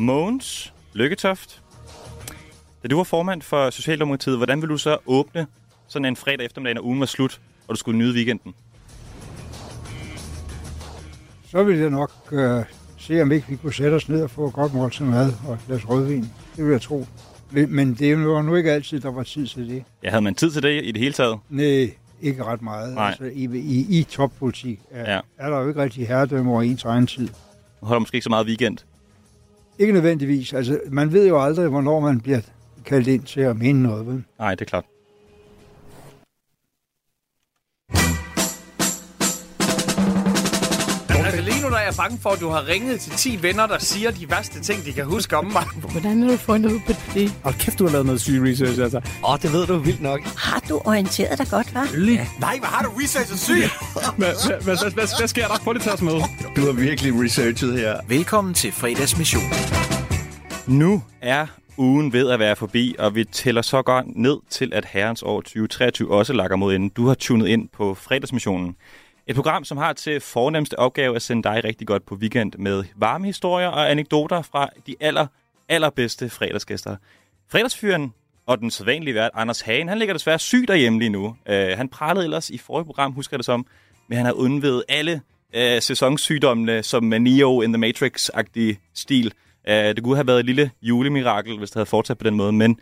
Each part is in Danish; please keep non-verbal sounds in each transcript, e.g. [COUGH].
Mogens Lykketoft. Da du var formand for Socialdemokratiet, hvordan ville du så åbne sådan en fredag eftermiddag, når ugen var slut, og du skulle nyde weekenden? Så ville jeg nok øh, se, om ikke vi kunne sætte os ned og få et godt måltid mad og et glas rødvin. Det vil jeg tro. Men det jo nu ikke altid, der var tid til det. Ja, havde man tid til det i det hele taget? Nej, ikke ret meget. Nej. Altså, i, i, I toppolitik er, Ja. er der jo ikke rigtig herredømme over ens egen tid. Nu holder måske ikke så meget weekend. Ikke nødvendigvis. Altså, man ved jo aldrig, hvornår man bliver kaldt ind til at mene noget. Vel? Nej, det er klart. Jeg bange for, at du har ringet til 10 venner, der siger de værste ting, de kan huske om mig. Hvordan har du fundet ud på det? Og kæft, du har lavet noget syg research, altså. Åh, oh, det ved du vildt nok. Har du orienteret dig godt, hva'? Nej, hvad har du researchet syg? Hvad, sker der? Prøv lige at tage os med. Du har virkelig researchet her. Velkommen til fredagsmission. Nu er ugen ved at være forbi, og vi tæller så godt ned til, at herrens år 2023 også lakker mod enden. Du har tunet ind på fredagsmissionen. Et program, som har til fornemmeste opgave at sende dig rigtig godt på weekend med varme historier og anekdoter fra de aller, allerbedste fredagsgæster. Fredagsfyren og den sædvanlige vært, Anders Hagen, han ligger desværre syg derhjemme lige nu. Uh, han pralede ellers i forrige program, husker jeg det som, men han har undvedet alle uh, sæsonsygdommene som Neo in the Matrix-agtig stil. Uh, det kunne have været et lille julemirakel, hvis det havde fortsat på den måde, men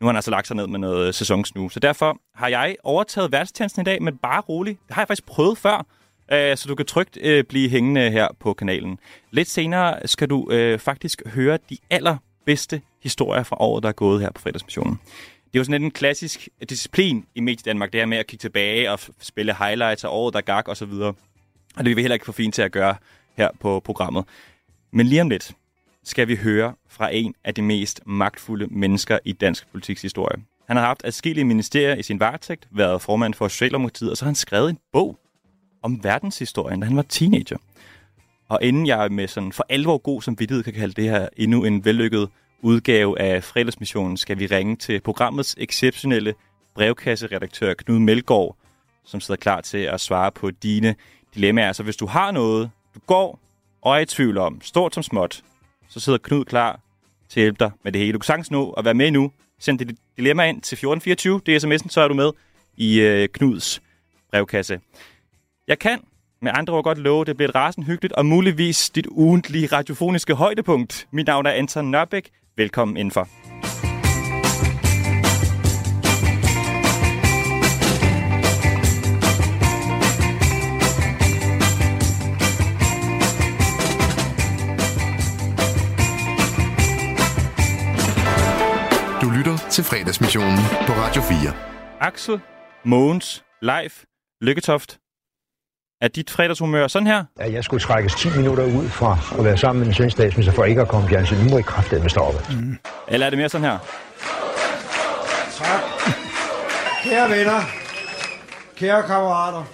nu har han altså lagt sig ned med noget sæsonsnu. Så derfor har jeg overtaget værtstjenesten i dag, men bare roligt. Det har jeg faktisk prøvet før, øh, så du kan trygt øh, blive hængende her på kanalen. Lidt senere skal du øh, faktisk høre de allerbedste historier fra året, der er gået her på fredagsmissionen. Det er jo sådan lidt en klassisk disciplin i Medie Danmark, det her med at kigge tilbage og spille highlights af året, der gak og så videre. Og det er vi heller ikke for fint til at gøre her på programmet. Men lige om lidt skal vi høre fra en af de mest magtfulde mennesker i dansk politiks historie. Han har haft adskillige ministerier i sin varetægt, været formand for Socialdemokratiet, og så har han skrevet en bog om verdenshistorien, da han var teenager. Og inden jeg med sådan for alvor god som vidtighed kan kalde det her endnu en vellykket udgave af fredagsmissionen, skal vi ringe til programmets exceptionelle brevkasseredaktør Knud Melgaard, som sidder klar til at svare på dine dilemmaer. Så hvis du har noget, du går og er i tvivl om, stort som småt, så sidder Knud klar til at hjælpe dig med det hele. Du kan sagtens nå at være med nu. Send dit dilemma ind til 1424. Det er sms'en, så er du med i øh, Knuds brevkasse. Jeg kan med andre ord godt love, det bliver et rasende hyggeligt og muligvis dit ugentlige radiofoniske højdepunkt. Mit navn er Anton Nørbæk. Velkommen indenfor. Til fredagsmissionen på Radio 4. Axel, Mogens, Leif, Lykketoft. Er dit fredagshumør sådan her? at jeg skulle trækkes 10 minutter ud fra at være sammen med den svenske statsminister for ikke at komme fjernsyn. Nu må I kraftedeme stoppe. Mm. Eller er det mere sådan her? Tak. Kære venner, kære kammerater.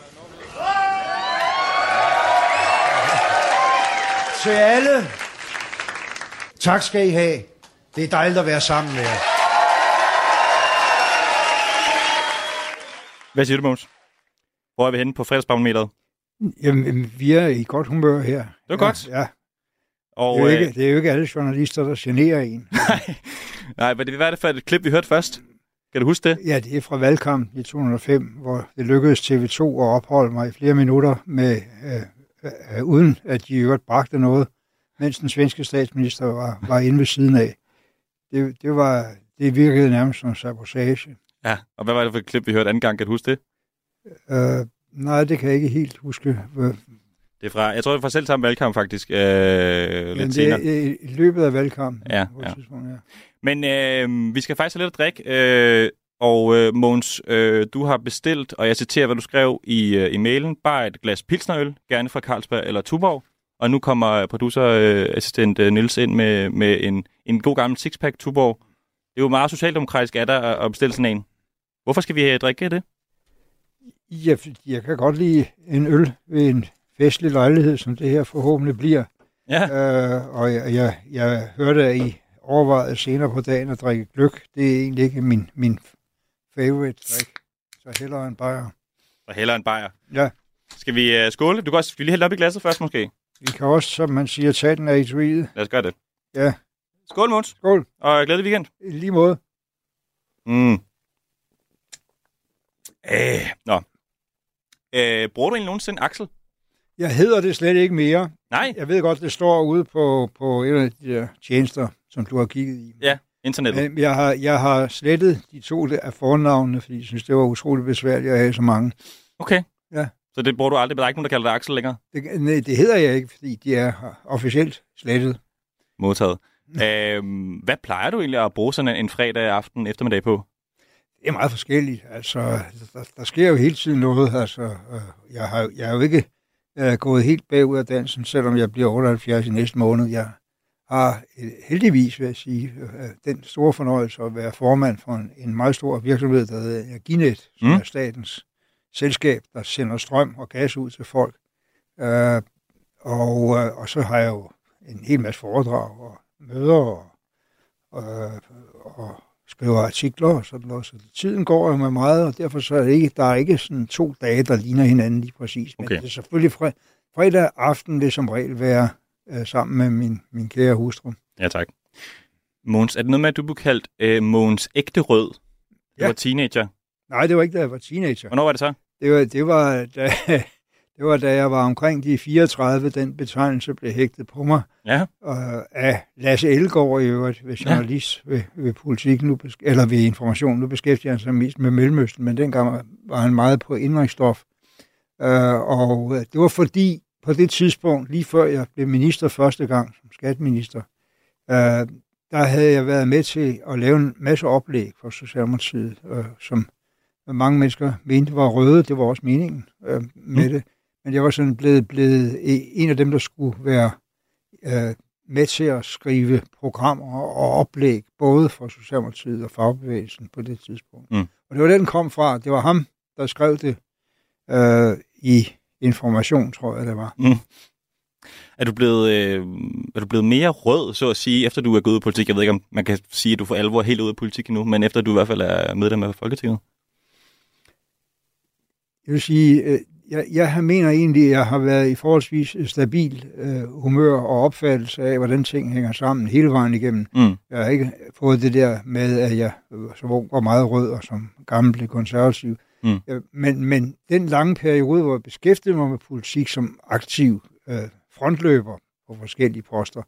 Til alle, tak skal I have. Det er dejligt at være sammen med jer. Hvad siger du, Mogens? Hvor er vi henne på fredagsbarometeret? Jamen, vi er i godt humør her. Det er godt. Ja, Og, det, er jo øh, ikke, det er jo ikke alle journalister, der generer en. [LAUGHS] nej, men det, hvad er det for et klip, vi hørte først? Kan du huske det? Ja, det er fra valgkampen i 2005, hvor det lykkedes TV2 at opholde mig i flere minutter, med, øh, øh, uden at de i øvrigt bragte noget, mens den svenske statsminister var, var inde ved siden af. Det, det, var, det virkede nærmest som sabotage. Ja. Og hvad var det for et klip, vi hørte anden gang? Kan du huske det? Øh, nej, det kan jeg ikke helt huske. Øh, Det er fra, jeg tror, det er fra selv samme valgkamp, faktisk. Øh, Men lidt det senere. er i løbet af valgkampen. Ja, ja. ja. Men øh, vi skal faktisk have lidt at drikke. Øh, og øh, Måns, øh, du har bestilt, og jeg citerer, hvad du skrev i, øh, i mailen, bare et glas pilsnerøl, gerne fra Carlsberg eller Tuborg. Og nu kommer producerassistent øh, Nils ind med, med en, en god gammel sixpack Tuborg. Det er jo meget socialdemokratisk af dig at bestille sådan en. Hvorfor skal vi øh, drikke det? Fordi jeg kan godt lide en øl ved en festlig lejlighed, som det her forhåbentlig bliver. Ja, Øh, og jeg, jeg, jeg hørte, at I overvejede senere på dagen at drikke gløk. Det er egentlig ikke min, min favorite drik. Så hellere en bajer. og hellere en bajer. Ja, Skal vi øh, skåle? Du kan også vi lige hælde op i glasset først, måske. vi kan også, som man siger, tage den af etuiet. Lad os gøre det. Ja, Skål, Måns. Skål. Og glædelig weekend. I lige måde. Mm. Øh, nå. Øh, bruger du egentlig nogensinde Axel? Jeg hedder det slet ikke mere. Nej, Jeg ved godt, det står ude på, på en af de der tjenester, som du har kigget i. Ja. internettet. Men jeg har, jeg har slettet de to af fornavnene, fordi jeg synes, det var utroligt besværligt at have så mange. Okay. Ja. Så det bruger du aldrig, men der er ikke nogen, der kalder dig Axel længere? Det, nej, det hedder jeg ikke, fordi de er officielt slettet. Modtaget. Øhm, hvad plejer du egentlig at bruge sådan en fredag aften eftermiddag på? Det er meget forskelligt. Altså, der, der sker jo hele tiden noget. Altså, øh, jeg, har, jeg er jo ikke øh, gået helt bagud af dansen, selvom jeg bliver 78 i næste måned. Jeg har øh, heldigvis, vil jeg sige, øh, den store fornøjelse at være formand for en, en meget stor virksomhed, der hedder Energinet, som Mm. er statens selskab, der sender strøm og gas ud til folk. Øh, og, øh, og så har jeg jo en hel masse foredrag og møder og, og, og skriver artikler og sådan noget. Så tiden går jo med meget, og derfor så er det ikke, der er ikke sådan to dage, der ligner hinanden lige præcis. Men Okay. det er selvfølgelig fre, fredag aften vil som regel være øh, sammen med min, min kære hustru. Ja, tak. Måns, er det noget med, at du blev kaldt øh, Måns ægte rød? Du Ja. var teenager. Nej, det var ikke, da jeg var teenager. Hvornår var det så? Det var, det var, da, [LAUGHS] det var, da jeg var omkring de 34, den betegnelse blev hægtet på mig. Ja. øh, af Lasse Elgaard i øvrigt, ved journalist ja. ved, ved politik, nu, eller ved information. Nu beskæftiger han sig mest med Mellemøsten, men dengang var han meget på indrigsstof. Øh, og øh, det var fordi, på det tidspunkt, lige før jeg blev minister første gang som skatteminister, øh, der havde jeg været med til at lave en masse oplæg for Socialdemokratiet, øh, som mange mennesker mente var røde. Det var også meningen øh, med mm. det. Men jeg var sådan blevet, blevet en af dem, der skulle være øh, med til at skrive programmer og oplæg, både for Socialdemokratiet og fagbevægelsen på det tidspunkt. Mm. Og det var den kom fra. Det var ham, der skrev det øh, i Information, tror jeg, det var. Er du, blevet, øh, er du blevet mere rød, så at sige, efter du er gået ud af politik? Jeg ved ikke, om man kan sige, at du for alvor er helt ude af politik endnu, men efter du i hvert fald er medlem af Folketinget. Jeg vil sige, øh, jeg, jeg mener egentlig, at jeg har været i forholdsvis stabil øh, humør og opfattelse af, hvordan ting hænger sammen hele vejen igennem. Mm. Jeg har ikke fået det der med, at jeg som ung var meget rød og som gammel blev konservativ. Mm. Øh, Men, men den lange periode, hvor jeg beskæftigede mig med politik som aktiv øh, frontløber på forskellige poster,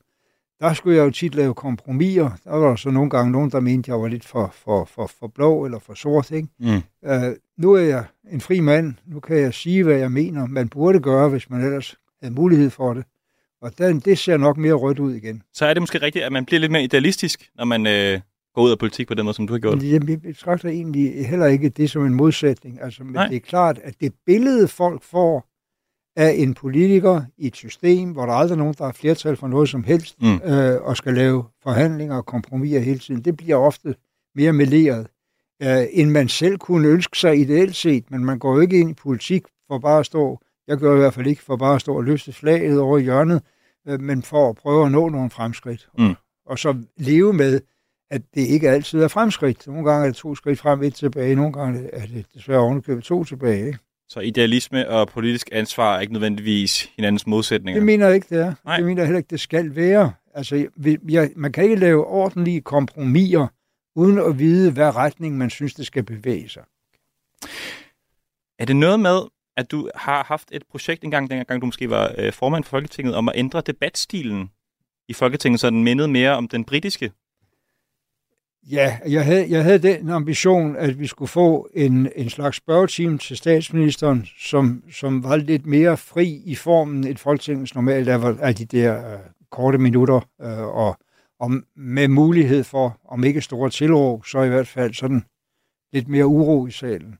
der skulle jeg jo tit lave kompromiser. Der var så nogle gange nogen, der mente, jeg var lidt for, for, for, for blå eller for sort. Ikke? Mm. Øh, nu er jeg en fri mand. Nu kan jeg sige, hvad jeg mener, man burde gøre, hvis man ellers havde mulighed for det. Og den, det ser nok mere rødt ud igen. Så er det måske rigtigt, at man bliver lidt mere idealistisk, når man øh, går ud af politik på den måde, som du har gjort. Men jeg jeg betragter egentlig heller ikke det som en modsætning. Altså, men Nej. det er klart, at det billede, folk får af en politiker i et system, hvor der aldrig er nogen, der har flertal for noget som helst, Mm. øh, og skal lave forhandlinger og kompromiser hele tiden, det bliver ofte mere meleret, øh, end man selv kunne ønske sig ideelt set. Men man går jo ikke ind i politik for bare at stå, jeg gør i hvert fald ikke for bare at stå og løfte flaget over i hjørnet, øh, men for at prøve at nå nogle fremskridt. Mm. Og så leve med, at det ikke altid er fremskridt. Nogle gange er det to skridt frem, et tilbage. Nogle gange er det desværre ovenikøbet to tilbage. Ikke? Så idealisme og politisk ansvar er ikke nødvendigvis hinandens modsætninger. Det mener jeg ikke, det er. Nej. Det mener jeg heller ikke, det skal være. Altså, vi- jeg, man kan ikke lave ordentlige kompromiser, uden at vide, hvad retning man synes, det skal bevæge sig. Er det noget med, at du har haft et projekt engang, dengang du måske var øh, formand for Folketinget, om at ændre debatstilen i Folketinget, så den mindede mere om den britiske? Ja, jeg havde, jeg havde den ambition, at vi skulle få en, en slags spørgetime til statsministeren, som, som var lidt mere fri i formen et folketingets normalt er af de der øh, korte minutter, øh, og, og med mulighed for, om ikke store tilråb, så i hvert fald sådan lidt mere uro i salen.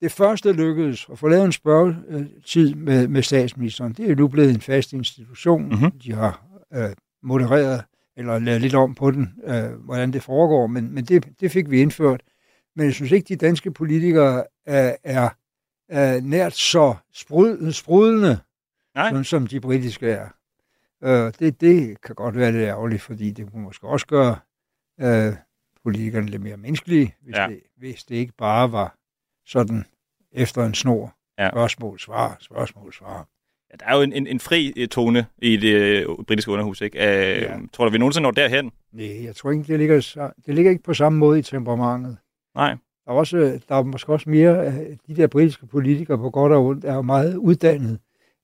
Det første lykkedes at få lavet en spørgetid med, med statsministeren. Det er nu blevet en fast institution. Mhm. De har øh, modereret eller lavet lidt om på den, øh, hvordan det foregår, men, men det, det fik vi indført. Men jeg synes ikke, de danske politikere er, er, er nært så sprud, sprudlende, Nej. som, som de britiske er. Øh, det, det kan godt være lidt ærgerligt, fordi det kunne måske også gøre øh, politikerne lidt mere menneskelige, hvis, ja. det, hvis det ikke bare var sådan efter en snor. Ja. Spørgsmål, svar, spørgsmål, svar. Der er jo en, en, en fri øh, tone i det øh, britiske underhus, ikke? Øh, Ja. Tror du, vi nogensinde når derhen? Nej, jeg tror ikke, det ligger, det ligger ikke på samme måde i temperamentet. Nej. Der er, også, der er måske også mere, af de der britiske politikere på godt og ondt, er jo meget uddannet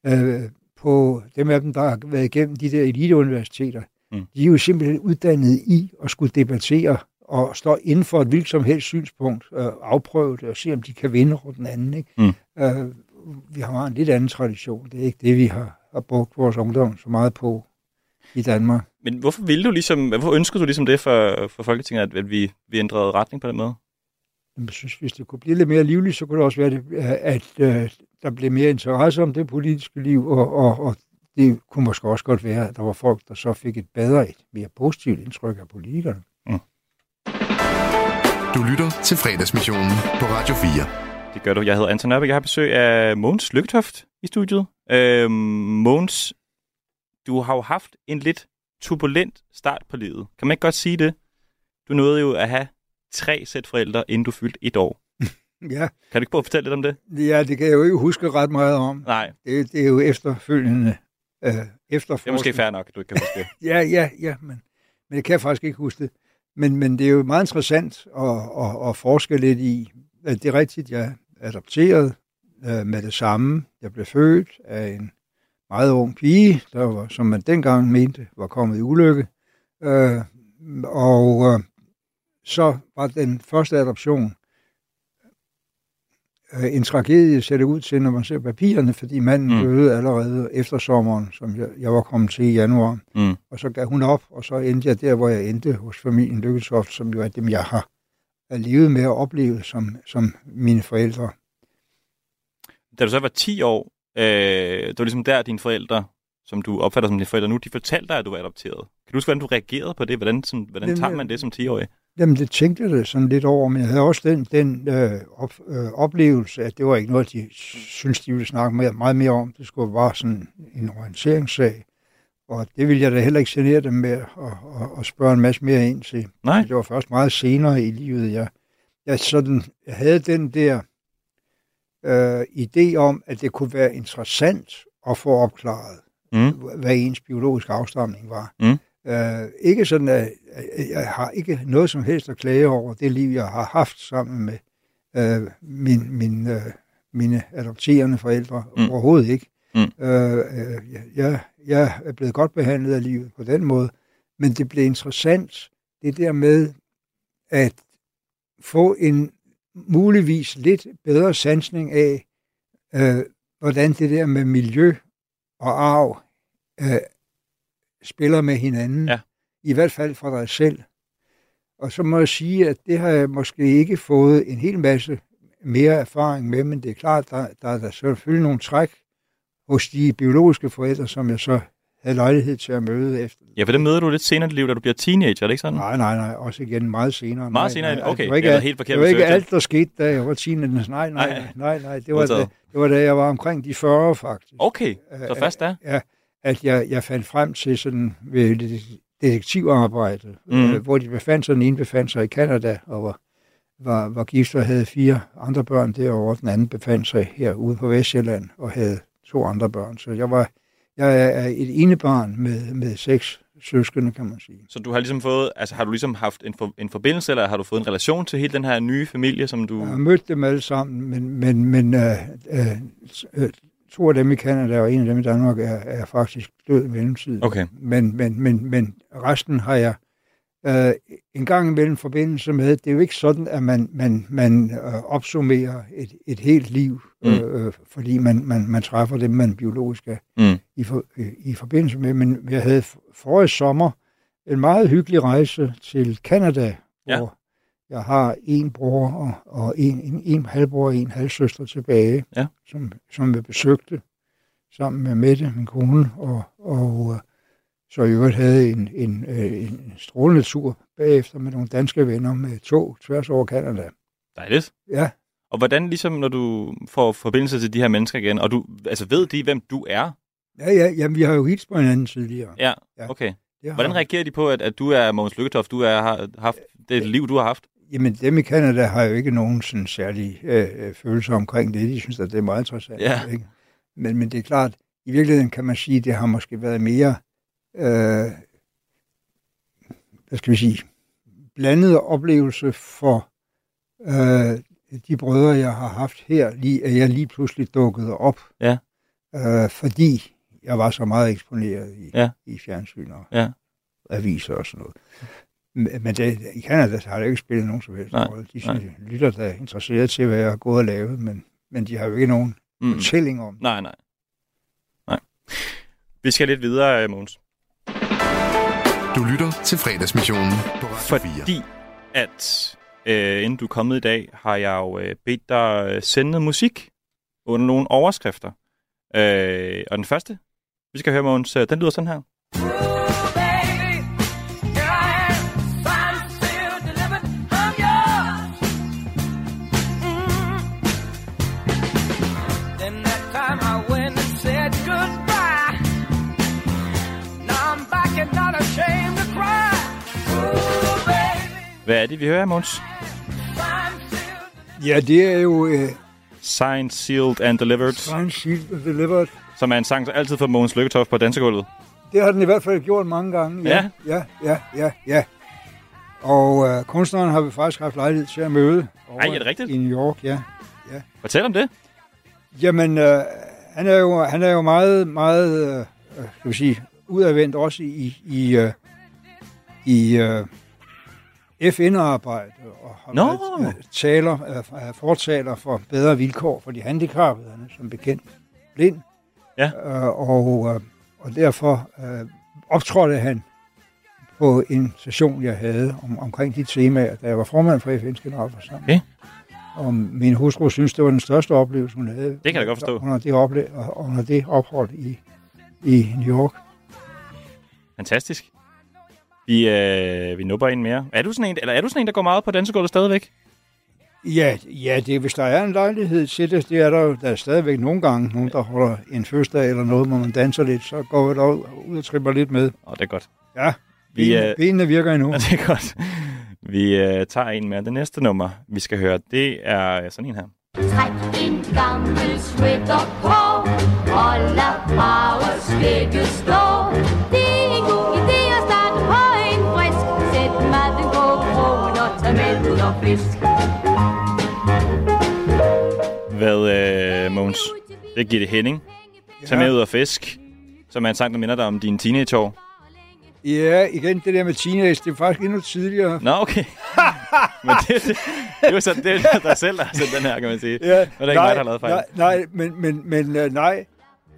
øh, på dem af dem, der har været igennem de der eliteuniversiteter. Mm. Mm. De er jo simpelthen uddannet i at skulle debattere og stå inden for et hvilket som helst synspunkt, øh, afprøve det og se, om de kan vinde over den anden. Ikke? Mm. Øh, vi har en lidt anden tradition. Det er ikke det, vi har, har brugt vores ungdom så meget på i Danmark. Men hvorfor ville du ligesom, hvorfor ønskede du ligesom det for, for Folketinget, at, at vi, vi ændrede retning på den måde? Jeg synes, hvis det kunne blive lidt mere livligt, så kunne det også være, det, at øh, der blev mere interesse om det politiske liv, og, og, og det kunne måske også godt være, at der var folk, der så fik et bedre, et mere positivt indtryk af politikerne. Du lytter til fredagsmissionen på Radio 4. Det gør du. Jeg hedder Anton Nørbeck. Jeg har besøg af Mogens Lygtoft i studiet. Øhm, Mogens, du har jo haft en lidt turbulent start på livet. Kan man ikke godt sige det? Du nåede jo at have tre sæt forældre, inden du fyldte et år. [LAUGHS] Ja, Kan du ikke prøve at fortælle lidt om det? ja, det kan jeg jo ikke huske ret meget om. Nej, Det, det er jo efterfølgende øh, det er efterforskning. måske fair nok, du ikke kan huske det. [LAUGHS] Ja, ja, ja, men, men jeg kan faktisk ikke huske det. Men, men det er jo meget interessant at, at, at forske lidt i. At det er rigtigt, jeg adopteret øh, med det samme. Jeg blev født af en meget ung pige, der var, som man dengang mente var kommet i ulykke. Øh, og øh, så var den første adoption øh, en tragedie, ser det ud til, når man ser papirerne, fordi manden Mm. døde allerede efter sommeren, som jeg, jeg var kommet til i januar. Mm. Og så gav hun op, og så endte jeg der, hvor jeg endte hos familien Lykketoft, som jo er dem, jeg har har levet med og oplevet som, som mine forældre. Da du så var 10 år, øh, det var ligesom der, dine forældre, som du opfatter som dine forældre nu, de fortalte dig, at du var adopteret. Kan du huske, hvordan du reagerede på det? Hvordan, sådan, hvordan Jamen, tager man det som 10-årig? Jamen, det tænkte jeg da sådan lidt over, men jeg havde også den, den øh, op, øh, oplevelse, at det var ikke noget, de synes de ville snakke meget, meget mere om. Det skulle bare sådan en orienteringssag. Og det ville jeg da heller ikke genere dem med at, at, at spørge en masse mere ind til. Nej. Det var først meget senere i livet, jeg, jeg, sådan, jeg havde den der øh, idé om, at det kunne være interessant at få opklaret, Mm. hvad ens biologiske afstamning var. Mm. Øh, ikke sådan, at jeg har ikke noget som helst at klage over det liv, jeg har haft sammen med øh, min, min, øh, mine adopterende forældre. Mm. Overhovedet ikke. Mm. Øh, øh, jeg, jeg er blevet godt behandlet af livet på den måde, men det blev interessant, det der med at få en muligvis lidt bedre sansning af, øh, hvordan det der med miljø og arv øh, spiller med hinanden. Ja. I hvert fald for dig selv. Og så må jeg sige, at det har jeg måske ikke fået en hel masse mere erfaring med, men det er klart, der, der er der selvfølgelig nogle træk hos de biologiske forældre, som jeg så havde lejlighed til at møde efter. Ja, for det møder du lidt senere i dit liv, da du bliver teenager, er det ikke sådan? Nej, nej, nej, også igen meget senere. Meget nej, senere? nej, Okay, det var ikke, jeg alt- helt forkert det var ikke alt, der skete, da jeg var teenager. Nej, nej, Nej. nej, nej. Det, var da, det var da jeg var omkring de 40 faktisk. Okay, så Øh, først da. Ja, at jeg, jeg fandt frem til sådan ved det- detektivarbejde, Mhm. mm. øh, hvor de befandt sig, den ene befandt sig i Kanada, og var, var, var gift og havde fire andre børn derovre. Den anden befandt sig herude på Vestjylland og havde to andre børn. Så jeg var jeg er et ene barn med, med seks søskende, kan man sige. Så du har ligesom fået, altså har du ligesom haft en, for, en forbindelse, eller har du fået en relation til hele den her nye familie, som du... Jeg har mødt dem alle sammen, men, men, men øh, øh, øh, to af dem i Kanada og en af dem i Danmark er, er faktisk død i mellemtiden. Okay. Men, men, men, men resten har jeg øh, en gang imellem forbindelse med. Det er jo ikke sådan, at man, man, man øh, opsummerer et, et helt liv, Mm. øh, øh, fordi man, man, man træffer dem, man biologisk er Mm. i, for, øh, i forbindelse med. Men jeg havde forrige sommer en meget hyggelig rejse til Kanada, Ja. hvor jeg har en bror og, og en, en, en halvbror og en halvsøster tilbage, Ja. som, som jeg besøgte sammen med Mette, min kone, og, og øh, så i øvrigt havde en, en, øh, en strålende tur bagefter med nogle danske venner med tog tværs over Kanada. Dejligt. Ja, Og hvordan ligesom, når du får forbindelse til de her mennesker igen, og du, altså ved de, hvem du er? ja, ja jamen, vi har jo hilst på hinanden tidligere. Ja, Ja. okay. Har Hvordan reagerer de på, at, at du er Mogens Lykketoft, du er, har haft det liv, du har haft? Jamen, dem i Kanada har jo ikke nogen sådan særlig øh, øh, følelse omkring det. De synes, at det er meget interessant. Ja. Ikke? Men, men det er klart, i virkeligheden kan man sige, det har måske været mere, øh, hvad skal vi sige, blandet oplevelse for øh, de brødre, jeg har haft her, lige, at jeg lige pludselig dukkede op. Ja. Øh, fordi jeg var så meget eksponeret i, Ja. i fjernsyn og Ja. aviser og sådan noget. Men det, i Canada har det ikke spillet nogen som helst rolle. De nej. lytter der er interesseret til, hvad jeg har gået og lavet, men, men de har jo ikke nogen Mm. fortælling om det. Nej, nej. Nej. Vi skal lidt videre, øh, Mogens. Du lytter til fredagsmissionen på Radio 4. Fordi at øh, inden du er kommet i dag, har jeg jo øh, bedt dig øh, sende musik under nogle overskrifter. Øh, og den første, vi skal høre, Mogens, øh, den lyder sådan her. Hvad er det, vi hører, Mogens? Ja, det er jo uh, Signed, Sealed and Delivered, Sign Shield and Delivered. som er en sang, som altid får Mogens Lykketoft på dansegulvet. Det har den i hvert fald gjort mange gange. Ja. Ja, ja, ja, ja. Og uh, kunstneren har vi faktisk haft lejlighed til at møde. over Ej, er det rigtigt? I New York, ja. Fortæl om det. Jamen, øh, han, er jo, han er jo meget, meget, øh, skal vi sige, udadvendt også i, i, øh, i øh, FN-arbejde har Nå. været øh, taler, øh, er fortaler for bedre vilkår for de handicappede. Han er som bekendt blind. Ja. Øh, og, øh, og derfor øh, optrådte han på en session, jeg havde om, omkring de temaer, da jeg var formand for FN's generalforsamling. Okay. Og min hustru synes, det var den største oplevelse, hun havde. kan jeg godt forstå. Under det, ople- under det ophold i, i New York. Fantastisk. Vi, øh, vi nupper en mere. Er du sådan en, eller er du sådan en, der går meget på dansegulvet stadigvæk? Ja, ja det, hvis der er en lejlighed til det, det er der jo der er stadigvæk nogle gange, nogen der holder en fødselsdag eller noget, hvor man danser lidt, så går vi der ud og tripper lidt med. Åh, det er godt. Ja, Vi, benene, øh, benene virker endnu. Ja, [LAUGHS] det er godt. Vi øh, tager en med. Det næste nummer, vi skal høre, det er sådan en her. Træk en gammel sweater på, og lad farver skægge stå. Hvad, øh, Måns? Det er Gitte Henning. Tag med ud og fisk. Som er en sang, der minder dig om dine teenageår. Ja, igen, det der med teenage, det er faktisk endnu tidligere. Nå, okay. [LAUGHS] Men det, det, det er jo sådan, det er dig selv, der har sendt den her, kan man sige. Ja, det er ikke mig, der har lavet fejl. Nej, nej men, men, men uh, nej.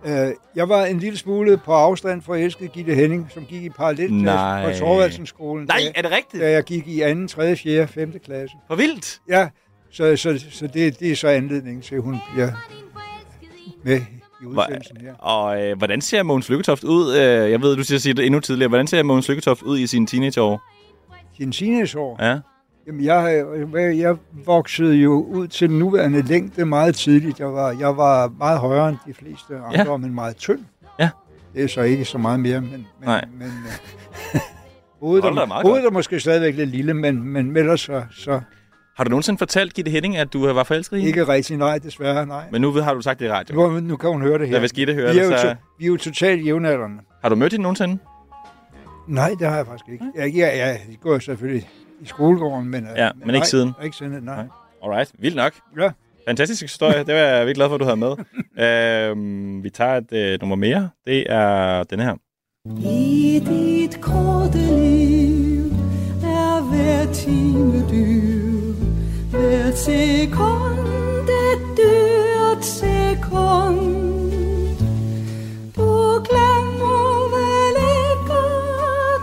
Uh, jeg var en lille smule på afstand fra elskede Gitte Henning, som gik i parallelklasse Nej. på Torvaldsenskolen. Nej, da, er det rigtigt? da jeg gik i 2., 3., 4., 5. klasse. For vildt. Ja, så, så, så det, det er så anledningen til, at hun bliver med i udsendelsen her. Og øh, hvordan ser Mogens Lykketoft ud? Øh, jeg ved, du siger, siger det endnu tidligere. Hvordan ser Mogens Lykketoft ud i sine teenageår? Sine teenageår? Ja. Jamen, jeg, jeg, jeg voksede jo ud til den nuværende længde meget tidligt. Jeg var, jeg var meget højere end de fleste andre, Ja. men meget tynd. Ja. Det er så ikke så meget mere, men, men, Nej. men øh, [LAUGHS] hovedet, er, hovedet er måske stadigvæk lidt lille, men, men ellers så, så Har du nogensinde fortalt Gitte Henning, at du øh, var forelsket i hende? ikke rigtig nej, desværre nej. Men nu ved- har du sagt det i radio. Nu, nu kan hun høre det her. Ja, hvis Gitte hører vi, er det, så- to, vi er jo totalt jævnaldrende. Har du mødt hende nogensinde? Nej, det har jeg faktisk ikke. Jeg, jeg, jeg, jeg går jo selvfølgelig i skolegården, men, øh, Ja, men ikke nej, siden. Ikke siden, nej. Alright, vildt nok. Ja. Fantastisk historie. Det var jeg virkelig glad for, at du havde med. [LAUGHS] øhm, vi tager et øh, nummer mere. Det er denne her. I dit korte liv er hver time dyr, hver sekund et dyrt sekund. Du glemmer vel ikke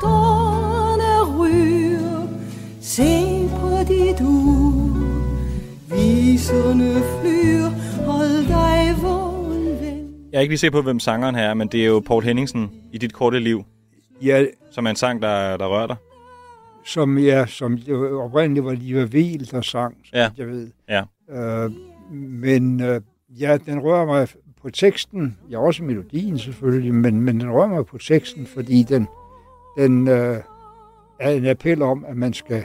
drømmerne ryger, se på dit ur, viserne flyr, hold dig vågen. Jeg er ikke lige sikker på, hvem sangeren her er, men det er jo Paul Henningsen i dit korte liv, Ja, som er en sang, der, der rører dig. Som, ja, som oprindeligt var Liva Vel, der sang, Ja. ja. jeg ved. Ja. Øh, men øh, ja, den rører mig på teksten, ja også melodien selvfølgelig, men, men den rører mig på teksten, fordi den, den øh, er en appel om, at man skal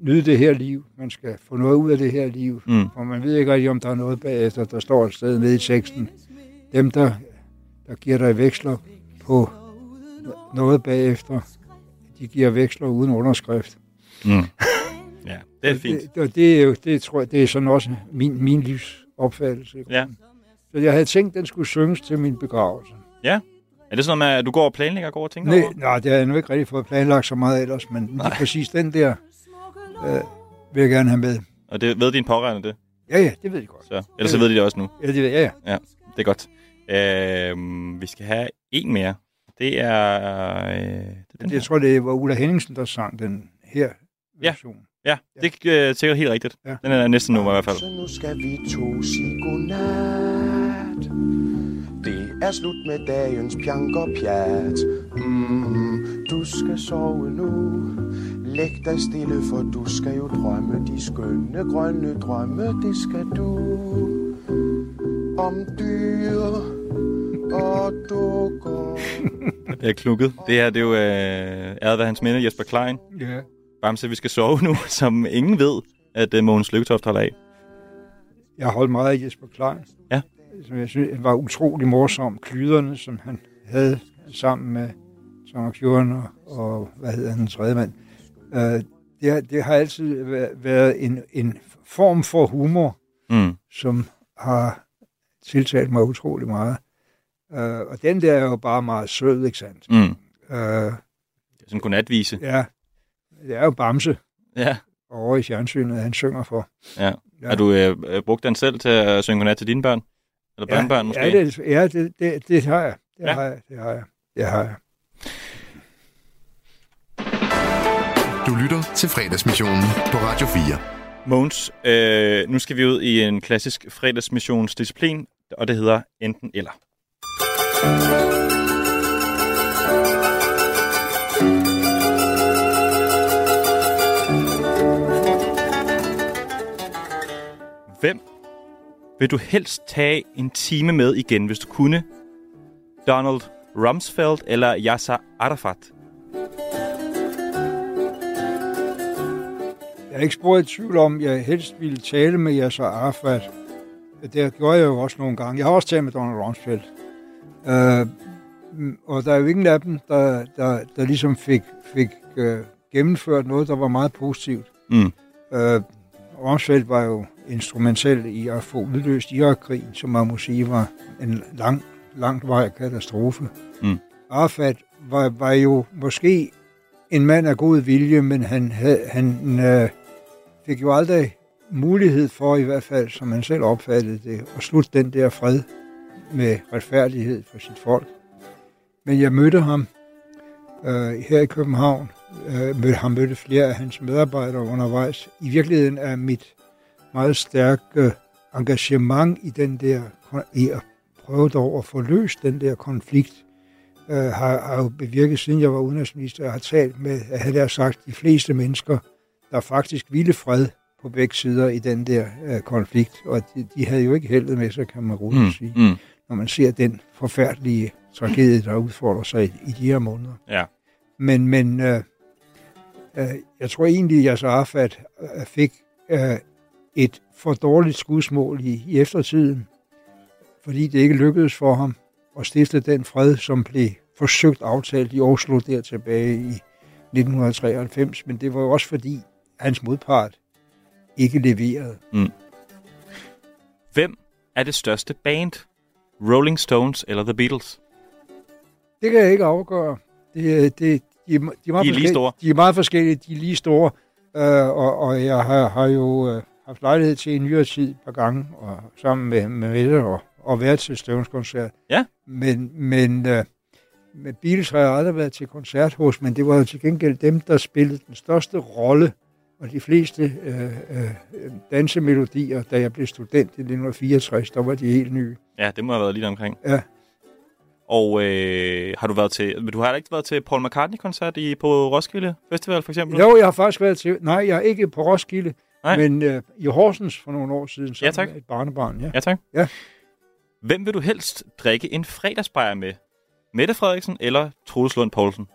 nyde det her liv, man skal få noget ud af det her liv, Mm. og man ved ikke rigtig, om der er noget bagefter, der står et sted nede i teksten. Dem, der der giver dig veksler på noget bagefter. De giver veksler uden underskrift. Mm. [LAUGHS] Ja, det er fint. Det, og det, er jo, det tror jeg, det er sådan også min, min livsopfattelse. Ja. Så jeg havde tænkt, den skulle synges til min begravelse. Ja. Er det sådan noget med, at du går og planlægger og går og tænker Nej, over? nej, det har jeg nu ikke rigtig fået planlagt så meget ellers, men lige præcis den der øh, vil jeg gerne have med. Og det ved din pårørende det? Ja, ja, det ved jeg godt. Så, ellers så ved de det også nu. Ja, det ved jeg, ja. Ja, det er godt. Øh, vi skal have en mere. Det er... Øh, det er den Jeg tror, det var Ulla Henningsen, der sang den her Ja. version. Ja, det er øh, sikkert helt rigtigt. Ja. Den er næsten nummer i hvert fald. Så nu skal vi to sige godnat. Det er slut med dagens pjank og pjat. Mm, du skal sove nu. Læg dig stille, for du skal jo drømme de skønne grønne drømme. Det skal du. Om dyr og dukker. Det er klukket. Det her, det er jo øh, æret ved hans minde, Jesper Klein. Ja. Bamse, vi skal sove nu, [LAUGHS] som ingen ved, at øh, Mogens Lykketoft holder af. Jeg holdt meget af Jesper Klein. Ja. Som jeg synes var utrolig morsom. Klyderne, som han havde sammen med Thomas Jørgen og, og hvad hedder han, den tredje mand. Uh, det, har, det har altid væ- været en, en form for humor, Mm. som har tiltalt mig utrolig meget. Uh, og den der er jo bare meget sød, ikke sandt? Mm. Uh, Det er sådan en godnatvise. ja, det er jo Bamse Ja. over i fjernsynet, han synger for. ja. Ja. Har du øh, øh, brugt den selv til at synge godnat til dine børn? Eller børnebørn måske? Ja, det, ja det, det, det har jeg. Det Ja. har jeg. Det har jeg. Det har jeg. Du lytter til fredagsmissionen på Radio 4. Mogens, øh, nu skal vi ud i en klassisk fredagsmissionsdisciplin, og det hedder enten eller. Hvem vil du helst tage en time med igen, hvis du kunne? Donald Rumsfeld eller Yasser Arafat? Jeg er ikke spurgt i tvivl om, at jeg helst ville tale med Yasser Arafat. Det gjorde jeg jo også nogle gange. Jeg har også talt med Donald Rumsfeld. Uh, og der er jo ingen af dem, der, der, der ligesom fik, fik uh, gennemført noget, der var meget positivt. Mm. Uh, Rumsfeld var jo instrumentel i at få udløst Irakkrigen, som man må sige var en lang, langt vej katastrofe. Mm. Arafat var, var jo måske en mand af god vilje, men han, havde, han øh, fik jo aldrig mulighed for, i hvert fald som han selv opfattede det, at slutte den der fred med retfærdighed for sit folk. Men jeg mødte ham øh, her i København, øh, mødte, ham mødte flere af hans medarbejdere undervejs. I virkeligheden er mit meget stærke engagement i den der, i at prøve dog at få løst den der konflikt, øh, har, har jo bevirket, siden jeg var udenrigsminister, jeg har talt med, jeg havde jeg sagt, de fleste mennesker, der faktisk ville fred på begge sider i den der øh, konflikt, og de, de havde jo ikke heldet med sig, kan man roligt Mm, sige, mm. Når man ser den forfærdelige tragedie, der udfordrer sig i, i de her måneder. Ja. Men, men øh, øh, jeg tror egentlig, at Yasser Arafat øh, fik øh, et for dårligt skudsmål i, i eftertiden, fordi det ikke lykkedes for ham at stifte den fred, som blev forsøgt aftalt i Oslo der tilbage i 1993. Men det var jo også fordi, hans modpart ikke leverede. Mm. Hvem er det største band? Rolling Stones eller The Beatles? Det kan jeg ikke afgøre. Det, det, de, de, er, meget De er lige store. De er meget forskellige. De er lige store. Øh, og, og jeg har, har jo øh, haft lejlighed til i nyere tid et par gange, og sammen med, med Mette og, og været til Støvns koncert. Ja. Men, men øh, med Beatles har jeg aldrig været til koncert hos, men det var jo til gengæld dem, der spillede den største rolle og de fleste øh, øh, dansemelodier, da jeg blev student i 1964, der var de helt nye. Ja, det må have været lige omkring. Ja. Og øh, har du været til... Men du har ikke været til Paul McCartney-koncert i, på Roskilde Festival, for eksempel? Jo, jeg har faktisk været til... Nej, jeg er ikke på Roskilde, Nej. men øh, i Horsens for nogle år siden, sammen Ja, tak. et barnebarn. Ja. Ja, tak. Ja. Hvem vil du helst drikke en fredagsbajer med? Mette Frederiksen eller Troels Lund Poulsen?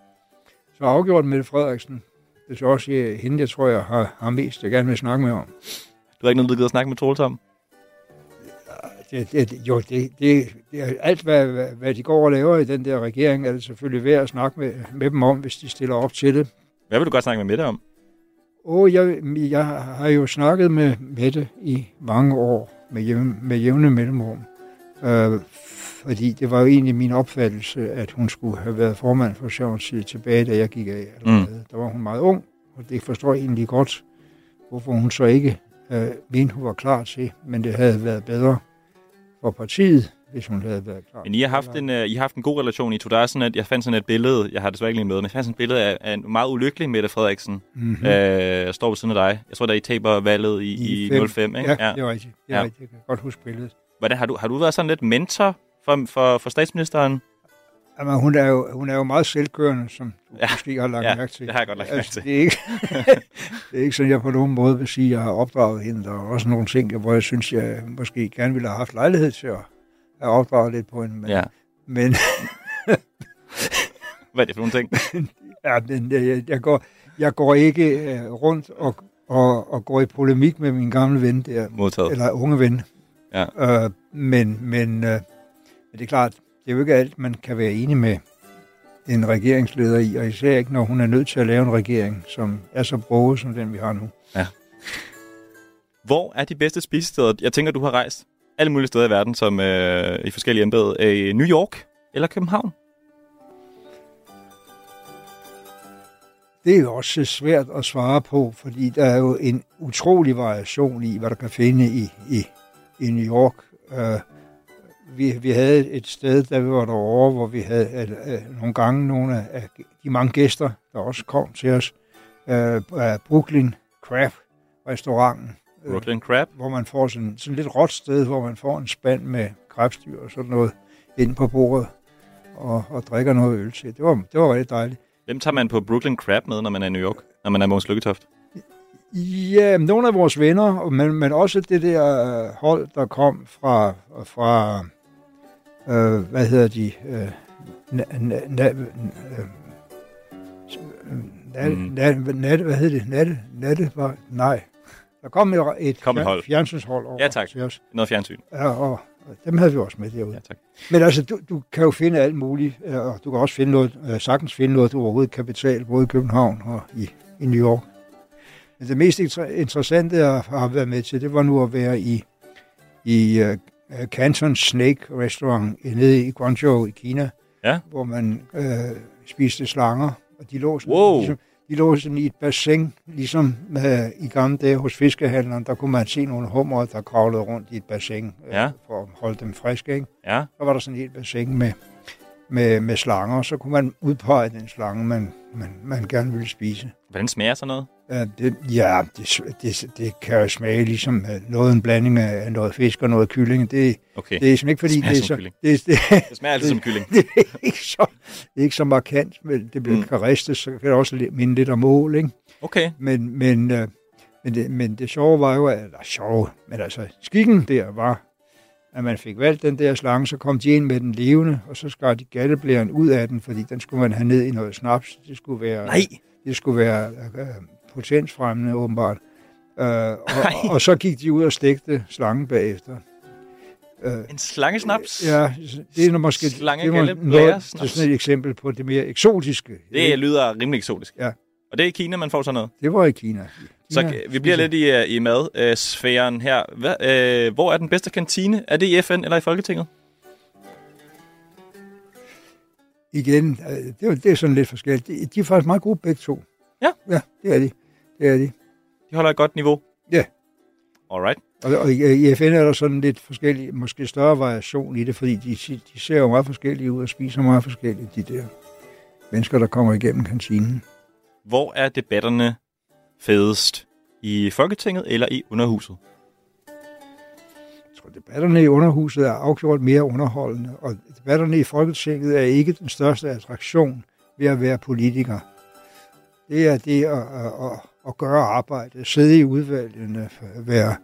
Så afgjort Mette Frederiksen. Det er så også øh, hende, jeg tror, jeg har, har mest, jeg gerne vil snakke med om. Du har ikke noget, du gider at snakke med Troels om? det, det, jo, det, det, det er alt, hvad, hvad, de går og laver i den der regering, er det selvfølgelig værd at snakke med, med dem om, hvis de stiller op til det. Hvad vil du godt snakke med Mette om? Åh, jeg, jeg har jo snakket med Mette i mange år, med, jævne, med jævne mellemrum. Øh, fordi det var jo egentlig min opfattelse, at hun skulle have været formand for Socialdemokratiet tilbage, da jeg gik af. Mm. Der var hun meget ung, og det forstår jeg egentlig godt, hvorfor hun så ikke øh, mente, hun var klar til. Men det havde været bedre for partiet, hvis hun havde været klar. Men I har haft en, uh, I har haft en god relation, I to. Der er sådan et, jeg fandt sådan et billede, jeg har desværre ikke lige med, men jeg fandt sådan et billede af, af en meget ulykkelig Mette Frederiksen. Mhm. Øh, jeg står ved siden af dig. Jeg tror, da I taber valget i, i, fem. 05, ikke? Ja, det er rigtigt. Det er Ja. rigtigt. Jeg kan godt huske billedet. Hvordan, har, du, har du været sådan lidt mentor for, for, for statsministeren? Jamen, hun, er jo, hun er jo meget selvkørende, som du ja. måske har lagt Ja, mærke til. det har jeg godt lagt mærke til. Det er, ikke, [LAUGHS] det er ikke sådan, jeg på nogen måde vil sige, at jeg har opdraget hende. Der er også nogle ting, hvor jeg synes, jeg måske gerne ville have haft lejlighed til at have opdraget lidt på hende. Men, Ja. men [LAUGHS] Hvad er det for nogle ting? [LAUGHS] ja, men øh, jeg, jeg, går, jeg går ikke øh, rundt og, og, og går i polemik med min gamle ven der. Modtaget. Eller unge ven. Ja. Øh, men, men, øh, men det er klart, det er jo ikke alt, man kan være enig med en regeringsleder i, og især ikke, når hun er nødt til at lave en regering, som er så broget som den, vi har nu. Ja. Hvor er de bedste spisesteder? Jeg tænker, du har rejst alle mulige steder i verden, som øh, i forskellige embeder. Øh, New York eller København? Det er jo også svært at svare på, fordi der er jo en utrolig variation i, hvad der kan finde i, i, i New York. Uh, vi, vi havde et sted, der vi var derovre, hvor vi havde uh, uh, nogle gange nogle af, de mange gæster, der også kom til os. Uh, Brooklyn Crab restauranten. Brooklyn Crab? Hvor man får sådan, sådan lidt råt sted, hvor man får en spand med krebsdyr og sådan noget inde på bordet og, og drikker noget øl til. Det var, det var rigtig dejligt. Hvem tager man på Brooklyn Crab med, når man er i New York? Når man er Måns Lykketoft? Ja, nogle af vores venner, men, men også det der øh, hold, der kom fra, fra øh, hvad hedder de, øh, na, na, na, øh, nat, Mm. nat, nat, hvad hedder det, natte, natte, var, nej, der kom jo et, Kom et hold. fjernsynshold over Ja, tak. til os. Noget fjernsyn. Ja, og, og dem havde vi også med derude. Ja, tak. Men altså, du, du kan jo finde alt muligt, øh, og du kan også finde noget, øh, sagtens finde noget, du overhovedet kan betale, både i København og i, i New York. Men det mest inter- interessante, jeg har været med til, det var nu at være i, i uh, Canton Snake Restaurant nede i Guangzhou i Kina, Ja. hvor man øh, spiste slanger, og de lå sådan, Wow. ligesom, de lå sådan i et bassin, ligesom øh, i gamle dage hos fiskehandleren, der kunne man se nogle hummer, der kravlede rundt i et bassin, øh, Ja. for at holde dem friske, ikke? Ja. Så var der sådan et bassin med, med, med slanger, og så kunne man udpege den slange, man, man, man gerne ville spise. Hvordan smager sådan noget? Ja, det, ja, det, det, det kan jo smage ligesom øh, noget en blanding af noget fisk og noget kylling. Det, Okay. det er simpelthen ikke fordi, Smager det er så... kylling. Det, det, Det smager altid som kylling. [LAUGHS] det, er ikke så, det er ikke så markant, men det bliver Mm. kan ristes, så kan det også minde lidt om mål, ikke? Okay. Men, men, øh, men, det, men det sjove var jo, eller sjove, men altså skikken der var, at man fik valgt den der slange, så kom de ind med den levende, og så skar de galleblæren ud af den, fordi den skulle man have ned i noget snaps. Det skulle være, Nej. det skulle være øh, potensfremmende, åbenbart. Øh, og, og, så gik de ud og stegte slangen bagefter. Øh, En slangesnaps? Ja, det er måske Slange det er noget, det er sådan et eksempel på det mere eksotiske. Det lyder rimelig eksotisk. Ja. Og det er i Kina, man får sådan noget? Det var i Kina. Så Kina øh, vi bliver lidt i, øh, i madsfæren her. Hvad, øh, hvor er den bedste kantine? Er det i FN eller i Folketinget? Igen, øh, det er, det er sådan lidt forskelligt. De, de er faktisk meget gode begge to. Ja. Ja, det er de. Det er de. De holder et godt niveau? Ja. Alright. Og, og i, i FN er der sådan lidt forskellig, måske større variation i det, fordi de, de ser jo meget forskellige ud og spiser meget forskelligt, de der mennesker, der kommer igennem kantinen. Hvor er debatterne fedest? I Folketinget eller i Underhuset? Jeg tror, debatterne i underhuset er afgjort mere underholdende, og debatterne i Folketinget er ikke den største attraktion ved at være politiker. Det er det at, at, at, at gøre arbejde, sidde i udvalgene, være,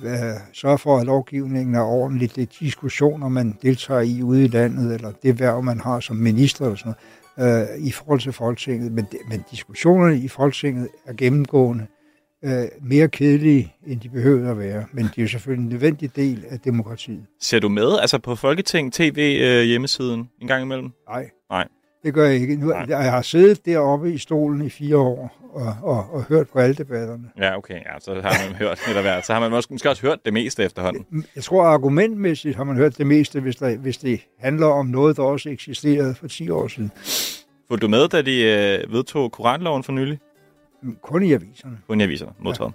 være, sørge for, at lovgivningen er ordentligt, det er diskussioner, man deltager i ude i landet, eller det værv, man har som minister eller sådan noget, øh, i forhold til Folketinget. Men, det- men diskussionerne i Folketinget er gennemgående øh, mere kedelige, end de behøver at være. Men de er jo selvfølgelig en nødvendig del af demokratiet. Ser du med altså på Folketing TV øh, hjemmesiden en gang imellem? Nej. Nej. Det gør jeg ikke. Nu, jeg har siddet deroppe i stolen i fire år og, og, og hørt på alle debatterne. Ja, okay. Ja, så har man hørt lidt af hvert. Så har man måske, måske også hørt det meste efterhånden. Jeg tror, argumentmæssigt har man hørt det meste, hvis, der, hvis det handler om noget, der også eksisterede for 10 år siden. Fulgte du med, da de øh, vedtog Koranloven for nylig? Kun i aviserne. Kun i aviserne, modtaget.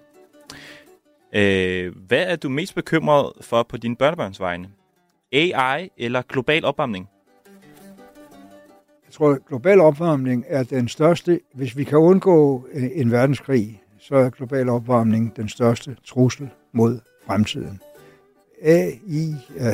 Ja. Øh, hvad er du mest bekymret for på dine børnebørns vegne? AI eller global opvarmning? Jeg tror, at global opvarmning er den største. Hvis vi kan undgå en, en verdenskrig, så er global opvarmning den største trussel mod fremtiden. AI, øh,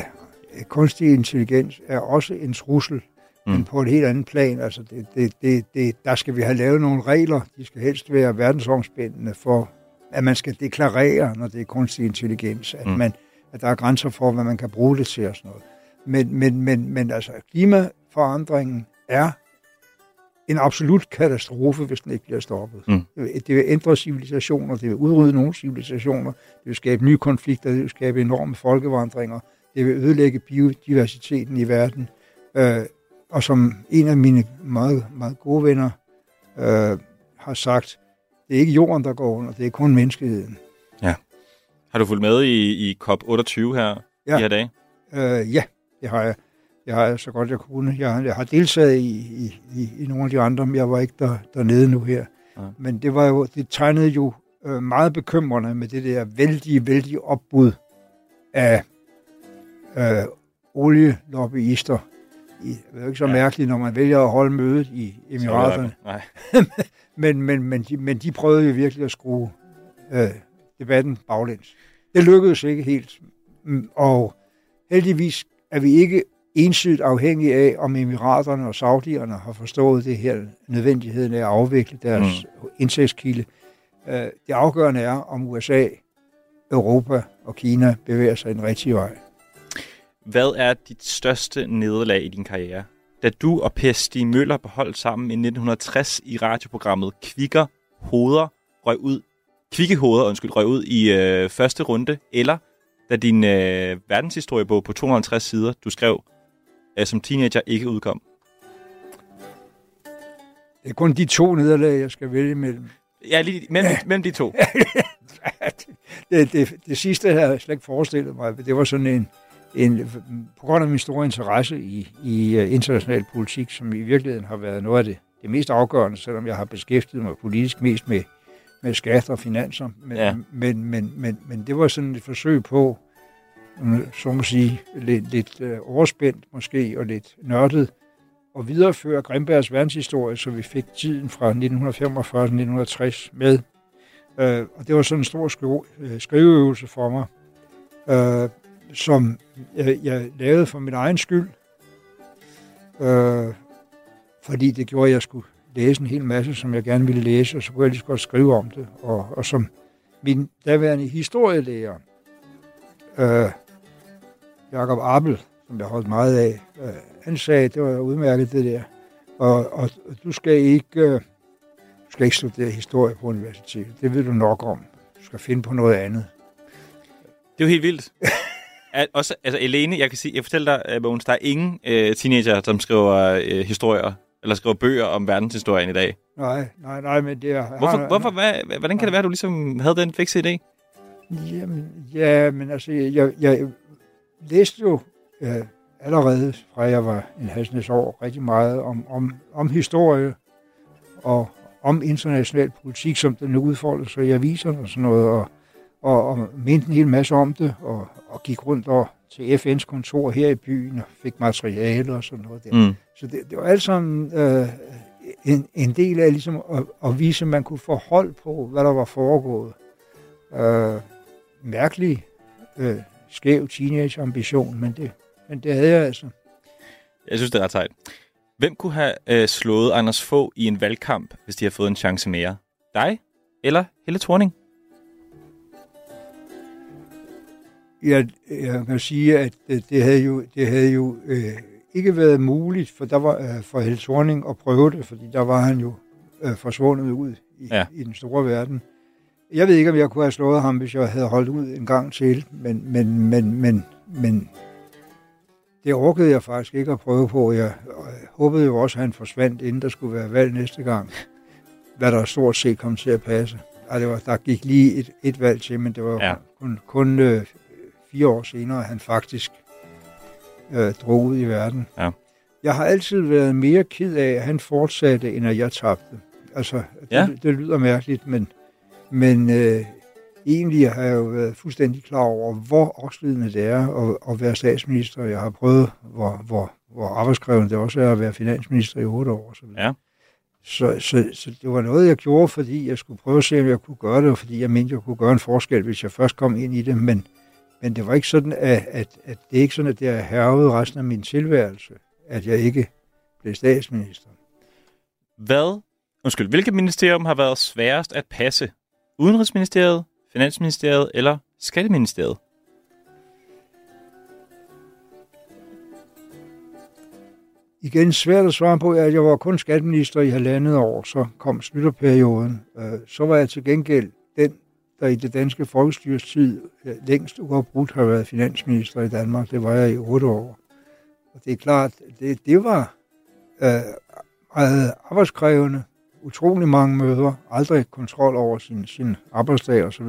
kunstig intelligens, er også en trussel, mm. men på et helt andet plan. Altså det, det, det, det, der skal vi have lavet nogle regler. De skal helst være verdensomspændende for, at man skal deklarere, når det er kunstig intelligens, at, Mm. man, at der er grænser for, hvad man kan bruge det til og sådan noget. Men, men, men, men altså, klimaforandringen er en absolut katastrofe, hvis den ikke bliver stoppet. Mm. Det vil ændre civilisationer, det vil udrydde nogle civilisationer, det vil skabe nye konflikter, det vil skabe enorme folkevandringer, det vil ødelægge biodiversiteten i verden. Øh, og som en af mine meget, meget gode venner øh, har sagt, det er ikke jorden, der går under, det er kun menneskeheden. Ja. Har du fulgt med i, i COP28 her Ja. de her dage? Øh, ja, det har jeg. Jeg så godt jeg kunne. Jeg, jeg har deltaget i, i, i, i nogle af de andre, men jeg var ikke der, dernede nu her. Ja. Men det var jo, det tegnede jo øh, meget bekymrende med det der vældige, vældige opbud af øh, olielobbyister. I, det er jo ikke så Ja. mærkeligt, når man vælger at holde mødet i Emiraterne. Nej. [LAUGHS] men, men, men, de, men de prøvede jo virkelig at skrue øh, debatten baglæns. Det lykkedes ikke helt. Mm, Og heldigvis er vi ikke ensidigt afhængige af, om emiraterne og saudierne har forstået det her nødvendigheden af at afvikle deres mm. indtægtskilde. Øh, Det afgørende er, om USA, Europa og Kina bevæger sig i den rigtige vej. Hvad er dit største nederlag i din karriere? Da du og Per Stig Møller beholdt sammen i 1960 i radioprogrammet Kvikker Hoveder røg ud, Kvikke Hoveder, undskyld, røg ud i øh, første runde, eller da din øh, verdenshistoriebog på 250 sider, du skrev øh, som teenager, ikke udkom? Det er kun de to nederlag, jeg skal vælge mellem. Ja, lige mellem, mellem de to. [LAUGHS] det, det, det sidste havde jeg slet ikke forestillet mig. Det var sådan en, en på grund af min store interesse i, i uh, international politik, som i virkeligheden har været noget af det, det mest afgørende, selvom jeg har beskæftiget mig politisk mest med, med skat og finanser. Men, Ja. men, men, men, men det var sådan et forsøg på, øh, Øh, så må sige, lidt, lidt øh, overspændt måske, og lidt nørdet, og videreføre Grimbergs verdenshistorie, så vi fik tiden fra 1945 til 1960 med. Øh, og det var sådan en stor skri- øh, skriveøvelse for mig, øh, som jeg, jeg lavede for min egen skyld, øh, fordi det gjorde, at jeg skulle læse en hel masse, som jeg gerne ville læse, og så kunne jeg lige så godt skrive om det. Og, og som min daværende historielærer, øh, Jakob Abel, som jeg holdt meget af, øh, han sagde, det var udmærket det der, og, og du skal ikke... Øh, du skal ikke studere historie på universitetet. Det ved du nok om. Du skal finde på noget andet. Det er jo helt vildt. [LAUGHS] At også, altså Elene, jeg kan sige, jeg fortæller dig, øh, Mogens, der er ingen øh, teenager, som skriver øh, historier, eller skriver bøger om verdenshistorien i dag. Nej, nej, nej, men det er... Hvorfor, har- hvorfor hvad, hvordan kan det være, at du ligesom havde den fikse idé? Jamen, ja, men altså, jeg, jeg læste jo øh, allerede fra jeg var en halsnæs år rigtig meget om, om, om historie og om international politik, som den nu udfolder sig i aviserne og sådan noget, og, og, og mente en hel masse om det, og, og gik rundt og til FN's kontor her i byen og fik materiale og sådan noget der. Mm. Så det, det var alt sammen øh, en, en del af ligesom at, at vise, at man kunne få hold på, hvad der var foregået. Øh, mærkelig, øh, skæv teenage-ambition, men det, men det havde jeg altså. Jeg synes, det er ret sejt. Hvem kunne have øh, slået Anders Fogh i en valgkamp, hvis de havde fået en chance mere? Dig eller Helle Thorning? Jeg, jeg kan sige, at det, det havde jo, det havde jo øh, ikke været muligt for, der var, øh, for Helle Thorning at prøve det, fordi der var han jo øh, forsvundet ud i, ja. i den store verden. Jeg ved ikke, om jeg kunne have slået ham, hvis jeg havde holdt ud en gang til, men, men, men, men, men det orkede jeg faktisk ikke at prøve på. Jeg håbede jo også, at han forsvandt, inden der skulle være valg næste gang, hvad der stort set kom til at passe. Ej, det var, der gik lige et, et valg til, men det var Ja. kun, kun øh, fire år senere, at han faktisk øh, drog ud i verden. Ja. Jeg har altid været mere ked af, at han fortsatte, end at jeg tabte. Altså, det, Ja. det lyder mærkeligt, men, men øh, egentlig har jeg jo været fuldstændig klar over, hvor opslidende det er at, at være statsminister. Jeg har prøvet, hvor, hvor, hvor arbejdskrævende det også er at være finansminister i otte år. Så, Ja. så, så, så det var noget, jeg gjorde, fordi jeg skulle prøve at se, om jeg kunne gøre det, og fordi jeg mente, jeg kunne gøre en forskel, hvis jeg først kom ind i det. Men, men det var ikke sådan, at, at, at det er ikke sådan, at det har hervet resten af min tilværelse, at jeg ikke blev statsminister. Hvad, undskyld, hvilket ministerium har været sværest at passe? Udenrigsministeriet, Finansministeriet eller Skatteministeriet? Igen svært at svare på, at jeg var kun skatteminister i halvandet år, så kom slutterperioden. Øh, så var jeg til gengæld den, der i det danske folkestyres tid længst uafbrudt har været finansminister i Danmark. Det var jeg i otte år. Og det er klart, det, det var øh, meget arbejdskrævende, utrolig mange møder, aldrig kontrol over sin, sin arbejdsdag osv.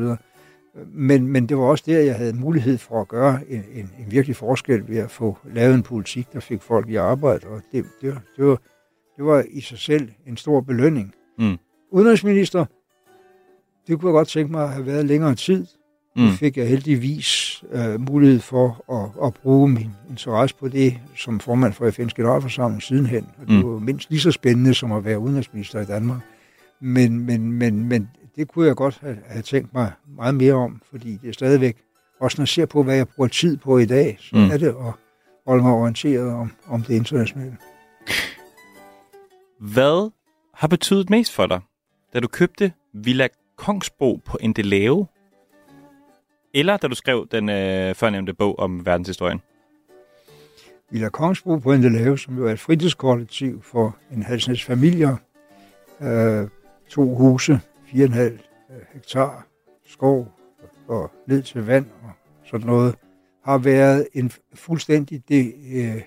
Men, men det var også der, jeg havde mulighed for at gøre en, en, en virkelig forskel ved at få lavet en politik, der fik folk i arbejde. Og det, det, var, det, var, det var i sig selv en stor belønning. Mm. Udenrigsminister, det kunne jeg godt tænke mig at have været længere tid. Mm. Nu fik jeg heldigvis øh, mulighed for at, at bruge min interesse på det som formand for FN's generalforsamling sidenhen. Og det Mm. var mindst lige så spændende som at være udenrigsminister i Danmark. Men, men, men, men det kunne jeg godt have, have tænkt mig meget mere om, fordi det er stadigvæk, også når jeg ser på, hvad jeg bruger tid på i dag, så Mm. mm. er det at holde mig orienteret om, om det internationale. Hvad har betydet mest for dig, da du købte Villa Kongsbo på Endelave? Eller da du skrev den øh, førnævnte bog om verdenshistorien? Villa Kongsbro på Endelave, som jo er et fritidskollektiv for en halvsnits familier. Øh, to huse, 4,5 øh, hektar skov og ned til vand og sådan noget, har været en fuldstændig de, øh,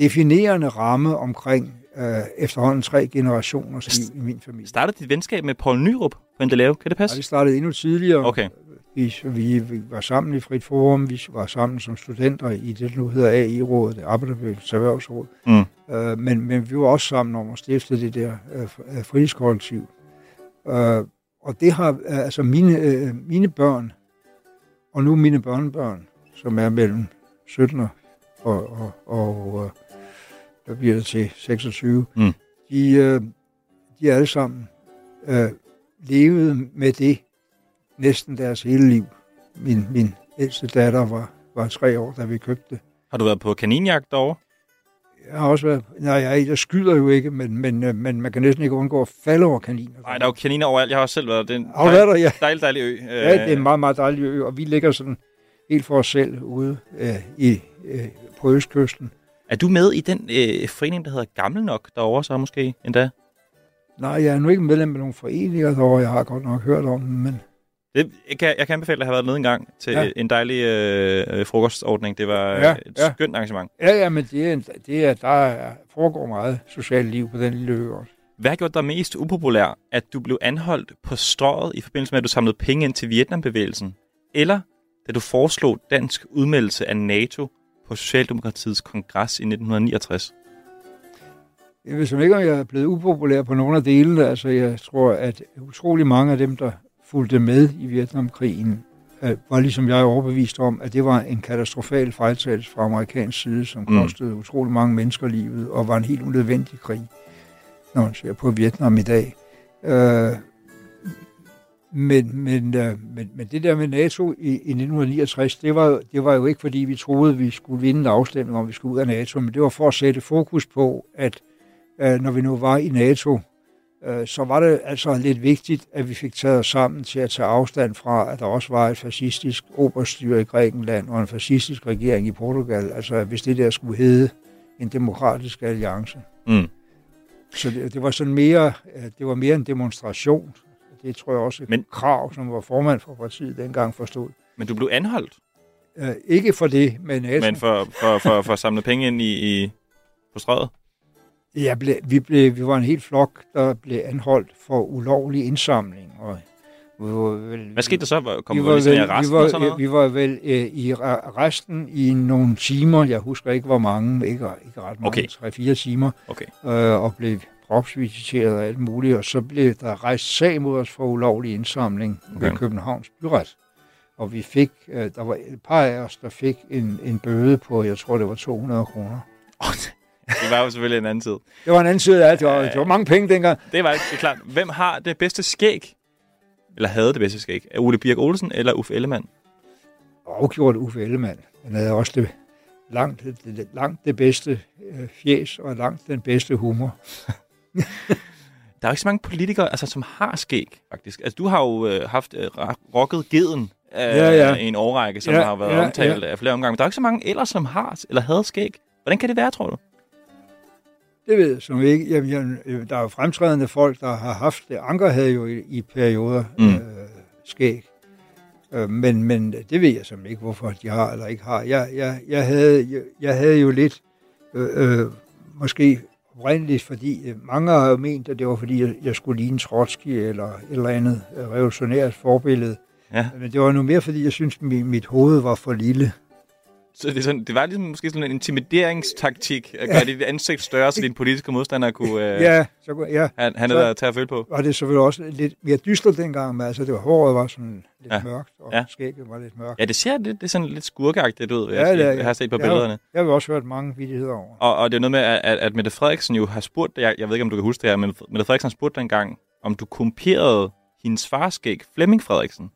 definerende ramme omkring øh, efterhånden tre generationers liv i min familie. Startede dit venskab med Paul Nyrup på Endelave? Kan det Ja, passe? det startede endnu tidligere. Okay. Vi, vi, vi var sammen i Frit Forum, vi var sammen som studenter i det, der nu hedder AI-rådet, det Arbejderbevægelsens Erhvervsråd. Mm. Øh, men, men vi var også sammen om at stifte det der øh, øh, fritidskollektiv. Øh, og det har, øh, altså mine, øh, mine børn, og nu mine børnebørn, som er mellem 17 og, og, og øh, hvad bliver det til, 26, Mm. de, øh, de er alle sammen øh, levet med det næsten deres hele liv. Min, min ældste datter var, var tre år, da vi købte det. Har du været på kaninjagt derovre? Jeg har også været... Nej, jeg, jeg skyder jo ikke, men, men, øh, men man kan næsten ikke undgå at falde over kaniner. Nej, der er jo kaniner overalt. Jeg har også selv været der. Det er en været der? Ja. dejlig, dejlig ø. Ja, det er en meget, meget dejlig ø, og vi ligger sådan helt for os selv ude øh, i, øh, på Østkysten. Er du med i den øh, forening, der hedder Gammel Nok derovre så måske endda? Nej, jeg er nu ikke medlem af nogle foreninger derovre, jeg har godt nok hørt om dem, men Det, jeg, kan, jeg kan anbefale at have været med en gang til Ja. en dejlig øh, øh, frokostordning. Det var Ja, et ja. skønt arrangement. ja, ja, men det er, det er, der er, foregår meget socialt liv på den lille ø også. Hvad har gjort dig mest upopulær? At du blev anholdt på strøget i forbindelse med, at du samlede penge ind til Vietnambevægelsen? Eller da du foreslog dansk udmeldelse af NATO på Socialdemokratiets kongres i 1969? Jeg ved som ikke, om jeg er blevet upopulær på nogle af delene. Altså, jeg tror, at utrolig mange af dem, der fulgte med i Vietnamkrigen, øh, var ligesom jeg overbevist om, at det var en katastrofal fejltagelse fra amerikansk side, som Mm. kostede utrolig mange mennesker livet, og var en helt unødvendig krig, når man ser på Vietnam i dag. Øh, men, men, øh, men, men det der med NATO i, i 1969, det var, det var jo ikke, fordi vi troede, vi skulle vinde en afstemning, om vi skulle ud af NATO, men det var for at sætte fokus på, at øh, når vi nu var i NATO, øh, så var det altså lidt vigtigt, at vi fik taget os sammen til at tage afstand fra, at der også var et fascistisk oberstyre i Grækenland og en fascistisk regering i Portugal. Altså hvis det der skulle hedde en demokratisk alliance. Mm. Så det, det var sådan mere, øh, det var mere en demonstration. det tror jeg også Men- Krav, som var formand for partiet dengang, forstod. Men du blev anholdt, Øh, ikke for det, men, altså, men for, for, for, for at samle penge ind i, i på strøget. Jeg blev, vi, blev, vi var en helt flok, der blev anholdt for ulovlig indsamling. Og vi var vel, Hvad skete der så? Kom vi var, ligesom i vel, arresten vi, var, og sådan noget? vi var vel øh, i resten i nogle timer, jeg husker ikke hvor mange, ikke, ikke ret mange, Okay. tre-fire timer, Okay. øh, og blev kropsvisiteret og alt muligt, og så blev der rejst sag mod os for ulovlig indsamling. Okay. ved Københavns Byret. Og vi fik, øh, der var et par af os, der fik en, en bøde på, jeg tror det var 200 kroner. Det var jo selvfølgelig en anden tid. Det var en anden side af det, det var, det var mange penge dengang. Det var ikke det er klart. Hvem har det bedste skæg? Eller havde det bedste skæg? Er Ole Birk Olsen eller Uffe Ellemann? afgjort Uffe Ellemann. Han havde også det, langt, det, langt det bedste øh, fjes og langt den bedste humor. [LAUGHS] Der er jo ikke så mange politikere, altså, som har skæg, faktisk. Altså, du har jo øh, haft øh, rocket geden øh, Ja, ja. i en årrække, som Ja, har været ja, omtalt af flere omgange. Men der er ikke så mange ellers, som har eller havde skæg. Hvordan kan det være, tror du? Det ved jeg som ikke. Jamen, jeg, øh, der er jo fremtrædende folk, der har haft det. Anker havde jo i, i perioder Mm. mm. øh, skæg. Øh, men, men det ved jeg som ikke, hvorfor de har eller ikke har. Jeg, jeg, jeg, havde, jeg, jeg havde jo lidt, øh, øh, måske oprindeligt, fordi øh, mange har jo ment, at det var fordi, jeg, jeg skulle ligne Trotsky eller et eller andet øh, revolutionært forbillede. Ja. Men det var nu mere, fordi jeg synes, mit, mit hoved var for lille. Så det, er sådan, det var ligesom måske sådan en intimideringstaktik, at gøre dit ansigt større, så dine politiske modstandere kunne øh, Ja, så, kunne- ja. have, have Så- at tage at føle på. var det selvfølgelig også lidt mere dystert dengang, men altså det var, håret var sådan lidt Ja. ja. mørkt, og Ja. ja. skægget var lidt mørkt. Ja, det ser lidt, det er sådan lidt skurkeagtigt ud, ja, Ja, jeg, det er- jeg har set på jeg har- billederne. Jeg har også hørt mange vidigheder over. Og, og det er noget med, at, at, Mette Frederiksen jo har spurgt, jeg, jeg ved ikke, om du kan huske det her, men Mette Frederiksen har spurgt dengang, om du kopierede hendes fars skæg, Flemming Frederiksen.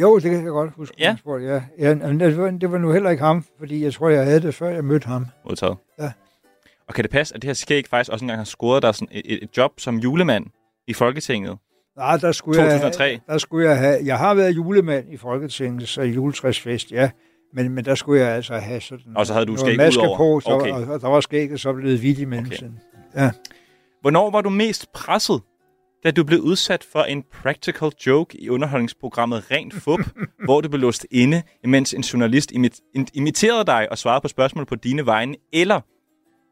Jo, det kan jeg godt huske. Ja. han spurgte, ja. ja men det, var, det var nu heller ikke ham, fordi jeg tror, jeg havde det, før jeg mødte ham. modtaget. Ja. Og kan det passe, at det her skæg faktisk også engang har scoret dig sådan et, et, job som julemand i Folketinget? Nej, der skulle, 2003. Jeg, der skulle jeg have... Jeg har været julemand i Folketinget, så juletræsfest, ja. Men, men der skulle jeg altså have sådan... Og så havde du skæg maske udover? på, så, Okay. og, og, der var skægget så blevet hvidt i mellemtiden. Ja. Hvornår var du mest presset, da du blev udsat for en practical joke i underholdningsprogrammet Rent Fup, [LAUGHS] hvor du blev låst inde, imens en journalist imit- imiterede dig og svarede på spørgsmål på dine vegne, eller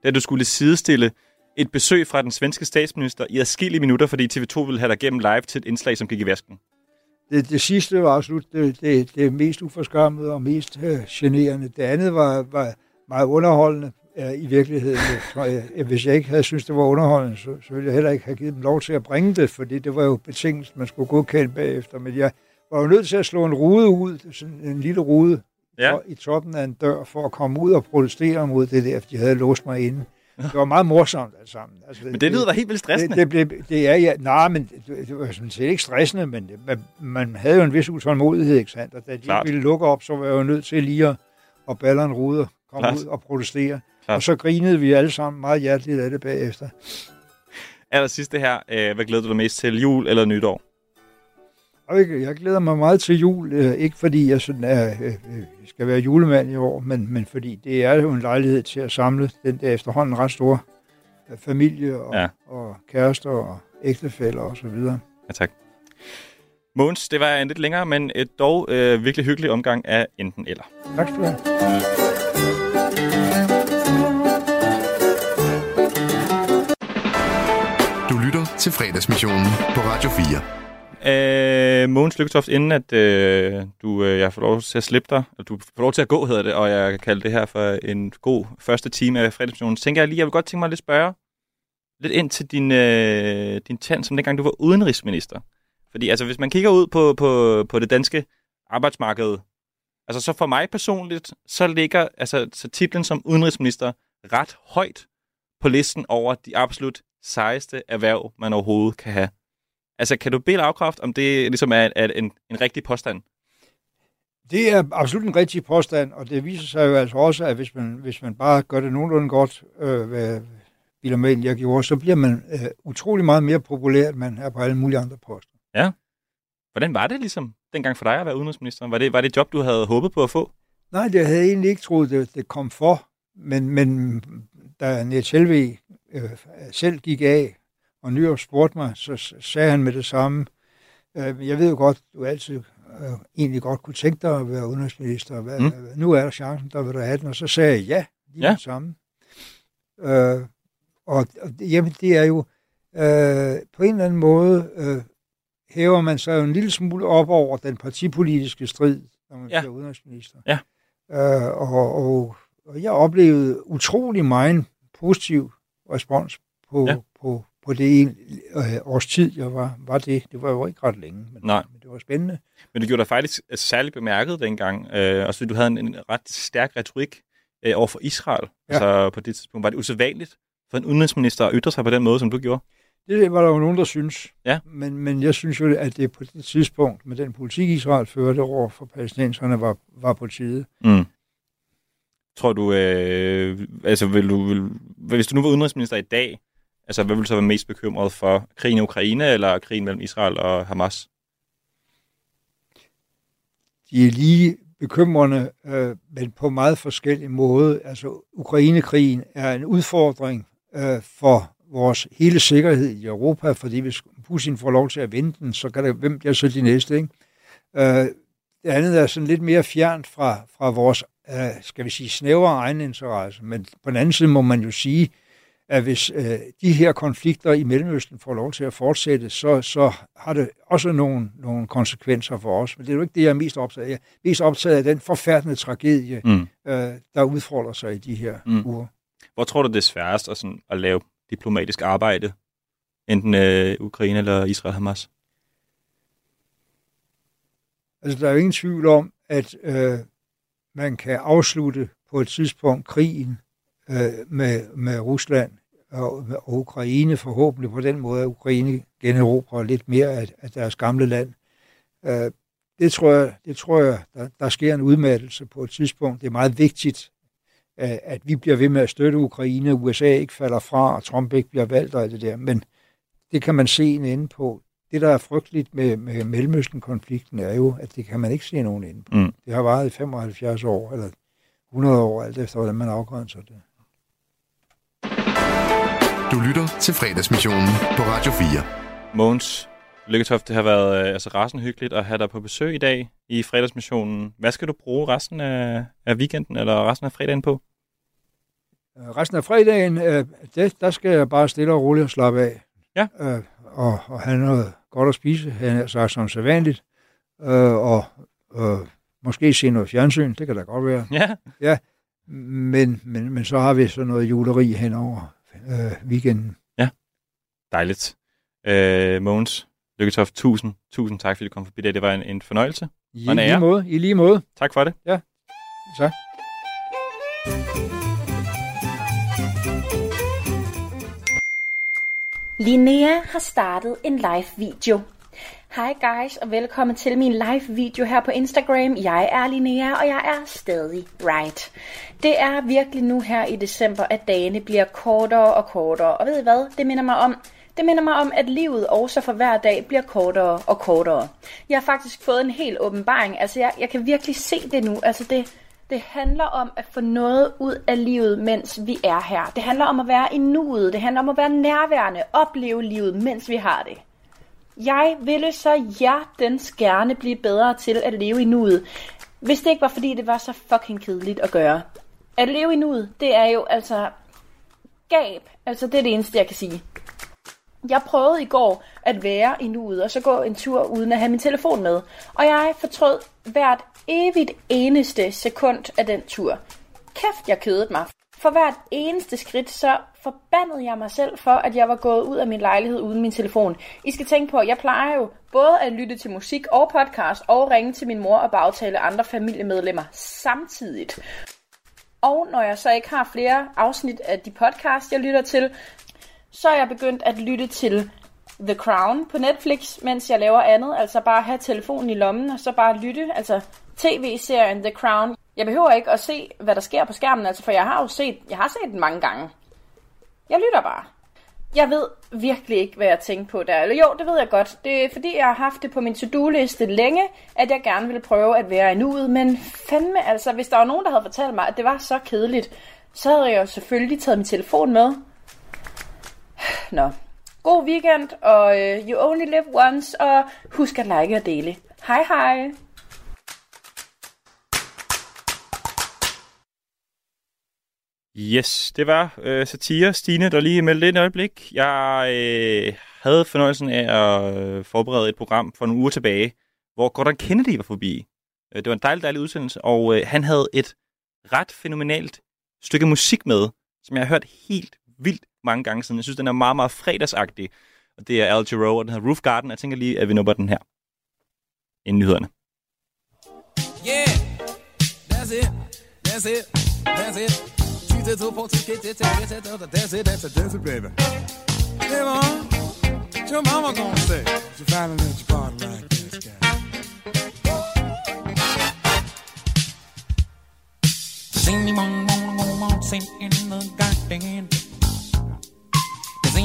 da du skulle sidestille et besøg fra den svenske statsminister i adskillige minutter, fordi TV2 ville have dig gennem live til et indslag, som gik i vasken? Det, det sidste var absolut det, det, det mest uforskammede og mest øh, generende. Det andet var, var meget underholdende øh, i virkeligheden. Tror, jeg, hvis jeg ikke havde synes det var underholdende, så, så ville jeg heller ikke have givet dem lov til at bringe det, fordi det var jo betingelsen, man skulle godkende bagefter. Men jeg var jo nødt til at slå en rude ud, sådan en lille rude Ja. i toppen af en dør, for at komme ud og protestere mod det der, for de havde låst mig inde. Det var meget morsomt alt sammen. Altså, Men det lyder da helt vildt stressende. Det, det, blev, det er ja, nej, men det, det var sådan set ikke stressende, men det, man, man havde jo en vis utålmodighed, ikke sandt? Og da de Klart. ville lukke op, så var jeg jo nødt til lige at, at balle en rude, komme Klart. ud og protestere. Klart. Og så grinede vi alle sammen meget hjerteligt af det bagefter. Aller sidste her, øh, hvad glæder du dig mest til, jul eller nytår? Jeg, glæder mig meget til jul, øh, ikke fordi jeg sådan er, øh, skal være julemand i år, men, men fordi det er jo en lejlighed til at samle den der efterhånden ret store familie og, Ja. ja. og kærester og ægtefæller og så videre. Ja, tak. Måns, det var en lidt længere, men et dog øh, virkelig hyggelig omgang af enten eller. Tak skal du have. Til fredagsmissionen på Radio 4. Øh, Mogens Lykketoft, inden at øh, du, øh, jeg får lov til at slippe dig, og du får lov til at gå, hedder det, og jeg kan kalde det her for en god første time af fredagsmissionen, tænker jeg lige, jeg vil godt tænke mig at lidt spørge lidt ind til din, øh, din tand, som dengang du var udenrigsminister. Fordi altså, hvis man kigger ud på, på, på det danske arbejdsmarked, altså så for mig personligt, så ligger altså, så titlen som udenrigsminister ret højt på listen over de absolut sejeste erhverv, man overhovedet kan have. Altså, kan du bede eller afkræfte, om det ligesom er, er en, en rigtig påstand? Det er absolut en rigtig påstand, og det viser sig jo altså også, at hvis man, hvis man bare gør det nogenlunde godt, øh, hvad Bill Mail jeg gjorde, så bliver man øh, utrolig meget mere populær, end man er på alle mulige andre poster. Ja. Hvordan var det ligesom dengang for dig at være udenrigsminister? Var det, var det et job, du havde håbet på at få? Nej, det havde jeg egentlig ikke troet, det, det kom for, men, men da Niels Helve øh, selv gik af, og Nyrup spurgte mig, så sagde han med det samme, Øh, jeg ved jo godt, du altid øh, egentlig godt kunne tænke dig at være udenrigsminister. Hvad, Mm. Nu er der chancen, der vil du have den. Og så sagde jeg ja, lige Ja. det samme. Øh, og, og det- jamen, det er jo øh, på en eller anden måde, øh, hæver man sig jo en lille smule op over den partipolitiske strid, når man ja. bliver udenrigsminister. Ja. Øh, og, og, og jeg oplevede utrolig meget positiv respons på, Ja. på, på det en øh, års tid, jeg var, var det. Det var jo ikke ret længe, men, Nej. men det var spændende. Men du gjorde dig faktisk altså, særligt bemærket dengang, øh, og så du havde en, en ret stærk retorik øh, over for Israel. Ja. Altså på det tidspunkt var det usædvanligt for en udenrigsminister at ytre sig på den måde, som du gjorde. Det var der jo nogen, der synes. Ja. Men, men jeg synes jo, at det på det tidspunkt, med den politik, Israel førte over for palæstinenserne, var, var på tide. Mm. Tror du, øh, altså vil du, vil, hvis du nu var udenrigsminister i dag, altså hvad vil du så være mest bekymret for? Krigen i Ukraine eller krigen mellem Israel og Hamas? De er lige bekymrende, øh, men på meget forskellig måde. Altså, Ukrainekrigen er en udfordring øh, for vores hele sikkerhed i Europa, fordi hvis Putin får lov til at vinde den, så kan det, hvem bliver så de næste, ikke? Øh, det andet er sådan lidt mere fjernt fra, fra vores, øh, skal vi sige, snævre egeninteresse, men på den anden side må man jo sige, at hvis øh, de her konflikter i Mellemøsten får lov til at fortsætte, så, så har det også nogle, nogle konsekvenser for os. Men det er jo ikke det, jeg er mest optaget af. Jeg er mest optaget af den forfærdende tragedie, Mm. øh, der udfordrer sig i de her mm. uger. Hvor tror du, det er sværest at, sådan, at lave diplomatisk arbejde, enten øh, Ukraine eller Israel-Hamas? Altså, der er jo ingen tvivl om, at øh, man kan afslutte på et tidspunkt krigen øh, med, med Rusland og, og Ukraine, forhåbentlig på den måde, at Ukraine generobrer lidt mere af, af deres gamle land. Øh, det tror jeg, det tror jeg der, der sker en udmattelse på et tidspunkt. Det er meget vigtigt, at, at vi bliver ved med at støtte Ukraine, USA ikke falder fra, og Trump ikke bliver valgt og alt det der. Men det kan man se en ende på. Det, der er frygteligt med, med Mellemøsten-konflikten, er jo, at det kan man ikke se nogen ende på. Mm. Det har varet i 75 år, eller 100 år, alt efter, hvordan man afgrænser det. Du lytter til fredagsmissionen på Radio 4. Mogens Lykketoft, det har været øh, altså rasende hyggeligt at have dig på besøg i dag i fredagsmissionen. Hvad skal du bruge resten af, af weekenden eller resten af fredagen på? Øh, Resten af fredagen, øh, det, der skal jeg bare stille og roligt og slappe af. Ja. Øh, og, og have noget godt at spise, han er sagt som sædvanligt. Øh, og øh, måske se noget fjernsyn, det kan da godt være. Ja. Ja, men, men, men så har vi så noget juleri hen over øh, weekenden. Dejligt. Øh, Mogens Lykketoft, tusind, tusind tak, fordi du kom forbi det. Det var en, en fornøjelse. I Og en ære. lige måde, i lige måde. Tak for det. Ja, tak. Linnea har startet en live video. Hej guys, og velkommen til min live video her på Instagram. Jeg er Linnea, og jeg er stadig right. Det er virkelig nu her i december, at dagene bliver kortere og kortere. Og ved I hvad? Det minder mig om, det minder mig om, at livet også for hver dag bliver kortere og kortere. Jeg har faktisk fået en helt åbenbaring. Altså, jeg, jeg kan virkelig se det nu. Altså, det, det handler om at få noget ud af livet, mens vi er her. Det handler om at være i nuet. Det handler om at være nærværende. Opleve livet, mens vi har det. Jeg ville så hjertens gerne blive bedre til at leve i nuet, hvis det ikke var fordi, det var så fucking kedeligt at gøre. At leve i nuet, det er jo altså gab. Altså det er det eneste, jeg kan sige. Jeg prøvede i går at være i nuet, og så gå en tur uden at have min telefon med. Og jeg fortrød hvert evigt eneste sekund af den tur. Kæft, jeg kedede mig. For hvert eneste skridt, så forbandede jeg mig selv for, at jeg var gået ud af min lejlighed uden min telefon. I skal tænke på, at jeg plejer jo både at lytte til musik og podcast, og ringe til min mor og bagtale andre familiemedlemmer samtidigt. Og når jeg så ikke har flere afsnit af de podcast, jeg lytter til, så er jeg begyndt at lytte til The Crown på Netflix, mens jeg laver andet. Altså bare have telefonen i lommen, og så bare lytte. Altså tv-serien The Crown. Jeg behøver ikke at se, hvad der sker på skærmen, altså, for jeg har jo set, jeg har set den mange gange. Jeg lytter bare. Jeg ved virkelig ikke, hvad jeg tænkte på der. Eller jo, det ved jeg godt. Det er fordi, jeg har haft det på min to-do-liste længe, at jeg gerne ville prøve at være i nuet. Men fandme altså, hvis der var nogen, der havde fortalt mig, at det var så kedeligt, så havde jeg jo selvfølgelig taget min telefon med. Nå, God weekend, og uh, you only live once, og husk at like og dele. Hej hej! Yes, det var øh, satire Stine, der lige meldte ind et øjeblik. Jeg øh, havde fornøjelsen af at øh, forberede et program for nogle uger tilbage, hvor Gordon Kennedy var forbi. Øh, det var en dejlig, dejlig udsendelse, og øh, han havde et ret fænomenalt stykke musik med, som jeg har hørt helt vildt mange gange siden. Jeg synes, den er meget, meget fredagsagtig. Og det er Al Jarreau, og den hedder Roof Garden. Jeg tænker lige, at vi nupper den her. Inden nyhederne. Yeah, that's it, that's it, that's it. Two to two, four, two, get it, get it, that's it, that's it, that's it, baby. Hey, mom, what your mama gonna say? She finally let you party like this, guy. Does anyone wanna go waltzing in the garden?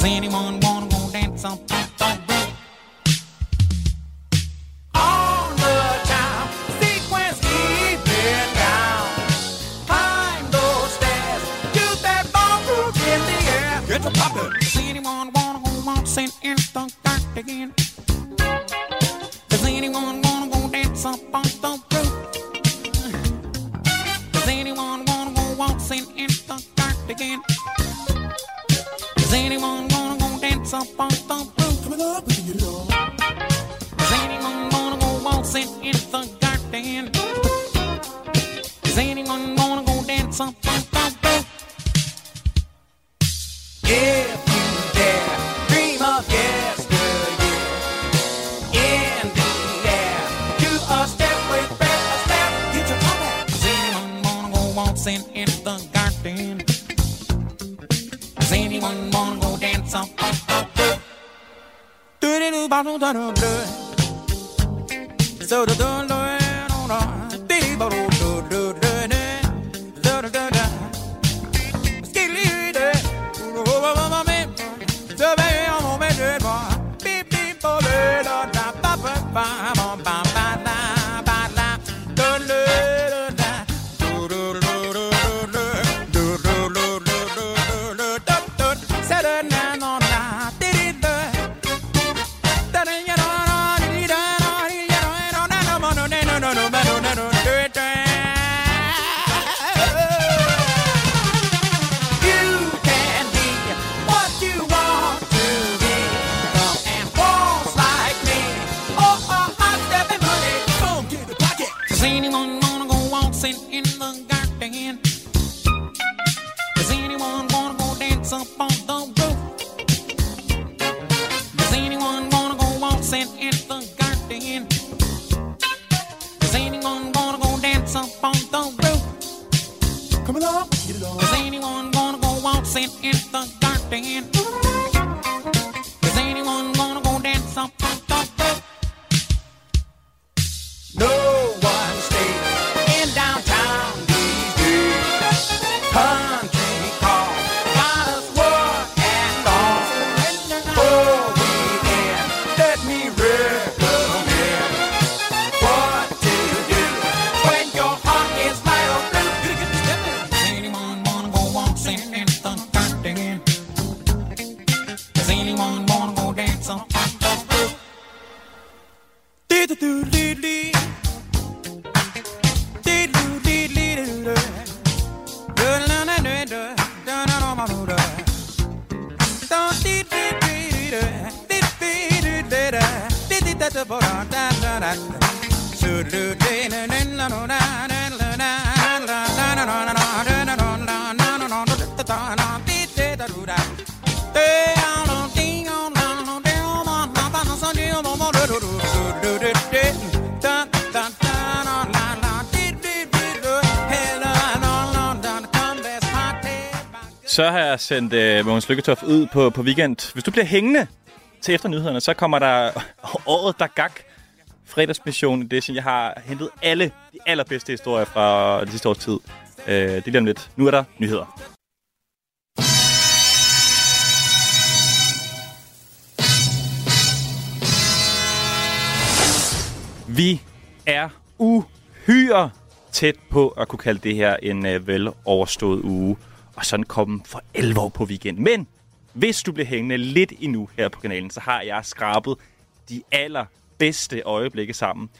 Does anyone wanna go dance on the roof? On the time, sequence even down. Climb those stairs, do that ball move in the air. Get to poppin'. Does anyone wanna go waltzing in the garden? Does anyone wanna go dance up on the roof? Does anyone wanna go waltzing in the garden? Does anyone wanna go dance up on the roof? Coming up, I don't, So the Så sendt øh, Mogens Lykketoft ud på, på weekend. Hvis du bliver hængende, til efter nyhederne, så kommer der [LAUGHS] året, der gak fredagsmission edition. Jeg har hentet alle de allerbedste historier fra det sidste års tid. Øh, det er lige om lidt. Nu er der nyheder. Vi er uhyre tæt på at kunne kalde det her en øh, veloverstået uge. Og sådan komme for 11 år på weekend. Men hvis du bliver hængende lidt endnu her på kanalen, så har jeg skrabet de allerbedste øjeblikke sammen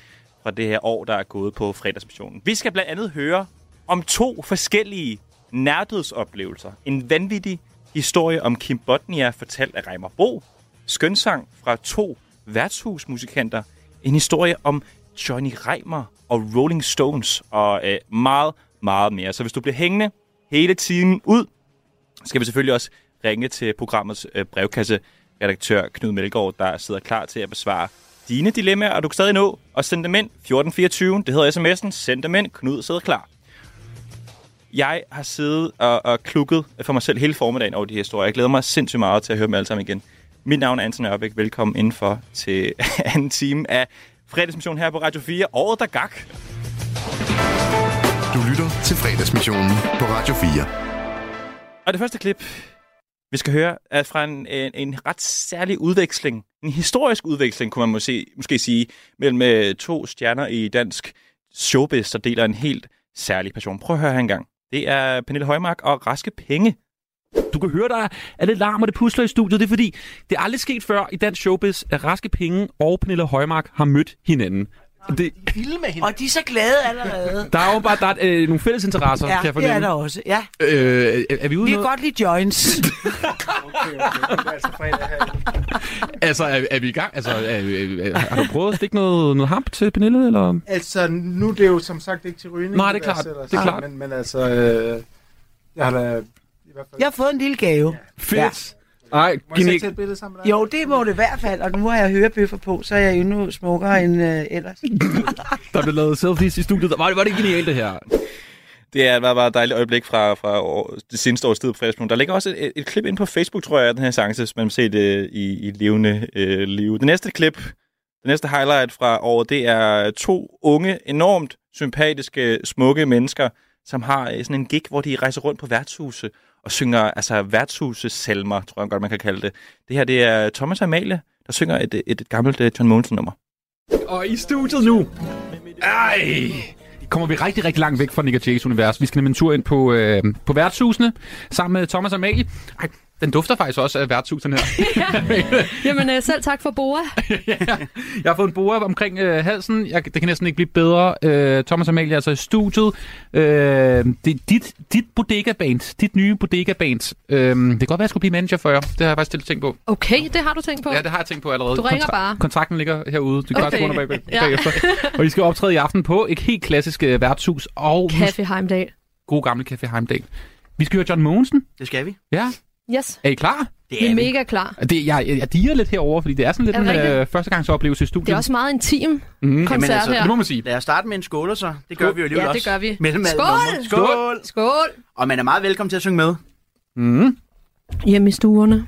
fra det her år, der er gået på fredagsmissionen. Vi skal blandt andet høre om to forskellige nærdødsoplevelser. En vanvittig historie om Kim Botnia, fortalt af Reimer Bo. Skønsang fra to værtshusmusikanter. En historie om Johnny Reimer og Rolling Stones og øh, meget, meget mere. Så hvis du bliver hængende hele tiden ud, skal vi selvfølgelig også ringe til programmets øh, brevkasseredaktør Knud Melgaard, der sidder klar til at besvare dine dilemmaer, og du kan stadig nå at sende dem ind 1424. Det hedder sms'en. Send dem ind. Knud sidder klar. Jeg har siddet og, og klukket for mig selv hele formiddagen over de her historier. Jeg glæder mig sindssygt meget til at høre dem alle sammen igen. Mit navn er Anton Ørbæk. Velkommen indenfor til [LAUGHS] anden time af fredagsmission her på Radio 4. Året, der gak. Du lytter til fredagsmissionen på Radio 4. Og det første klip, vi skal høre, er fra en, en, en ret særlig udveksling. En historisk udveksling, kunne man måske, måske sige, mellem øh, to stjerner i dansk showbiz, der deler en helt særlig passion. Prøv at høre her engang. Det er Pernille Højmark og Raske Penge. Du kan høre, der er lidt larm, og det pusler i studiet. Det er fordi, det er aldrig sket før i dansk showbiz, at Raske Penge og Pernille Højmark har mødt hinanden. Det, vilde med hende. Og de er så glade allerede. der er jo bare der er, øh, nogle fælles interesser, Ja, kan jeg det er fornemme. der også. Ja. Øh, er, er vi ude Vi kan godt lide joints. [LAUGHS] Altså, er, er vi i gang? Altså, er, er, er, har du prøvet at stikke noget, noget hamp til Pernille, eller? Altså, nu er det jo som sagt ikke til rygning. Nej, det er klart. sætter Det er klart. Men, men altså, øh, jeg har da i hvert fald... Jeg har fået en lille gave. Fedt. Ej, Må jeg så tage et billede sammen med dig? Jo, det må det i hvert fald. Og nu har jeg hørebøffer på, så er jeg endnu smukkere end øh, ellers. [LAUGHS] Der blev lavet selfies i studiet. Var det, var det genialt, det her? Det er bare, bare et dejligt øjeblik fra, fra år, det seneste års tid på Facebook. Der ligger også et, et klip ind på Facebook, tror jeg, af den her chance, hvis man vil se det i, i levende øh, liv. Det næste klip, det næste highlight fra året, det er to unge, enormt sympatiske, smukke mennesker, som har øh, sådan en gig, hvor de rejser rundt på værtshuse og synger altså værtshusesalmer, tror jeg godt, man kan kalde det. Det her, det er Thomas og Amalie, der synger et, et, et gammelt øh, John Monsen-nummer. Og i studiet nu. Ej. Kommer vi rigtig, rigtig langt væk fra Nick Jays univers. Vi skal nemlig en tur ind på, øh, på værtshusene sammen med Thomas og Amalie. Ej, den dufter faktisk også af værtshusene her. [LAUGHS] Jamen, øh, selv tak for Boa. [LAUGHS] Jeg har fået en bord omkring øh, halsen. Jeg, det kan næsten ikke blive bedre. Øh, Thomas og Amalie er altså i studiet. Øh, det er dit, dit bodega-band. Dit nye bodega-band. Øh, det kan godt være, at jeg skulle blive manager for jer. Det har jeg faktisk tænkt på. Okay, det har du tænkt på. Ja, det har jeg tænkt på allerede. Du ringer bare. Kontrakten ligger herude. Du kan Okay. bare bag, bag, Ja. bagefter. Og I skal optræde i aften på et helt klassisk øh, værtshus. Og Café Heimdal. god gamle Café Heimdal. Vi skal høre John Mogensen. Det skal vi. Ja. Yes. Er I klar? Vi er mega klar. Det, jeg, jeg, jeg diger lidt herover, fordi det er sådan lidt Er det en øh, førstegangsoplevelse i studiet. Det er også meget intim Mhm. koncert altså, her. det må man sige. Lad os starte med en skål, så. Det gør Skål. vi jo alligevel Ja, det også. gør vi. Mellem Skål! numre. Skål! Skål! Og man er meget velkommen til at synge med. Mm. Hjemme i stuerne.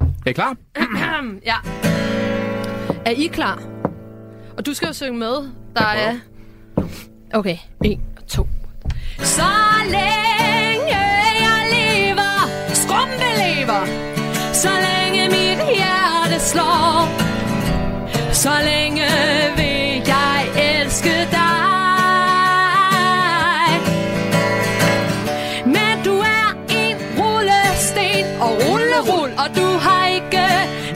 Er I klar? [CLEARS THROAT] ja. Er I klar? Og du skal jo synge med. Der er... Okay, en og to. Så længe så længe mit hjerte slår, så længe vil jeg elske dig. Men du er en rullesten og rullerull, og du har ikke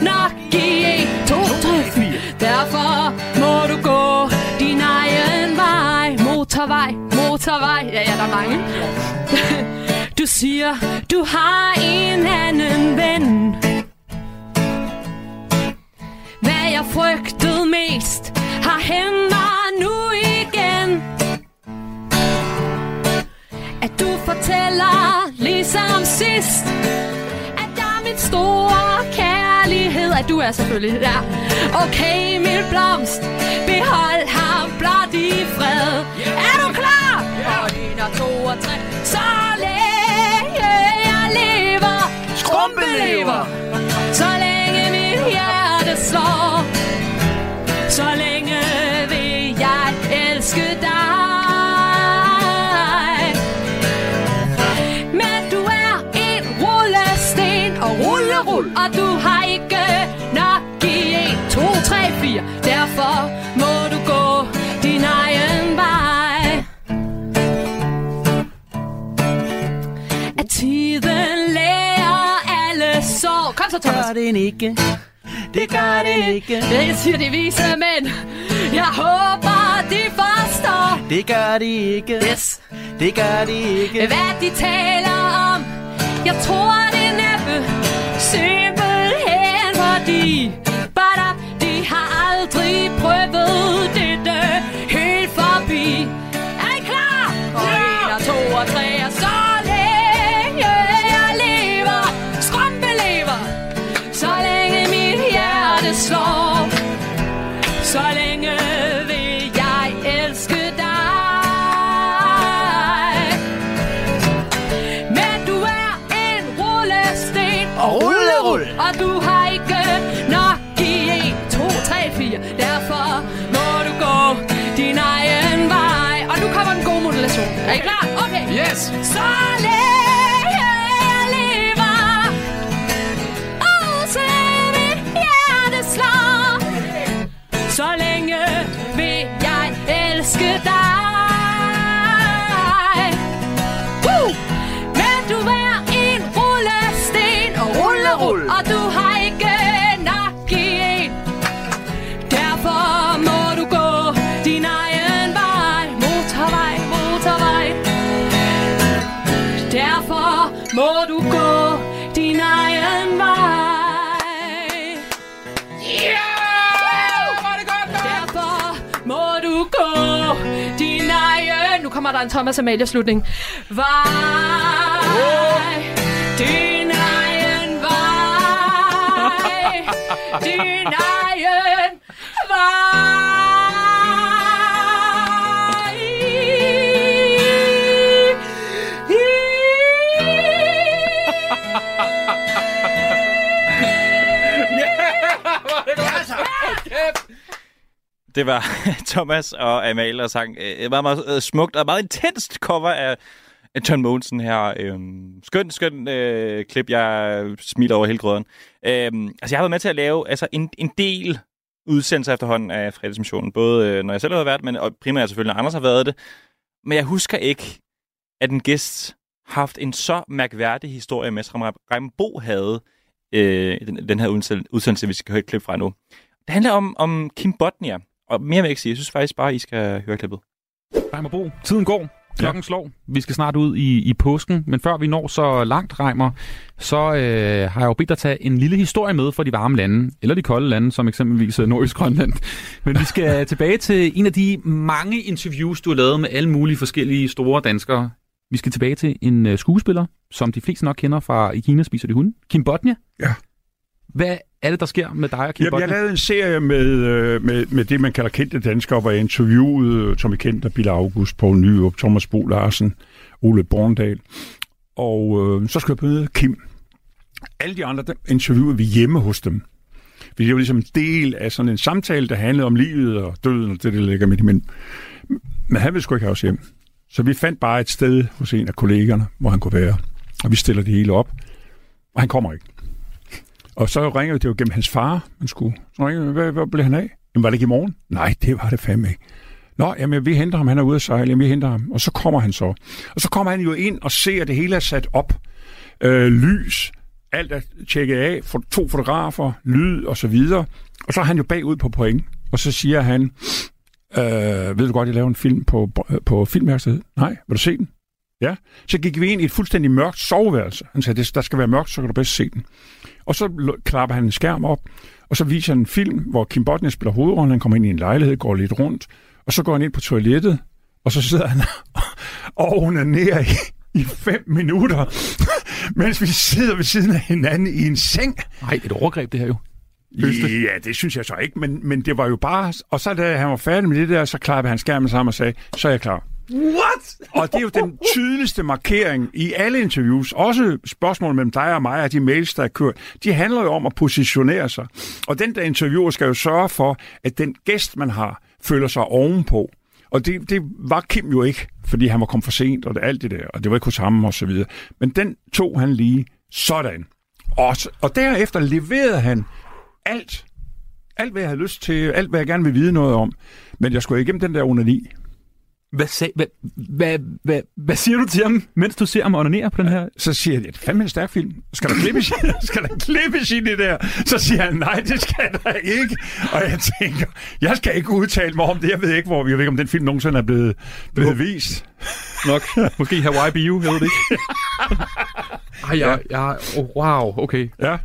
nok i 1, 2, 3, 4. Derfor må du gå din egen vej. Motorvej, motorvej. Ja, ja, der er mange. Du siger, du har en anden ven. Hvad jeg frygtede mest, har hænder nu igen. At du fortæller ligesom sidst. At jeg er min store kærlighed. At du er selvfølgelig der. Okay, min blomst. Behold ham blot i fred. Er du klar? Og en og to og tre unbeliever. So I laying in the yeah, the. Så, Thomas. Gør det ikke. Det gør det ikke. Det siger de vise mænd. Jeg håber, de forstår. Det gør de ikke. Yes. Det gør de ikke. Hvad de taler om Jeg tror det er næppe Simpelthen Yes. Så længe jeg lever Og så mit hjerte slår Så længe der en Thomas Amalie slutning. Vej. Din egen vej. Din egen vej. Det var [LAUGHS] Thomas og Amalie, der sang øh, et meget, meget øh, smukt og meget intenst cover af John Mogensen her. Øhm, skøn, skøn øh, klip. Jeg smiler over hele grøden. Øhm, altså, jeg har været med til at lave altså, en, en del udsendelser efterhånden af fredagsmissionen. Både øh, når jeg selv har været, men og primært selvfølgelig, når Anders har været det. Men jeg husker ikke, at en gæst har haft en så mærkværdig historie med, som Raimund havde øh, den, den her udsendelse, udsendelse, vi skal høre et klip fra nu. Det handler om, om Kim Botnia, og mere vil jeg ikke sige. Jeg synes faktisk bare, I skal høre klippet. Reimer Bo, tiden går. Klokken ja. slår. Vi skal snart ud i, i påsken, men før vi når så langt, Reimer, så øh, har jeg jo bedt dig at tage en lille historie med fra de varme lande, eller de kolde lande, som eksempelvis øh, Nordøst Grønland. Men vi skal [LAUGHS] tilbage til en af de mange interviews, du har lavet med alle mulige forskellige store danskere. Vi skal tilbage til en øh, skuespiller, som de fleste nok kender fra I Kina spiser de hunde. Kim Botnia. Ja. Hvad er det, der sker med dig og Kim Jamen, jeg lavede en serie med, øh, med, med det, man kalder kendte danskere, hvor jeg interviewede øh, Tommy Kent, Bille August, Poul Nyrup, Thomas Bo Larsen, Ole Borndal. Og øh, så skulle jeg møde Kim. Alle de andre der interviewede vi hjemme hos dem. For det var ligesom en del af sådan en samtale, der handlede om livet og døden og det, der ligger midt imellem. Men han ville sgu ikke have os hjem. Så vi fandt bare et sted hos en af kollegerne, hvor han kunne være. Og vi stiller det hele op. Og han kommer ikke. Og så ringer det jo gennem hans far, man skulle. Så ringer hvad, hvad blev han af? Jamen, var det ikke i morgen? Nej, det var det fandme ikke. Nå, jamen, vi henter ham, han er ude at sejle, jamen, vi henter ham. Og så kommer han så. Og så kommer han jo ind og ser, at det hele er sat op. Øh, lys, alt er tjekket af, for to fotografer, lyd og så videre. Og så er han jo bagud på point. Og så siger han, øh, ved du godt, jeg laver en film på, øh, på filmværkstedet? Nej, vil du se den? Ja. Så gik vi ind i et fuldstændig mørkt soveværelse. Han sagde, der skal være mørkt, så kan du bedst se den. Og så klapper han en skærm op, og så viser han en film, hvor Kim Botnia spiller hovedrollen. Han kommer ind i en lejlighed, går lidt rundt, og så går han ind på toilettet, og så sidder han [LAUGHS] og onanerer i, i fem minutter, [LAUGHS] mens vi sidder ved siden af hinanden i en seng. Nej, et overgreb det her jo. Ja, det synes jeg så ikke, men, men det var jo bare... Og så da han var færdig med det der, så klappede han skærmen sammen og sagde, så er jeg klar. What? Og det er jo den tydeligste markering i alle interviews, også spørgsmål mellem dig og mig og de mails, der er kørt, de handler jo om at positionere sig. Og den der interviewer skal jo sørge for, at den gæst, man har, føler sig ovenpå. Og det, det var Kim jo ikke, fordi han var kommet for sent, og det, alt det der, og det var ikke hos ham og så videre. Men den tog han lige sådan. Og, og derefter leverede han alt. Alt, hvad jeg havde lyst til, alt, hvad jeg gerne vil vide noget om. Men jeg skulle igennem den der underlig. Hvad, sag, hvad, hvad, hvad, hvad siger du til ham, mens du ser ham onanere på den her? Så siger jeg, det er fandme en stærk film. Skal der klippes, [LAUGHS] skal der klippes i det der? Så siger han, nej, det skal der ikke. Og jeg tænker, jeg skal ikke udtale mig om det. Jeg ved ikke, hvor, jeg ved om den film nogensinde er blevet, blevet vist. Nok. Måske Hawaii Bio, jeg ved det ikke. [LAUGHS] Ej, jeg, jeg, oh, wow, okay. Ja.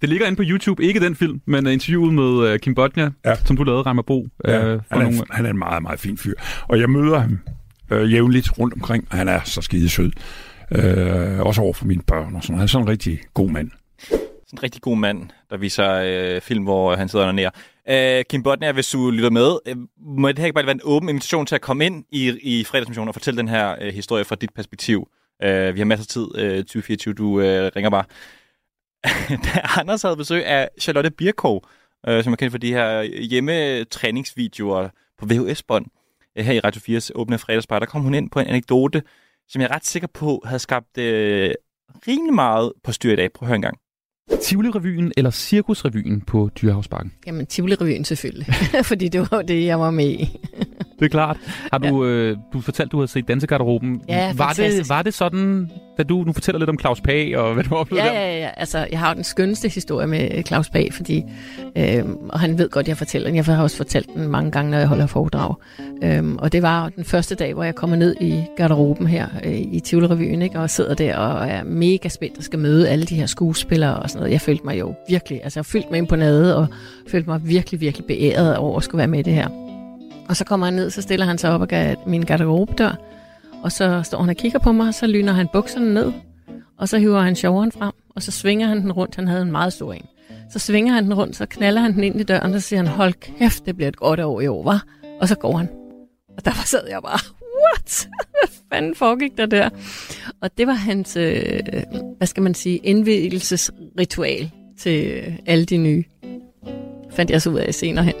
Det ligger inde på YouTube, ikke den film, men uh, interviewet med uh, Kim Bodnia, Ja. som du lavede, Reimer Bo. Ja, øh, han, for er, nogle... en- han er en meget, meget fin fyr. Og jeg møder ham øh, jævnligt rundt omkring, og han er så skide sød. Øh, også over for mine børn og sådan noget. Han er sådan en rigtig god mand. Sådan en rigtig god mand, der viser øh, film, hvor han sidder nær. Øh, Kim Bodnia, hvis du lytter med, øh, må det her ikke bare være en åben invitation til at komme ind i, i fredagsmissionen og fortælle den her øh, historie fra dit perspektiv? Øh, vi har masser af tid, øh, 2024, du øh, ringer bare. [LAUGHS] Da Anders havde besøg af Charlotte Birkov, øh, som er kendt for de her hjemmetræningsvideoer på VHS-bånd, øh, her i Radio 4's åbne fredagsbar, der kom hun ind på en anekdote, som jeg er ret sikker på havde skabt øh, rimelig meget på styr i dag. Prøv at høre en gang. Tivoli-revyen eller Cirkusrevyen på Dyrehavsbakken? Jamen, Tivoli-revyen selvfølgelig. [LAUGHS] Fordi det var det, jeg var med i. Det er klart. Har du, øh, du fortalte, du havde set Dansegarderoben. Ja, var det, var det sådan, da du nu fortæller lidt om Claus Pag og hvad du oplevede Ja, der? ja, ja. Altså, jeg har jo den skønneste historie med Claus Bag, fordi, øhm, og han ved godt, at jeg fortæller den. Jeg har også fortalt den mange gange, når jeg holder foredrag. Øhm, og det var den første dag, hvor jeg kommer ned i garderoben her øh, i Tivoli-revyen, ikke? og sidder der og er mega spændt og skal møde alle de her skuespillere og sådan noget. Jeg følte mig jo virkelig, altså jeg følte mig imponeret og følte mig virkelig, virkelig beæret over at skulle være med i det her. Og så kommer han ned, så stiller han sig op ad min garderobedør, og så står han og kigger på mig, og så lyner han bukserne ned, og så hiver han sjoveren frem, og så svinger han den rundt. Han havde en meget stor en. Så svinger han den rundt, så knaller han den ind i døren, og så siger han, hold kæft, det bliver et godt år i år, var. Og så går han. Og der sad jeg bare, what? Hvad fanden foregik der der? Og det var hans, øh, hvad skal man sige, indvielsesritual til alle de nye. Fandt jeg så ud af senere hen.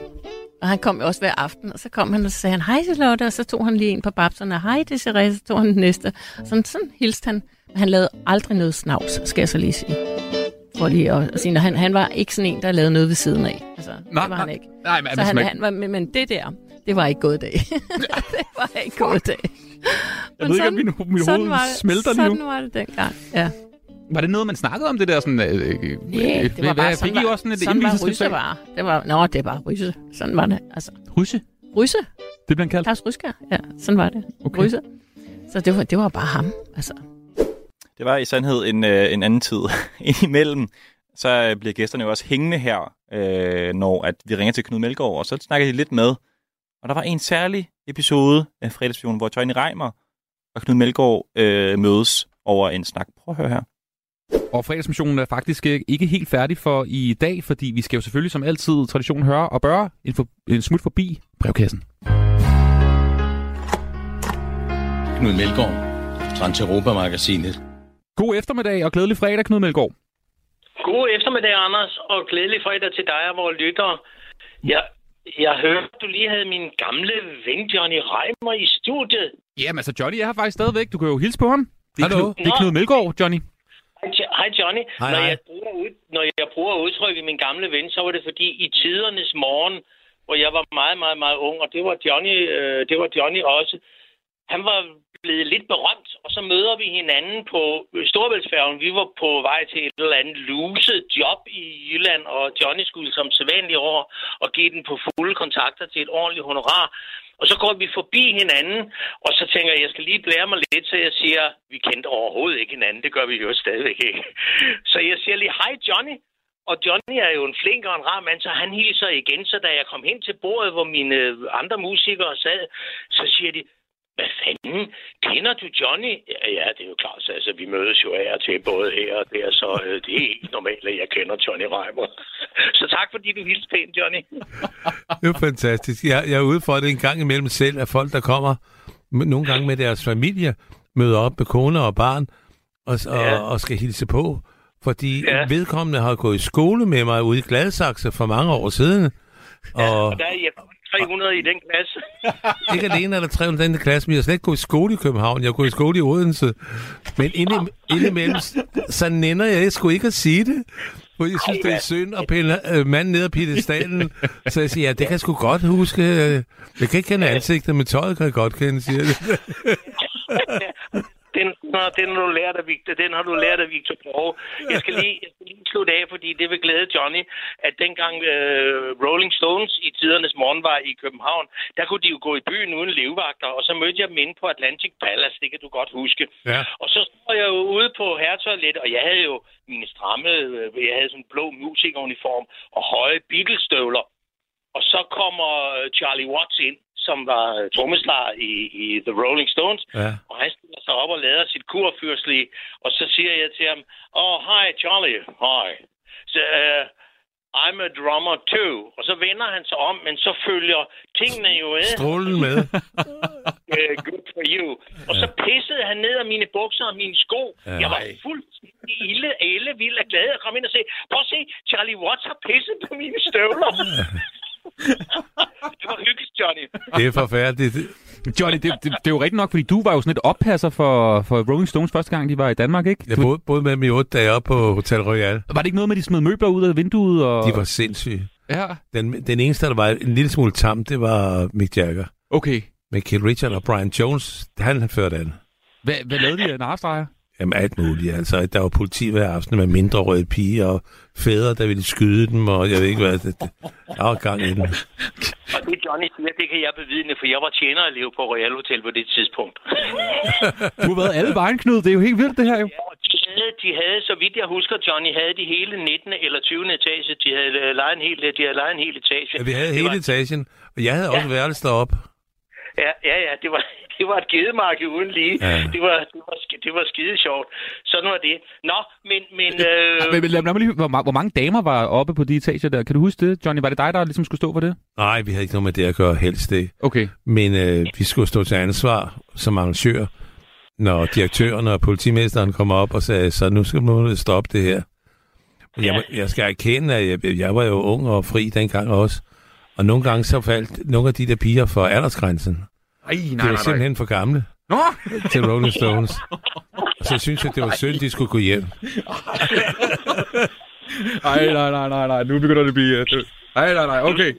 Og han kom jo også hver aften, og så kom han, og så sagde han, hej Charlotte, og så tog han lige en på babserne, hej Desiree, så tog han den næste. Sådan, sådan hilste han. Men han lavede aldrig noget snavs, skal jeg så lige sige. For lige at, sige, han, han var ikke sådan en, der lavede noget ved siden af. Altså, Nej, det var han ikke. nej, men så han, han var, men, men det der, det var ikke gået dag. [LAUGHS] det var ikke gået dag. Jeg ved ikke, om min, min sådan hoved var det, smelter lige Sådan nu. var det dengang, ja. Var det noget, man snakkede om det der? Sådan, øh, øh, Nej, det var bare sådan, fik I var, også sådan et sådan var rysse var. Det var, nå, det var rysse. Sådan var det. Altså, Rysse? rysse. Det bliver kaldt? Claus Rysker. Ja, sådan var det. Okay. Rysse. Så det var, det var bare ham. Altså, Det var i sandhed en, øh, en anden tid. [LAUGHS] Indimellem, så øh, bliver gæsterne jo også hængende her, øh, når at vi ringer til Knud Melgaard, og så snakker de lidt med. Og der var en særlig episode af fredagsfionen, hvor Tøjne Reimer og Knud Melgaard øh, mødes over en snak. Prøv at høre her. Og fredagsmissionen er faktisk ikke helt færdig for i dag, fordi vi skal jo selvfølgelig som altid tradition høre og børe en, for, en smut forbi brevkassen. Knud Melgaard, Transeuropa-magasinet. God eftermiddag og glædelig fredag, Knud Melgaard. God eftermiddag, Anders, og glædelig fredag til dig og vores lyttere. Jeg, jeg hørte, du lige havde min gamle ven Johnny Reimer i studiet. Jamen altså, Johnny er her faktisk stadigvæk. Du kan jo hilse på ham. Det er, Hallo. Knud, det er Knud Melgaard, Johnny. Hej, Jo- Hej Johnny. Hej, når, hej. Jeg bruger ud, når jeg bruger udtrykket min gamle ven, så var det fordi i tidernes morgen, hvor jeg var meget, meget, meget ung, og det var Johnny, øh, det var Johnny også. Han var blevet lidt berømt, og så møder vi hinanden på Storebæltsfærgen. Vi var på vej til et eller andet luset job i Jylland, og Johnny skulle som sædvanligt over og give den på fulde kontakter til et ordentligt honorar. Og så går vi forbi hinanden, og så tænker jeg, jeg skal lige blære mig lidt, så jeg siger, vi kendte overhovedet ikke hinanden, det gør vi jo stadigvæk ikke. [LAUGHS] Så jeg siger lige, hej Johnny, og Johnny er jo en flink og en rar mand, så han hilser igen. Så da jeg kom hen til bordet, hvor mine øh, andre musikere sad, så siger de, hvad fanden, kender du Johnny? Ja, det er jo klart, så altså, vi mødes jo af og til både her og der, så øh, det er helt normalt, at jeg kender Johnny Reimer. så tak, fordi du hilste pænt, Johnny. Det er fantastisk. Jeg, jeg er ude for det en gang imellem selv, at folk, der kommer nogle gange med deres familie, møder op med kone og barn, og, og, Ja. og skal hilse på. Fordi ja. vedkommende har gået i skole med mig ude i Gladsaxe for mange år siden. Og Og der er jeg 300 i den klasse. [LAUGHS] ikke alene er der 300 i den klasse, men jeg har slet ikke gået i skole i København. Jeg har gået i skole i Odense. Men inde, indimellem, så nænder jeg sgu ikke at sige det. For jeg synes, det er synd at pille øh, manden ned af piedestalen. [LAUGHS] Så jeg siger, ja, det kan jeg sgu godt huske. Jeg kan ikke kende ansigtet, men tøjet kan jeg godt kende, siger det. [LAUGHS] Den, nå, den, har du lært af Victor, den har du lært af Victor Borge. Jeg skal lige, jeg skal lige slutte af, fordi det vil glæde Johnny, at dengang øh, Rolling Stones i tidernes morgen var i København, der kunne de jo gå i byen uden levevagter, og så mødte jeg dem inde på Atlantic Palace, det kan du godt huske. Ja. Og så stod jeg jo ude på herretoilet, og jeg havde jo mine stramme, øh, jeg havde sådan en blå musikeruniform og høje Beatles-støvler. Og så kommer øh, Charlie Watts ind, som var trommeslager i, i The Rolling Stones. Ja. Og han stiller sig op og lader sit kurfyrstlige. Og så siger jeg til ham, oh, hi Charlie, hi. Så, uh, I'm a drummer too. Og så vender han sig om, men så følger tingene jo med. Strålen med. uh, [LAUGHS] good for you. Og så pissede han ned af mine bukser og mine sko. Ja. Jeg var fuldstændig ille, elle, vild af glæde at komme ind og se, prøv at se, Charlie Watts har pisset på mine støvler. [LAUGHS] det var hyggeligt, Johnny. Det er forfærdeligt. Johnny, det, det, det er jo rigtigt nok, fordi du var jo sådan et oppasser for, for Rolling Stones første gang, de var i Danmark, ikke? Jeg boede, boede med dem i otte dage oppe på Hotel Royal. Var det ikke noget med, at de smed møbler ud af vinduet? Og... De var sindssyge. Ja. Den, den eneste, der var en lille smule tam, det var Mick Jagger. Okay. Men Keith Richard og Brian Jones, han, han førte an. Hvad, hvad lavede de af narstreger? Jamen alt muligt. Altså, der var politi hver aften med mindre røde piger og fædre, der ville skyde dem, og jeg ved ikke hvad. Det, der var gang i den. Og det Johnny siger, det kan jeg bevidne, for jeg var tjenerelev på Royal Hotel på det tidspunkt. Du har været alle vejen, Knud. Det er jo helt vildt, det her jo. de, havde, de havde, så vidt jeg husker, Johnny, havde de hele 19. eller 20. etage. De havde øh, lejet en hel, de havde lejet en hel etage. Ja, vi havde Det hele var- etagen, og jeg havde også værelse deroppe. Ja, ja, ja, det var, det var et gedemarked uden lige. Ja. Det, var, det, var, det var skide sjovt. Sådan var det. Nå, men... men øh, Men, men lad, lad mig lige, hvor, hvor mange damer var oppe på de etager der? Kan du huske det, Johnny? Var det dig, der ligesom skulle stå for det? Nej, vi havde ikke noget med det at gøre helst det. Okay. Men øh, vi skulle stå til ansvar som arrangør, når direktøren og politimesteren kom op og sagde, så nu skal man stoppe det her. Men jeg, jeg skal erkende, at jeg, jeg var jo ung og fri dengang også. Og nogle gange så faldt nogle af de der piger for aldersgrænsen. Ej, de var simpelthen for gamle Nå! til Rolling Stones. Og [LAUGHS] så synes jeg, det var synd, de skulle gå hjem. Ej, nej, nej, nej, nej. Nu begynder det at blive... Uh, ej, nej, nej, okay.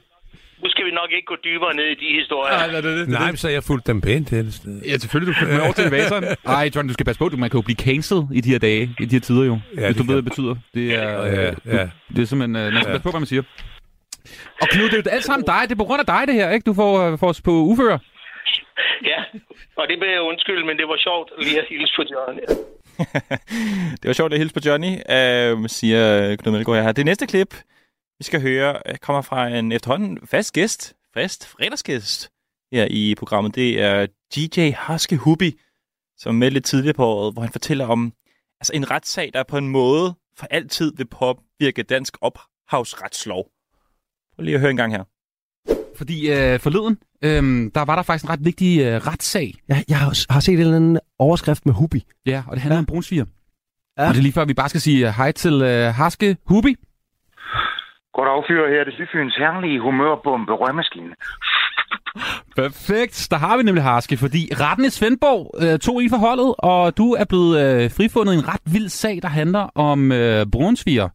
nu skal vi nok ikke gå dybere ned i de historier. Nej, nej, det, det, Nej, så jeg fulgte dem pænt til det sted. Ja, selvfølgelig, du med over til vaseren. [LAUGHS] Ej, John, du skal passe på, du man kan jo blive cancelled i de her dage, i de her tider jo. Ja, hvis du det ved, hvad det betyder. Det er, Ja, øh, ja. Du, det er simpelthen, øh, man skal Ja. passe på, hvad man siger. Og Knud, det er jo alt sammen dig. Det er på grund af dig, det her, ikke? Du får, øh, får os på uføre. [LAUGHS] Ja, og det vil jeg undskylde, men det var sjovt lige at hilse på Johnny. [LAUGHS] Det var sjovt at hilse på Johnny, øh, siger Knud Melgaard her. Det næste klip, vi skal høre, øh, kommer fra en efterhånden fast gæst, fast fredagsgæst her i programmet. Det er DJ Haske Hubi, som er med lidt tidligere på året, hvor han fortæller om altså en retssag, der på en måde for altid vil påvirke dansk ophavsretslov. Prøv lige at høre en gang her. Fordi øh, forleden, øh, der var der faktisk en ret vigtig øh, retssag. Jeg, jeg har, set en eller anden overskrift med Hubi. Ja, og det handler ja. om brunsviger. Ja. Og det er lige før, vi bare skal sige øh, hej til øh, Haske Hubi. Goddag, fyre her. Det er Sydfyns herlige humørbombe røgmaskine. Perfekt. Der har vi nemlig Harske, fordi retten i Svendborg øh, tog i forholdet, og du er blevet øh, frifundet i en ret vild sag, der handler om øh, brunsviger.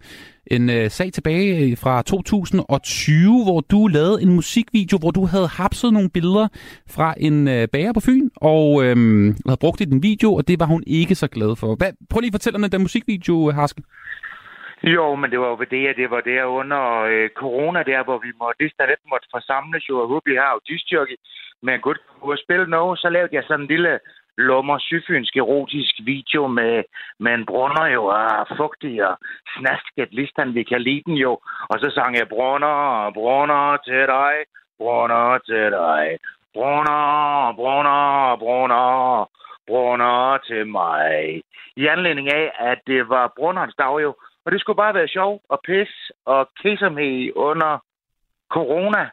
En øh, sag tilbage øh, fra 2020, hvor du lavede en musikvideo, hvor du havde hapset nogle billeder fra en øh, bager på Fyn, og øh, havde brugt det i din video, og det var hun ikke så glad for. Hvad, prøv lige at fortælle om den musikvideo, Harske. Jo, men det var jo ved det, at det var der under øh, corona, der hvor vi måtte, det der måtte forsamles jo, og håbe, vi har jo disjockey, men godt kunne spille noget, så lavede jeg sådan en lille lommer syfynsk erotisk video med, med en brunner jo, og fugtig og snasket, listan vi kan lide den jo, og så sang jeg brunner, brunner til dig, brunner til dig, brunner, brunner, brunner, brunner til mig. I anledning af, at det var brunnerens dag jo, og det skulle bare være sjov og pis og kedsomhed under corona.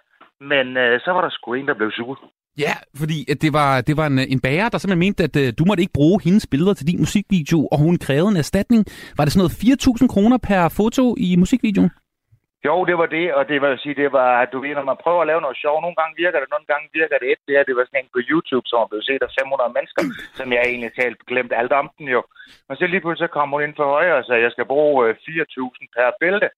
Men øh, så var der sgu en, der blev sur. Ja, fordi at det var, det var en, en bager, der simpelthen mente, at øh, du måtte ikke bruge hendes billeder til din musikvideo, og hun krævede en erstatning. Var det sådan noget 4.000 kroner per foto i musikvideoen? Jo, det var det, og det vil sige, det var, at du ved, når man prøver at lave noget sjov, nogle gange virker det, nogle gange virker det et. Det, her, det var sådan en på YouTube, som blev set af 500 mennesker, som jeg egentlig talt glemt alt om den jo. Og så lige pludselig kom hun ind for højre og sagde, at jeg skal bruge øh, 4.000 per bælte.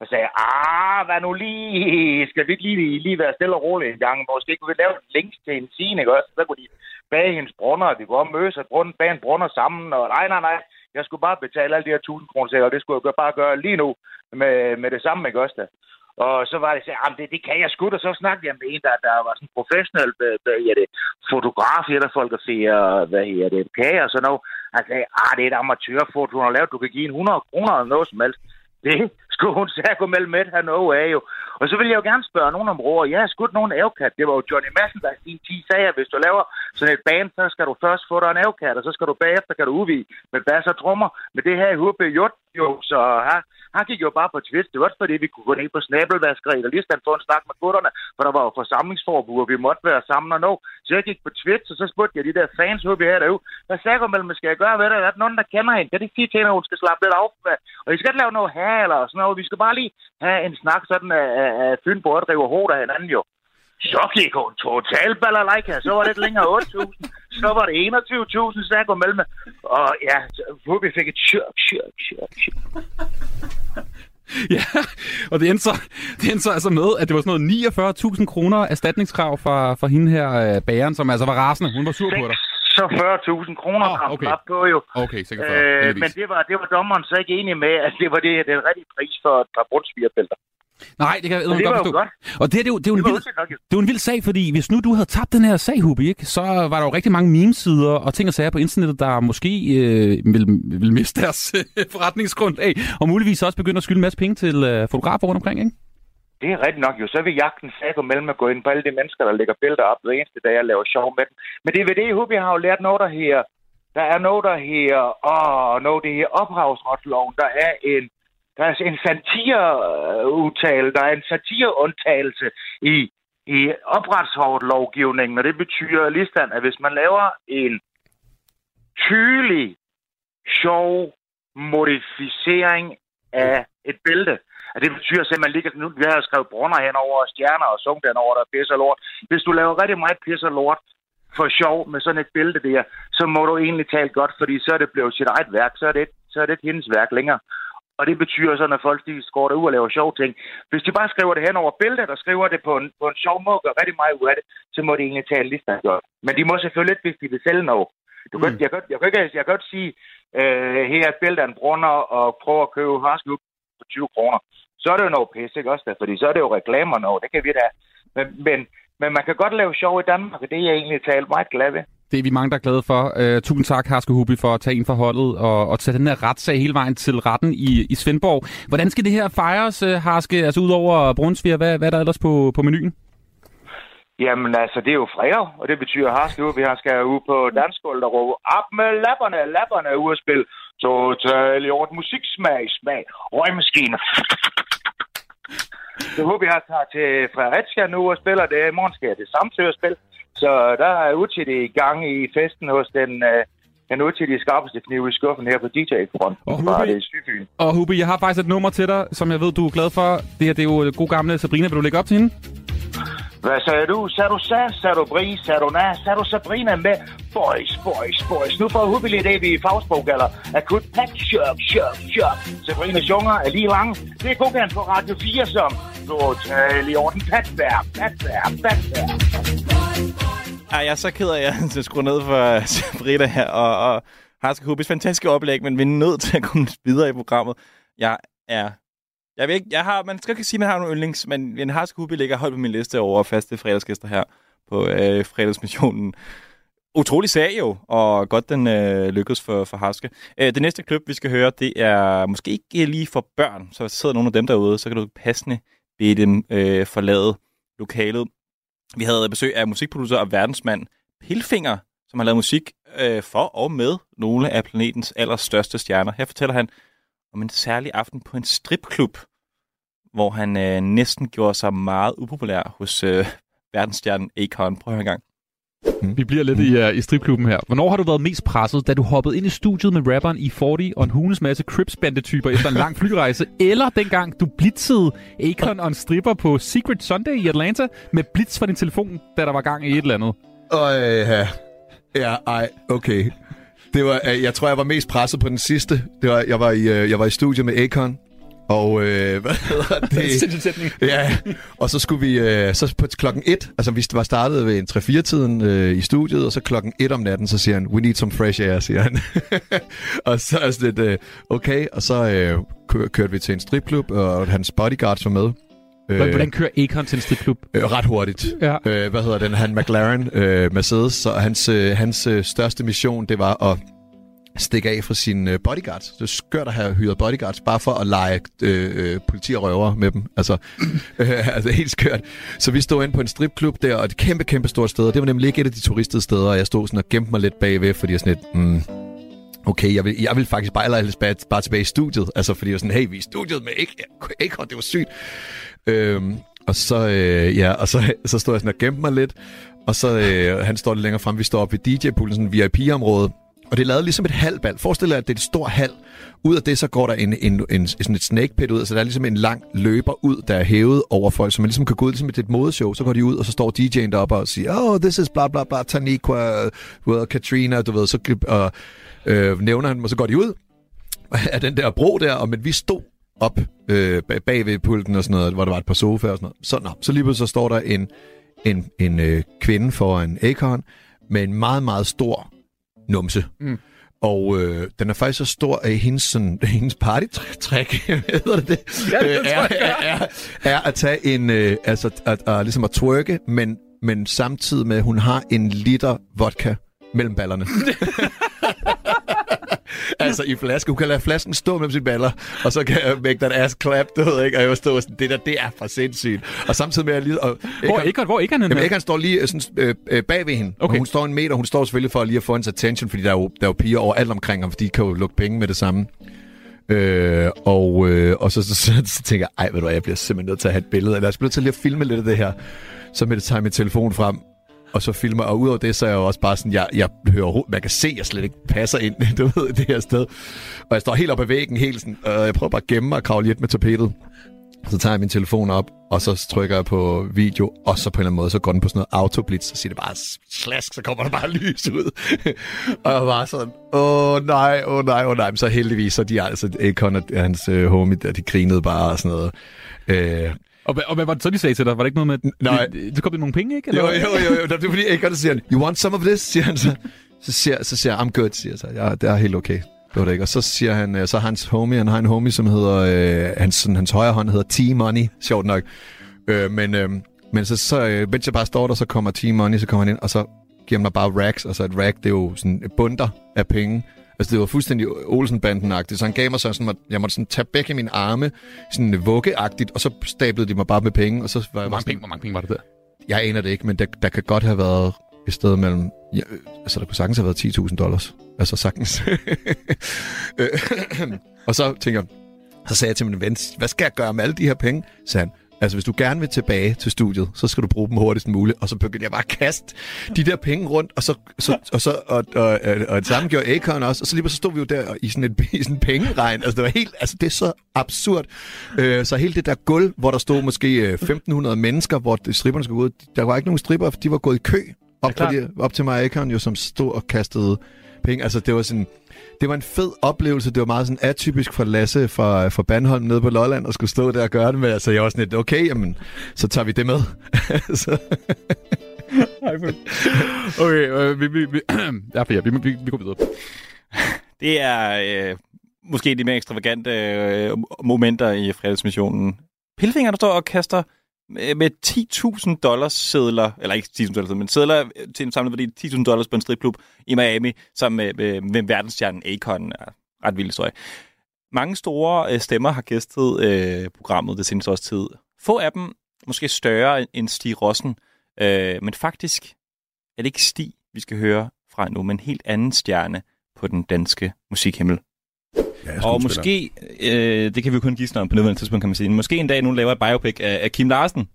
Og sagde, ah, hvad nu lige, skal vi ikke lige, lige være stille og roligt en gang? Måske kunne vi lave en links til en scene, ikke også? Så kunne de bage hendes brunner, og de kunne også mødes og brunnen, bage en brunner sammen, og nej, nej, nej. Jeg skulle bare betale alle de her 1000 kroner, og det skulle jeg bare gøre lige nu med, med det samme, ikke også? Da? Og så var det, så, det, det kan jeg sgu da. Så snakkede jeg med en, der, der var sådan professionel hvad, hvad, er det, fotograf, der fotograferer, hvad hedder det, kager og sådan noget. Han sagde, ah, det er et amatørfoto, hun har lavet. Du kan give en 100 kroner eller noget som helst. Det skulle [LAUGHS] hun sige gå mellem med her noget af jo. Og så vil jeg jo gerne spørge nogen om råd. Jeg har skudt nogen ævkat. Det var jo Johnny Madsen, der i sin 10 sagde, at hvis du laver sådan et band, så skal du først få dig en ævkat, og så skal du bagefter kan du udvide med bass og trommer. Men det her i HB Jot, jo, så han, han gik jo bare på Twitch. Det var også fordi, vi kunne gå ned på snabelvaskeriet og lige stand få en snak med gutterne, for der var jo forsamlingsforbud, og vi måtte være sammen og nå. Så jeg gik på Twitch, og så spurgte jeg de der fans, hvor vi er derude. Hvad sagde du mellem, skal jeg gøre ved det? Er der nogen, der kender hende? Kan de sige til hende, at hun skal slappe lidt af? Med? Og I skal ikke lave noget her eller sådan noget. Vi skal bare lige have en snak sådan at, at Fynborg driver hårdt af hinanden jo. Så gik hun totalt balalajka. Så var det lidt længere 8.000. Så var det 21.000, så jeg går mellem. Og ja, så vi fik et chirk, chirk, chirk, chirk. Ja, og det endte, så, det endte så altså med, at det var sådan noget 49.000 kroner erstatningskrav fra, fra hende her øh, bageren, som altså var rasende. Hun var sur på dig. Så 40.000 kroner kom okay. op på jo. Okay, sikkert 40, Øh, men det var, det var dommeren så ikke enig med, at det var det, den rigtige pris for et par brunsvigerbælter. Nej, det kan jeg det godt forstå. godt. Og det, er- det, er jo- det, er jo en Det vild, det er jo en vild sag, fordi hvis nu du havde tabt den her sag, Hubi, ikke, så var der jo rigtig mange memesider og ting og sager på internettet, der måske øh, vil, vil miste deres øh, forretningsgrundlag, og muligvis også begynde at skylde en masse penge til øh, fotografer rundt omkring, ikke? Det er rigtigt nok jo. Så vil jagten sætte mellem at gå ind på alle de mennesker, der lægger billeder op hver eneste dag og laver sjov med dem. Men det er ved det, Hubi har jo lært noget, der her. Der er noget, der her, åh, noget, det her ophavsretsloven. Der er en, der er en satireudtale, der er en satireundtagelse i, i ophavsretslovgivningen, og det betyder listand, at hvis man laver en tydelig, sjov modificering af et bælte, og det betyder simpelthen, at man ligger, nu vi har skrevet brunner hen over stjerner og sunket den over, der er pisse lort. Hvis du laver rigtig meget pisse lort for sjov med sådan et bælte der, så må du egentlig tale godt, fordi så er det blevet sit eget værk, så er det, så er det ikke hendes værk længere. Og det betyder så, når folk de går derud og laver sjove ting. Hvis de bare skriver det hen over billedet og skriver det på en, på en sjov måde og gør rigtig meget ud af det, så må de egentlig tale lige så godt. Men de må selvfølgelig ikke, hvis de vil sælge noget. Du kan, mm. jeg, kan, jeg, kan ikke, jeg kan ikke sige, øh, her er et billede af en brunner og prøve at købe harskub for 20 kroner. Så er det jo noget pisse, ikke også? Da? Fordi så er det jo reklamer noget, det kan vi da. Men, men, men man kan godt lave sjov i Danmark, og det er jeg egentlig talt meget glad ved. Det er vi mange, der er glade for. Uh, tusind tak, Harske Hubi, for at tage ind for holdet og, og tage den her retssag hele vejen til retten i, i Svendborg. Hvordan skal det her fejres, øh, Harske? Altså ud over Brunsviger, hvad, hvad er der ellers på, på menuen? Jamen altså, det er jo fredag, og det betyder harske ud. Vi har skal ud på dansgulvet og råbe op med lapperne, lapperne ud at spille. Total i orden musiksmag, smag, røgmaskine. Så håber jeg tager til Fredericia nu og spiller det. I morgen skal jeg til Samsø og spille. Så der er utidig i gang i festen hos den, øh, den utidige skarpeste kniv i skuffen her på DJ-fronten. Fra det Sydfyn. Og Hubi, jeg har faktisk et nummer til dig, som jeg ved, du er glad for. Det her det er jo god gamle Sabrina. Vil du lægge op til hende? Hvad sagde du? Sagde du sa? Sagde du bri? Sagde du na? Sagde du Sabrina med? Boys, boys, boys. Nu får Hubi lidt det, vi i fagsprog kalder akut pack, shop, shop, shop. Sabrinas junger er lige lang. Det er Kogan på Radio 4 som total i orden. Patvær, patvær, patvær. Ej, jeg er så ked af, at jeg [LAUGHS] skruer skrue ned for øh, [LAUGHS] Sabrina her, og, og Harske Hubis fantastiske oplæg, men vi er nødt til at komme videre i programmet. Jeg er... Jeg ved ikke, jeg har, man skal ikke sige, at man har nogle yndlings, men en Harske Hubi ligger højt på min liste over faste fredagsgæster her på øh, fredagsmissionen. Utrolig sag jo, og godt den øh, lykkedes for, for Harske. Øh, det næste klip, vi skal høre, det er måske ikke øh, lige for børn, så sidder nogle af dem derude, så kan du passende bede dem øh, forlade lokalet. Vi havde besøg af musikproducer og verdensmand Pilfinger, som har lavet musik øh, for og med nogle af planetens allerstørste stjerner. Her fortæller han om en særlig aften på en stripklub, hvor han øh, næsten gjorde sig meget upopulær hos øh, verdensstjernen Akon. Prøv at høre en gang. Vi bliver lidt i, uh, i stripklubben her. Hvornår har du været mest presset? Da du hoppede ind i studiet med rapperen i 40 og en hundes masse crips bandetyper efter en lang flyrejse? [LAUGHS] eller dengang du blitzede Akon og en stripper på Secret Sunday i Atlanta med blitz fra din telefon, da der var gang i et eller andet? Og ja, ja, ej, okay. Det var, øh, jeg tror, jeg var mest presset på den sidste. Det var, jeg, var i, øh, jeg var i studiet med Akon, og øh, hvad hedder [LAUGHS] det? ja, og så skulle vi, øh, så på klokken 1, altså vi var startet ved en 3-4-tiden øh, i studiet, og så klokken 1 om natten, så siger han, we need some fresh air, siger han. [LAUGHS] og så er sådan lidt, øh, okay, og så øh, kø- kørte vi til en stripklub, og hans bodyguards var med. Øh, Hvordan kører Akon til en stripklub? Øh, ret hurtigt. Ja. Øh, hvad hedder den? Han McLaren øh, Mercedes. Så hans, øh, hans øh, største mission, det var at stikke af fra sine øh, bodyguards. Det er skørt at have hyret bodyguards, bare for at lege øh, øh, politi og røver med dem. Altså, [CLEARS THROAT] øh, altså helt skørt. Så vi stod inde på en stripklub der, og et kæmpe, kæmpe stort sted. Det var nemlig ikke et af de turistede steder, og jeg stod sådan og gemte mig lidt bagved, fordi jeg sådan lidt, mm, okay, jeg vil, jeg vil faktisk bare, eller bare, bare tilbage i studiet. Altså, fordi jeg var sådan, hey, vi er i studiet med ikke, ikke det var sygt. Øhm, og så, øh, ja, og så, så stod jeg sådan og gemte mig lidt, og så, øh, han står lidt længere frem, vi står oppe ved DJ-pulten, sådan VIP-område, og det er lavet ligesom et halvbal. Forestil dig, at det er et stort halv. Ud af det, så går der en, en, en, sådan et snake pit ud, så der er ligesom en lang løber ud, der er hævet over folk, så man ligesom kan gå ud ligesom et, et modeshow. Så går de ud, og så står DJ'en deroppe og siger, oh, this is bla bla bla, Taniqua, well, Katrina, du ved, så og, øh, nævner han dem, og så går de ud [LAUGHS] af den der bro der, og men vi stod op øh, bag, ved pulten og sådan noget, hvor der var et par sofaer og sådan noget. Så, nå, så lige pludselig så står der en, en, en øh, kvinde foran Akon med en meget, meget stor numse. Mm. Og øh, den er faktisk så stor, at hendes, sådan, [LAUGHS] hendes partytræk, [LAUGHS] hedder det det? Ja, det Øh, er, er, er, er at tage en, øh, altså at, at, ligesom at twerke, men, men samtidig med, at hun har en liter vodka mellem ballerne. [LAUGHS] [LAUGHS] altså i flaske. Hun kan lade flasken stå mellem sine baller, og så kan jeg make that ass clap, du ved ikke? Og jeg var stå sådan, det der, det er for sindssygt. Og samtidig med, at jeg lige... Og Hvor er Akon? Hvor er Akon henne? Jamen, Akon står lige øh, sådan, øh, øh, bag ved hende. Okay. Og hun står en meter, hun står selvfølgelig for lige at få hendes attention, fordi der er jo, der er jo piger overalt omkring ham, fordi de kan jo lukke penge med det samme. Øh, og, øh, og så, så, så, så, tænker jeg, ej, ved du hvad, jeg bliver simpelthen nødt til at have et billede. Eller jeg bliver nødt til lige at filme lidt af det her. Så med det tager jeg min telefon frem, og så filmer, og udover det, så er jeg jo også bare sådan, jeg, jeg hører, man kan se, at jeg slet ikke passer ind, [LAUGHS] du ved, det her sted. Og jeg står helt oppe ad væggen, helt sådan, og jeg prøver bare at gemme mig og kravle lidt med tapetet. Så tager jeg min telefon op, og så trykker jeg på video, og så på en eller anden måde, så går den på sådan noget autoblitz, så siger det bare slask, så kommer der bare [LAUGHS] lys ud. og jeg var sådan, åh nej, åh nej, åh nej. Men så heldigvis, så de altså, Akon og hans øh, homie, der, de grinede bare og sådan noget. Øh, og, og hvad var det så, de sagde til dig? Var det ikke noget med... Nej. Så kom det nogle penge, ikke? jo, Eller? jo, jo, jo, det er fordi Akon siger, han, you want some of this, siger han så. Så siger, så siger jeg, I'm good, siger jeg så. Ja, det er helt okay. Det var det ikke. Og så siger han, øh, så hans homie, han har en homie, som hedder, øh, hans, sådan, hans højre hånd hedder T-Money, sjovt nok. Øh, men, øh, men så, så øh, mens jeg bare står der, så kommer T-Money, så kommer han ind, og så giver han mig bare racks. Altså et rack, det er jo sådan et bunder af penge. Altså det var fuldstændig Olsen-banden-agtigt. Så han gav mig sådan, sådan, at jeg måtte sådan tage begge mine arme, sådan vuggeagtigt, og så stablede de mig bare med penge. Og så var jeg Hvor mange, sådan- penge, hvor mange penge var det der? jeg aner det ikke, men der, der kan godt have været et sted mellem... Ja, altså, der kunne sagtens have været 10.000 dollars. Altså, sagtens. [LAUGHS] Øh, [CLEARS THROAT] og så tænker jeg, så sagde jeg til min ven, hvad skal jeg gøre med alle de her penge? Så han, altså hvis du gerne vil tilbage til studiet, så skal du bruge dem hurtigst muligt. Og så begyndte jeg bare at kaste de der penge rundt, og så, så, og, så og, og, og, og det samme gjorde Akon også. Og så lige så stod vi jo der i sådan et [LAUGHS] i sådan en pengeregn. Altså det var helt, altså det er så absurd. Øh, så hele det der gulv, hvor der stod måske øh, 1.500 mennesker, hvor stripperne skulle gå ud, der var ikke nogen stripper, de var gået i kø op, ja, op til mig Akon, jo, som stod og kastede penge. Altså det var sådan, det var en fed oplevelse. Det var meget sådan atypisk for Lasse fra, fra Bandholm nede på Lolland at skulle stå der og gøre det med. Altså jeg var sådan lidt, okay, jamen, så tager vi det med. [LAUGHS] så, Okay, øh, vi, vi, vi, [CLEARS THROAT] ja, for ja, vi, vi, vi går videre. [LAUGHS] Det er øh, måske de mere ekstravagante øh, momenter i fredagsmissionen. Pilfinger, der står og kaster Øh, med, 10.000 dollars sædler, eller ikke 10.000 dollars, men sædler til en samlet værdi 10.000 dollars på en stripklub i Miami, sammen med, med, med verdensstjernen Akon. Er ret vild historie. Mange store øh, stemmer har gæstet øh, programmet det seneste års tid. Få af dem måske større end Stig Rossen, øh, men faktisk er det ikke Stig, vi skal høre fra nu, men en helt anden stjerne på den danske musikhimmel. Ja, og måske, øh, det kan vi jo kun gisne om på nuværende tidspunkt, kan man sige, måske en dag nogen laver et biopic af, af Kim Larsen.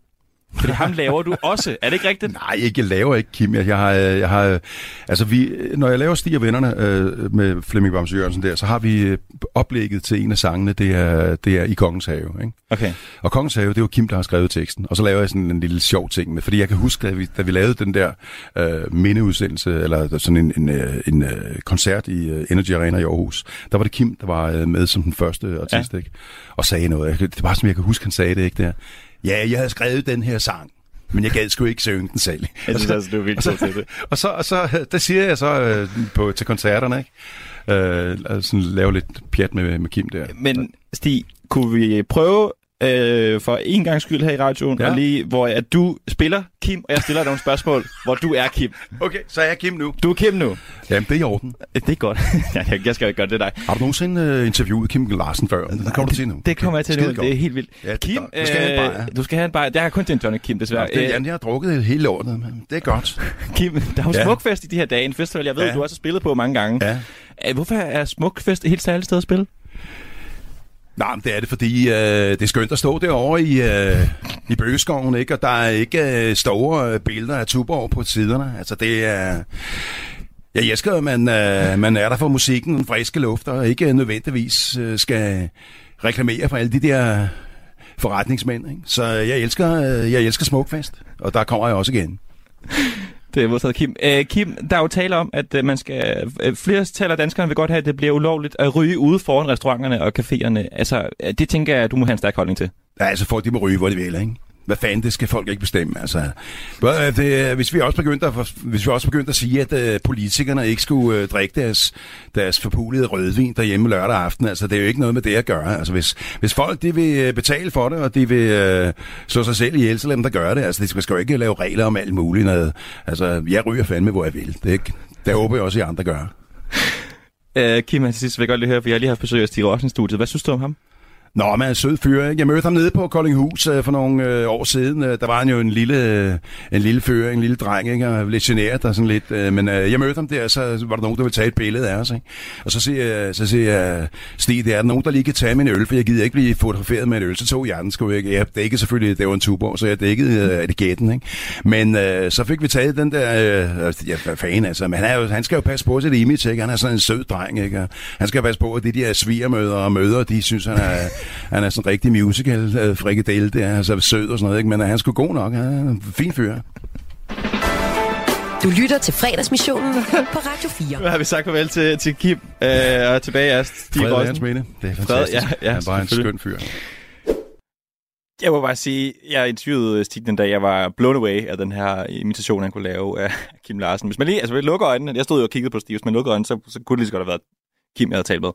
Fordi ham laver du også. Er det ikke rigtigt? Nej, ikke, jeg laver ikke Kim. Jeg, jeg har, jeg har, altså vi, når jeg laver Stig og Vennerne øh, med Flemming Bamse Jørgensen der, så har vi øh, oplægget til en af sangene, det er, det er I Kongens Have. Ikke? Okay. Og Kongens Have, det er jo Kim, der har skrevet teksten. Og så laver jeg sådan en lille sjov ting med, fordi jeg kan huske, da vi, da vi lavede den der øh, mindeudsendelse, eller sådan en, en, øh, en øh, koncert i øh, Energy Arena i Aarhus, der var det Kim, der var øh, med som den første artist, ja. ikke? og sagde noget. Det var som jeg kan huske, han sagde det, ikke der? Ja, jeg havde skrevet den her sang, men jeg gad sgu ikke synge den selv. Jeg synes altså, du er vildt og så, til det. [LAUGHS] og så, og så, der siger jeg så øh, på, til koncerterne, ikke? Øh, altså, lave lidt pjat med, med Kim der. Men Stig, kunne vi prøve øh, for en gang skyld her i radioen, ja. og lige, hvor at du spiller Kim, og jeg stiller dig nogle spørgsmål, hvor du er Kim. Okay, så er jeg Kim nu. Du er Kim nu. Jamen, det er i orden. Det er godt. [LAUGHS] Ja, jeg- jeg skal jo ikke gøre det dig. Har du nogensinde uh, interviewet Kim Larsen før? Det kommer du til nu. Det kommer jeg til nu. Det er helt vildt. Ja, Kim, du skal have en bajer. øh, du skal have en bajer. Der er kun til en Johnny Kim, desværre. Ja, det, Jan, jeg har drukket hele året, men det er godt. [LAUGHS] Kim, der er jo Ja. Smukfest i de her dage. En festival, jeg ved, Ja. du også har spillet på mange gange. Ja. Øh, Hvorfor er Smukfest et helt særligt sted at spille? Nej, men det er det, fordi øh, det er skønt at stå derovre i, øh, i bøgeskoven, ikke? og der er ikke øh, store øh, billeder af Tuborg på siderne. Altså, det er... Jeg elsker, at man, øh, man er der for musikken, den friske luft, og ikke nødvendigvis øh, skal reklamere for alle de der forretningsmænd. Ikke? Så jeg elsker, øh, jeg elsker Smukfest, og der kommer jeg også igen. Det er modtaget, Kim. Æ, Kim, der er jo tale om, at øh, man skal... Øh, flere taler danskerne vil godt have, at det bliver ulovligt at ryge ude foran restauranterne og caféerne. Altså, det tænker jeg, at du må have en stærk holdning til. Ja, altså folk, de må ryge, hvor de vil, ikke? Hvad fanden, det skal folk ikke bestemme, altså. Hvad, øh, Det, øh, hvis vi også begyndte at, hvis vi også begyndte at sige, at uh, politikerne ikke skulle uh, drikke deres, deres forpulede rødvin derhjemme lørdag aften, altså det er jo ikke noget med det at gøre. Altså hvis, hvis folk de vil betale for det, og de vil uh, slå sig selv ihjel, så lad dem der gøre det. Altså det skal, skal jo ikke lave regler om alt muligt. Noget. Altså jeg ryger fandme, hvor jeg vil. Det, ikke, det håber jeg også, at I andre gør. [LAUGHS] Øh, Kim, til sidst vil jeg godt lige høre, for jeg har lige haft besøg af Stig Rossen-studiet. Hvad synes du om ham? Nå, men er en sød fyr, ikke? Jeg mødte ham nede på Koldinghus øh, for nogle øh, år siden. Øh, der var han jo en lille, øh, en lille fyr, en lille dreng, ikke? Og lidt generet og sådan lidt. Øh, men øh, jeg mødte ham der, så var der nogen, der ville tage et billede af os, ikke? Og så siger, så siger jeg, Stig, det er der nogen, der lige kan tage min øl, for jeg gider ikke blive fotograferet med en øl. Så tog jeg den sgu ikke. Jeg dækkede selvfølgelig, det var en tuborg, så jeg dækkede øh, etiketten, ikke? Men øh, så fik vi taget den der, øh, ja, hvad fanden altså, men han, er jo, han skal jo passe på sit image, ikke? Han er sådan en sød dreng, ikke? Og han skal passe på, at de der svigermøder og møder, de synes, han er, han er sådan en rigtig musical øh, frikadelle, det er altså sød og sådan noget, ikke? Men øh, han sgu god nok, han er en fin fyr. Du lytter til fredagsmissionen [LAUGHS] på Radio 4. Nu har vi sagt farvel til, til Kim, øh, og tilbage er Stig Fred Rossen. Det er Fred, fantastisk. ja, ja, Han er bare en skøn fyr. Jeg må bare sige, jeg interviewede Stig den dag, jeg var blown away af den her imitation, han kunne lave af Kim Larsen. Hvis man lige, altså hvis man lukker øjnene, jeg stod jo og kiggede på Stig, hvis man lukker øjnene, så, så kunne det lige så godt have været Kim, jeg havde talt med.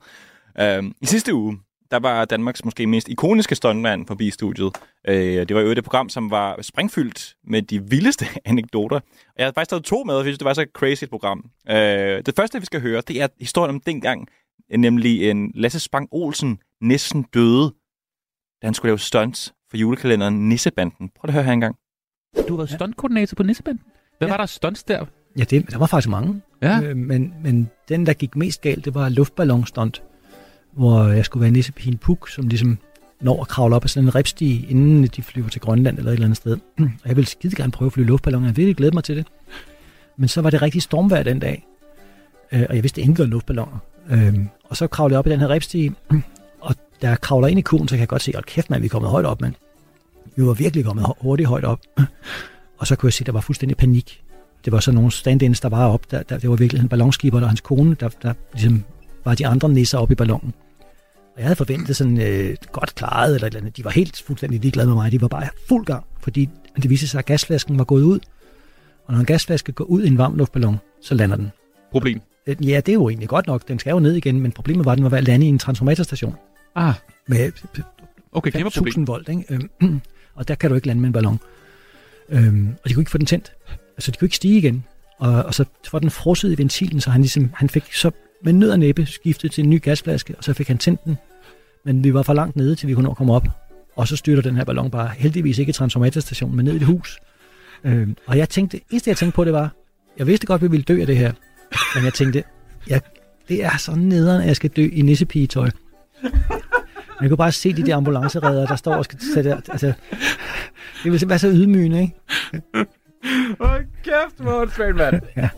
Øhm, I sidste uge, der var Danmarks måske mest ikoniske stuntmand forbi studiet. Øh, det var jo et program, som var springfyldt med de vildeste [LAUGHS] anekdoter. Og jeg har faktisk taget to med, for jeg synes, det var så crazy et program. Øh, det første, vi skal høre, det er historien om dengang, nemlig en Lasse Spang Olsen næsten døde, da han skulle lave stunts for julekalenderen Nissebanden. Prøv at høre her engang. Du har været stuntkoordinator på Nissebanden. Hvad ja. var der stunts der? Ja, det, der var faktisk mange. Ja. Øh, men, men den, der gik mest galt, det var luftballonstunt, hvor jeg skulle være nissepigen Puk, som ligesom når at kravle op ad sådan en ripstige, inden de flyver til Grønland eller et eller andet sted. Og jeg ville skide gerne prøve at flyve luftballoner. Jeg virkelig glæde mig til det. Men så var det rigtig stormvejr den dag, øh, og jeg vidste ikke om luftballoner. Øh, og så kravlede jeg op i den her ripstige, og da jeg kravler ind i kurven, så kan jeg godt se, at kæft mand, vi er kommet højt op, mand. Vi var virkelig kommet hurtigt højt op. Og så kunne jeg se, at der var fuldstændig panik. Det var så nogle stand-ins, der var op. Der, der, det var virkelig en ballonskiber og hans kone, der, der ligesom var de andre nisser op i ballonen. Og jeg havde forventet sådan øh, godt klaret, eller et eller andet. De var helt fuldstændig ligeglade med mig. De var bare fuld gang, fordi det viste sig, at gasflasken var gået ud. Og når en gasflaske går ud i en varm luftballon, så lander den. Problem. Øh, Ja, det er jo egentlig godt nok. Den skal jo ned igen, men problemet var, at den var ved at lande i en transformatorstation. Ah. Med Okay, kæmpe problem. 1000 volt, ikke? Øhm, [CLEARS THROAT] og der kan du ikke lande med en ballon. Øhm, og de kunne ikke få den tændt. Altså, de kunne ikke stige igen. Og, og så var den frosset i ventilen, så han, ligesom, han fik så med nød og næppe skiftet til en ny gasflaske, og så fik han tændt den. Men vi var for langt nede, til vi kunne nå at komme op. Og så styrter den her ballon bare heldigvis ikke i transformatorstationen, men ned i et hus. Øhm, og jeg tænkte, det eneste jeg tænkte på, det var, jeg vidste godt, vi ville dø af det her. Men jeg tænkte, jeg, det er så nederen, at jeg skal dø i nissepigetøj. Man kan bare se de der ambulanceredder, der står og skal sætte... Altså, Det vil være så ydmygende, ikke? Hold kæft, hvor åndssvagt, mand. ja.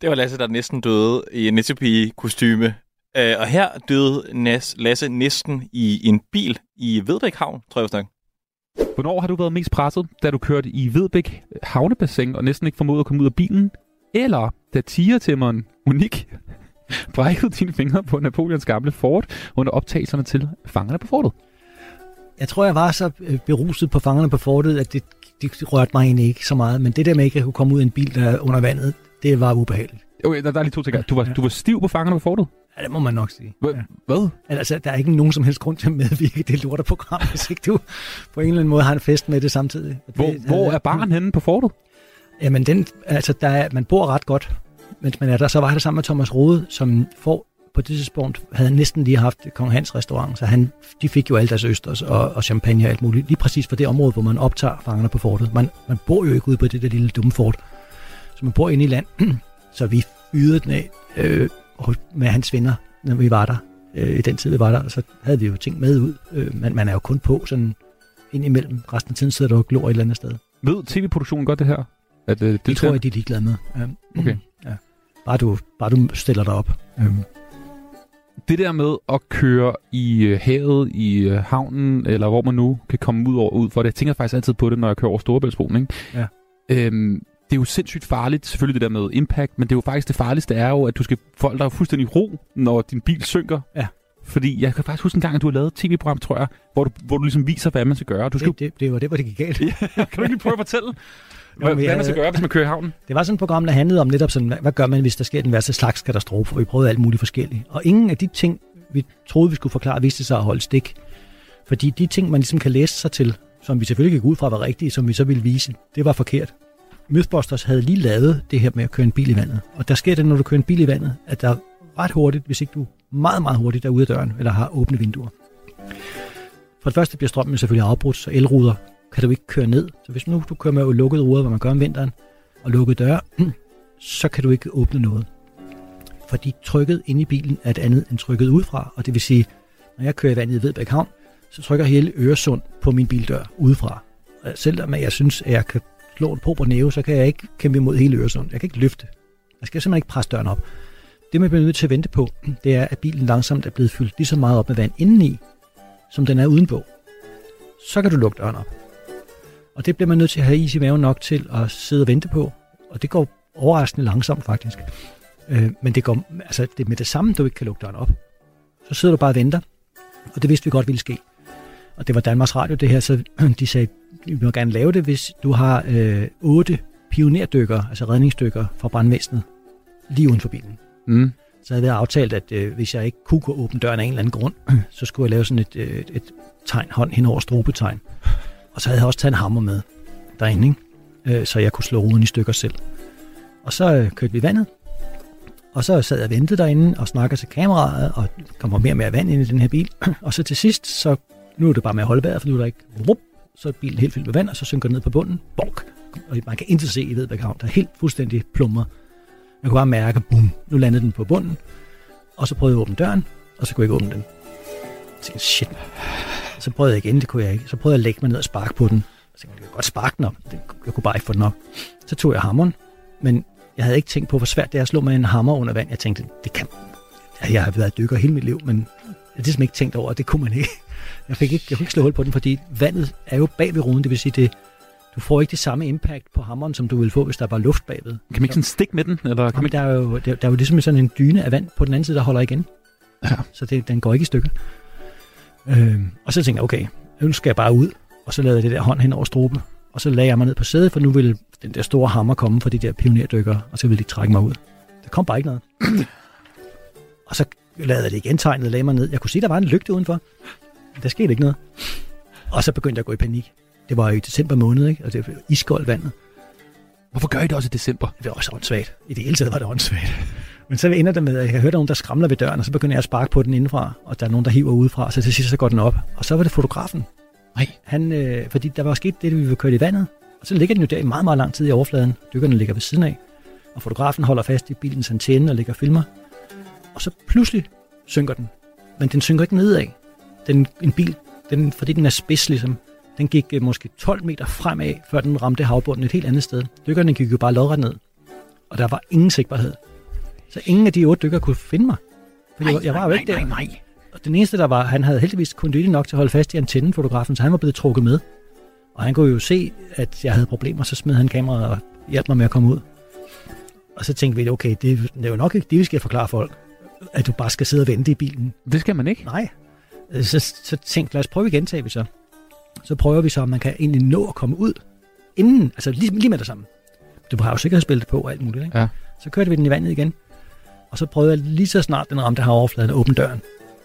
Det var Lasse, der næsten døde i en nissepige kostyme. Øh, og her døde Nas, Lasse næsten i en bil i Vedbæk Havn, tror jeg nok. Hvornår har du været mest presset? Da du kørte i Vedbæk havnebassin og næsten ikke formåede at komme ud af bilen? Eller da tigertæmmeren Unik [LAUGHS] brækkede dine fingre på Napoleons gamle fort under optagelserne til Fangerne på fortet? Jeg tror, jeg var så øh, beruset på fangerne på fortet, at det, det rørte mig egentlig ikke så meget. Men det der med ikke at kunne komme ud af en bil, der er under vandet, det var ubehageligt. Okay, der, der er lige to ting. Du var, du var stiv på Fangerne på fortet? Ja, det må man nok sige. H- Hvad? Altså, der er ikke nogen som helst grund til at medvirke i det lorteprogram, [LAUGHS] hvis ikke du på en eller anden måde har en fest med det samtidig. Og Hvor, det, hvor er baren henne på fortet? Jamen, den, altså, der er, man bor ret godt, mens man er der. Så var der sammen med Thomas Rode, som får på det tidspunkt havde næsten lige haft Kong Hans restaurant, så han, de fik jo alt deres østers og, og champagne og alt muligt, lige præcis for det område, hvor man optager fangerne på fortet. Man, man bor jo ikke ude på det der lille dumme fort, så man bor inde i land, [CLEARS THROAT] så vi ydede den af øh, med hans venner, når vi var der. Øh, I den tid, vi var der, og så havde vi jo ting med ud. Øh, man, man er jo kun på sådan ind imellem. Resten af tiden sidder du og glor et eller andet sted. Ved tv-produktionen godt det her? At, øh, Det tror jeg, de er ligeglade med. Ja. Okay. Ja. Bare, du, bare du stiller dig op. Øhm. Det der med at køre i øh, havet, i øh, havnen, eller hvor man nu kan komme ud over ud for det. Jeg tænker faktisk altid på det, når jeg kører over Storebæltsbroen. Ikke? Ja. Øhm, det er jo sindssygt farligt, selvfølgelig det der med impact, men det er jo faktisk det farligste er jo, at du skal folde dig fuldstændig ro, når din bil synker. Ja. Fordi jeg kan faktisk huske en gang, at du har lavet et tv-program, tror jeg, hvor du, hvor du ligesom viser, hvad man skal gøre. Du skal... Det, det, det var det, hvor det gik galt. Ja, kan du ikke lige prøve at fortælle, [LAUGHS] hvad, Jo, men hvad man skal gøre, hvis man kører i havnen? Det var sådan et program, der handlede om netop sådan, hvad, hvad gør man, hvis der sker den værste slags katastrofe, og vi prøvede alt muligt forskelligt. Og ingen af de ting, vi troede, vi skulle forklare, viste sig at holde stik. Fordi de ting, man ligesom kan læse sig til, som vi selvfølgelig gik ud fra var rigtige, som vi så ville vise, det var forkert. Mythbusters havde lige lavet det her med at køre en bil i vandet. Og der sker det, når du kører en bil i vandet, at der ret hurtigt, hvis ikke du meget, meget hurtigt er ude af døren, eller har åbne vinduer. For det første bliver strømmen selvfølgelig afbrudt, så elruder kan du ikke køre ned. Så hvis nu du kører med lukkede ruder, hvor man gør om vinteren, og lukkede døre, [CLEARS THROAT] så kan du ikke åbne noget. Fordi trykket inde i bilen er et andet end trykket udefra, og det vil sige, når jeg kører i vandet i Vedbæk Havn, så trykker hele Øresund på min bildør udefra. Og Selvom jeg synes, at jeg kan lån på på næve, så kan jeg ikke kæmpe imod hele Øresund. Jeg kan ikke løfte. Jeg skal simpelthen ikke presse døren op. Det, man bliver nødt til at vente på, det er, at bilen langsomt er blevet fyldt lige så meget op med vand indeni, som den er udenpå. Så kan du lukke døren op. Og det bliver man nødt til at have is i maven nok til at sidde og vente på. Og det går overraskende langsomt faktisk. Øh, men det, går, altså, det er med det samme, du ikke kan lukke døren op. Så sidder du bare og venter. Og det vidste vi godt ville ske. Og det var Danmarks Radio det her, så [CLEARS THROAT] de sagde, vi må gerne lave det, hvis du har øh, otte pionerdykker, altså redningsdykker fra brandvæsenet, lige uden for bilen. Mm. Så havde jeg aftalt, at øh, hvis jeg ikke kunne gå åbne døren af en eller anden grund, [CLEARS THROAT] så skulle jeg lave sådan et, øh, et tegn, hånd hen over strobetegn. Og så havde jeg også taget en hammer med derinde, ikke? Øh, så jeg kunne slå ruden i stykker selv. Og så øh, kørte vi vandet, og så sad jeg og ventede derinde og snakkede til kameraet, og kommer mere og mere vand ind i den her bil. [CLEARS THROAT] Og så til sidst, så nu er det bare med at holde vejret, for nu er der ikke... Rup, så er bilen helt fyldt med vand, og så synker den ned på bunden. Bonk! Og man kan intet se i Vedbæk Havn. Der er helt fuldstændig plummer. Jeg kunne bare mærke, bum, nu landede den på bunden. Og så prøvede jeg at åbne døren, og så kunne jeg ikke åbne den. Jeg tænkte, shit. Så prøvede jeg igen, det kunne jeg ikke. Så prøvede jeg at lægge mig ned og sparke på den. Jeg tænkte, jeg kan godt sparke den op. Jeg kunne bare ikke få den op. Så tog jeg hammeren, men jeg havde ikke tænkt på, hvor svært det er at slå med en hammer under vand. Jeg tænkte, det kan... Jeg har været dykker hele mit liv, men jeg har ligesom ikke tænkt over, det kunne man ikke. Jeg fik ikke, jeg kunne ikke slå hul på den, fordi vandet er jo bag ved ruden. Det vil sige, det, du får ikke det samme impact på hammeren, som du ville få, hvis der var luft bagved. Kan man ikke sådan stikke med den? Eller kan man... der, er jo, der, der er jo ligesom sådan en dyne af vand på den anden side, der holder igen. Ja. Så det, den går ikke i stykker. Øhm, og så tænkte jeg, okay, nu skal jeg bare ud. Og så lavede jeg det der hånd hen over struben. Og så lagde jeg mig ned på sædet, for nu ville den der store hammer komme fra de der pionerdykker, og så ville de trække mig ud. Der kom bare ikke noget. [CLEARS THROAT] og så lavede jeg det igen tegnet lagde mig ned. Jeg kunne se, der var en lygte udenfor. Der skete ikke noget. Og så begyndte jeg at gå i panik. Det var jo i december måned, ikke? og det var iskoldt vandet. Hvorfor gør I det også i december? Det var også åndssvagt. I det hele taget var det åndssvagt. Men så ender det med, at jeg er nogen, der skramler ved døren, og så begynder jeg at sparke på den indenfra, og der er nogen, der hiver udefra, og så til sidst så går den op. Og så var det fotografen. Nej. Han, øh, fordi der var sket det, at vi var kørt i vandet, og så ligger den jo der i meget, meget lang tid i overfladen. Dykkerne ligger ved siden af, og fotografen holder fast i bilens antenne og ligger og filmer. Og så pludselig synker den. Men den synker ikke nedad. Den, en bil den, fordi den er spids ligesom, den gik øh, måske 12 meter fremad, før den ramte havbunden et helt andet sted. Dykkerne gik jo bare lodret ned, og der var ingen sigtbarhed. Så ingen af de otte dykkere kunne finde mig. For jeg, jeg var jo ikke der. Nej, nej. Og den eneste, der var, han havde heldigvis kun lytte nok til at holde fast i antennen, fotografen, så han var blevet trukket med. Og han kunne jo se, at jeg havde problemer, så smed han kameraet og hjalp mig med at komme ud. Og så tænkte vi, okay, det, det er jo nok ikke det, vi skal forklare folk, at du bare skal sidde og vente i bilen. Det skal man ikke. Nej. Så, så tænkte lad os prøve igen, sagde vi så. Så prøver vi så, om man kan egentlig nå at komme ud, inden, altså lige, lige med det samme. Du har jo sikkerhedsbælte på og alt muligt, ikke? Ja. Så kørte vi den i vandet igen. Og så prøvede jeg lige så snart den ramte havoverfladen at åbne døren.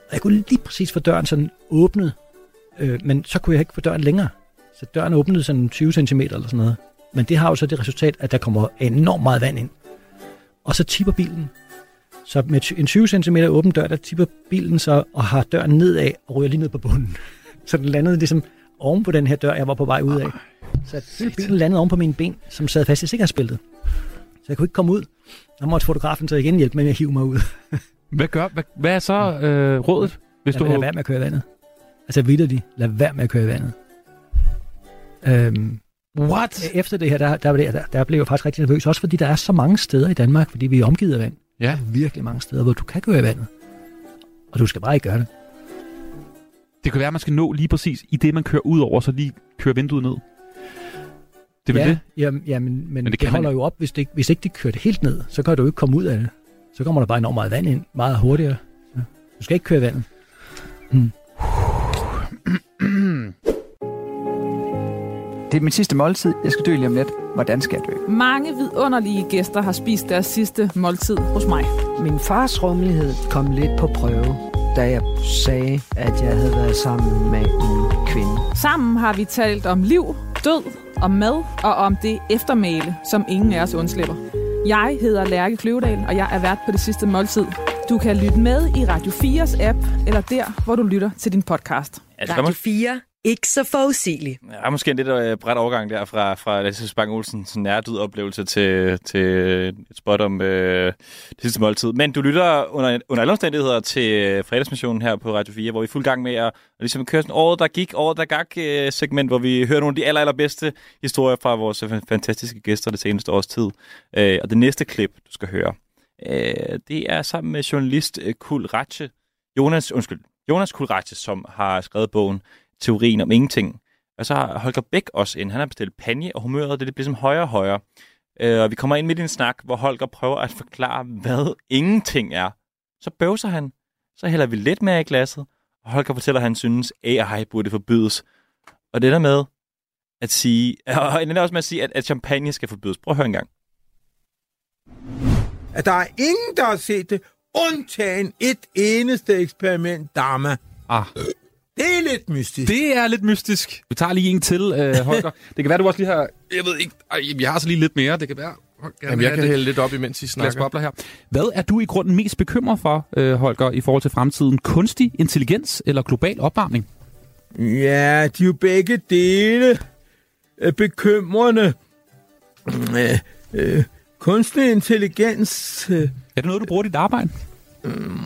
Og jeg kunne lige præcis få døren sådan åbnet, øh, men så kunne jeg ikke få døren længere. Så døren åbnede sådan 20 cm eller sådan noget. Men det har jo så det resultat, at der kommer enormt meget vand ind. Og så tipper bilen. Så med en 20 cm åben dør, der tipper bilen så og har døren nedad og ryger lige ned på bunden. [LAUGHS] Så den landede ligesom oven på den her dør, jeg var på vej ud af. Så at bilen landede oven på mine ben, som sad fast i sikkerhedsbæltet. Så jeg kunne ikke komme ud. Der måtte fotografen så igen hjælpe med at hive mig ud. [LAUGHS] Hvad, gør, hvad, hvad er så øh, rådet? Hvis Lad, du lad være med at køre i vandet. Altså vidderligt, lad være med at køre i vandet. Øhm, What? Efter det her, der, der, der, der, der blev jeg faktisk rigtig nervøs, også fordi der er så mange steder i Danmark, fordi vi er omgivet af vand. Ja. Der er virkelig mange steder, hvor du kan køre i vandet. Og du skal bare ikke gøre det. Det kan være, at man skal nå lige præcis i det, man kører ud over, så lige kører vinduet ned. Det er ja, det? Jamen, jamen, men, men det det, kan det man holder jo op, hvis, det, hvis ikke det kører det helt ned, så kan du jo ikke komme ud af det. Så kommer der bare enormt meget vand ind, meget hurtigere. Ja. Du skal ikke køre i vandet. [CLEARS THROAT] Det er mit sidste måltid. Jeg skal dø lige om lidt. Hvordan skal jeg dø? Mange vidunderlige gæster har spist deres sidste måltid hos mig. Min fars rummelighed kom lidt på prøve, da jeg sagde, at jeg havde været sammen med en kvinde. Sammen har vi talt om liv, død, om mad og om det eftermæle, som ingen af os undslipper. Jeg hedder Lærke Kløvedal, og jeg er vært på det sidste måltid. Du kan lytte med i Radio 4's app, eller der, hvor du lytter til din podcast. Altså, Radio 4. Ikke så forudsigelig. Ja, måske en lidt øh, bræt overgang der fra, fra Lasse Bang Olsens nærdød oplevelse til, til et spot om øh, det sidste måltid. Men du lytter under, under alle omstændigheder til øh, fredagsmissionen her på Radio 4, hvor vi er fuld gang med at, at ligesom køre sådan året, der gik, året, der gik øh, segment, hvor vi hører nogle af de aller, allerbedste historier fra vores øh, fantastiske gæster det seneste års tid. Øh, og det næste klip, du skal høre, øh, det er sammen med journalist øh, Kul Ratche, Jonas, undskyld, Jonas Kulratje, som har skrevet bogen Teorien om ingenting. Og så har Holger Bæk også ind. Han har bestilt panje, og humøret det, det bliver som højere og højere. Øh, og vi kommer ind midt i en snak, hvor Holger prøver at forklare, hvad ingenting er. Så bøvser han. Så hælder vi lidt mere i glasset, og Holger fortæller, at han synes, AI burde forbydes. Og det der med at sige, [LAUGHS] og det er også med at sige, at, at champagne skal forbydes. Prøv at høre en gang. At der er ingen, der har set det, undtagen et eneste eksperiment, Dharma. Ah. Det er lidt mystisk. Det er lidt mystisk. Vi tager lige en til, øh, [LAUGHS] Holger. det kan være, du også lige har... Jeg ved ikke... Ej, vi har så lige lidt mere. Det kan være... Jamen, jeg kan hælde lidt op, imens I snakker. her. Hvad er du i grunden mest bekymret for, øh, Holger, i forhold til fremtiden? Kunstig intelligens eller global opvarmning? Ja, de er jo begge dele øh, bekymrende. Øh, øh, kunstig intelligens... Øh, er det noget, du bruger i dit arbejde?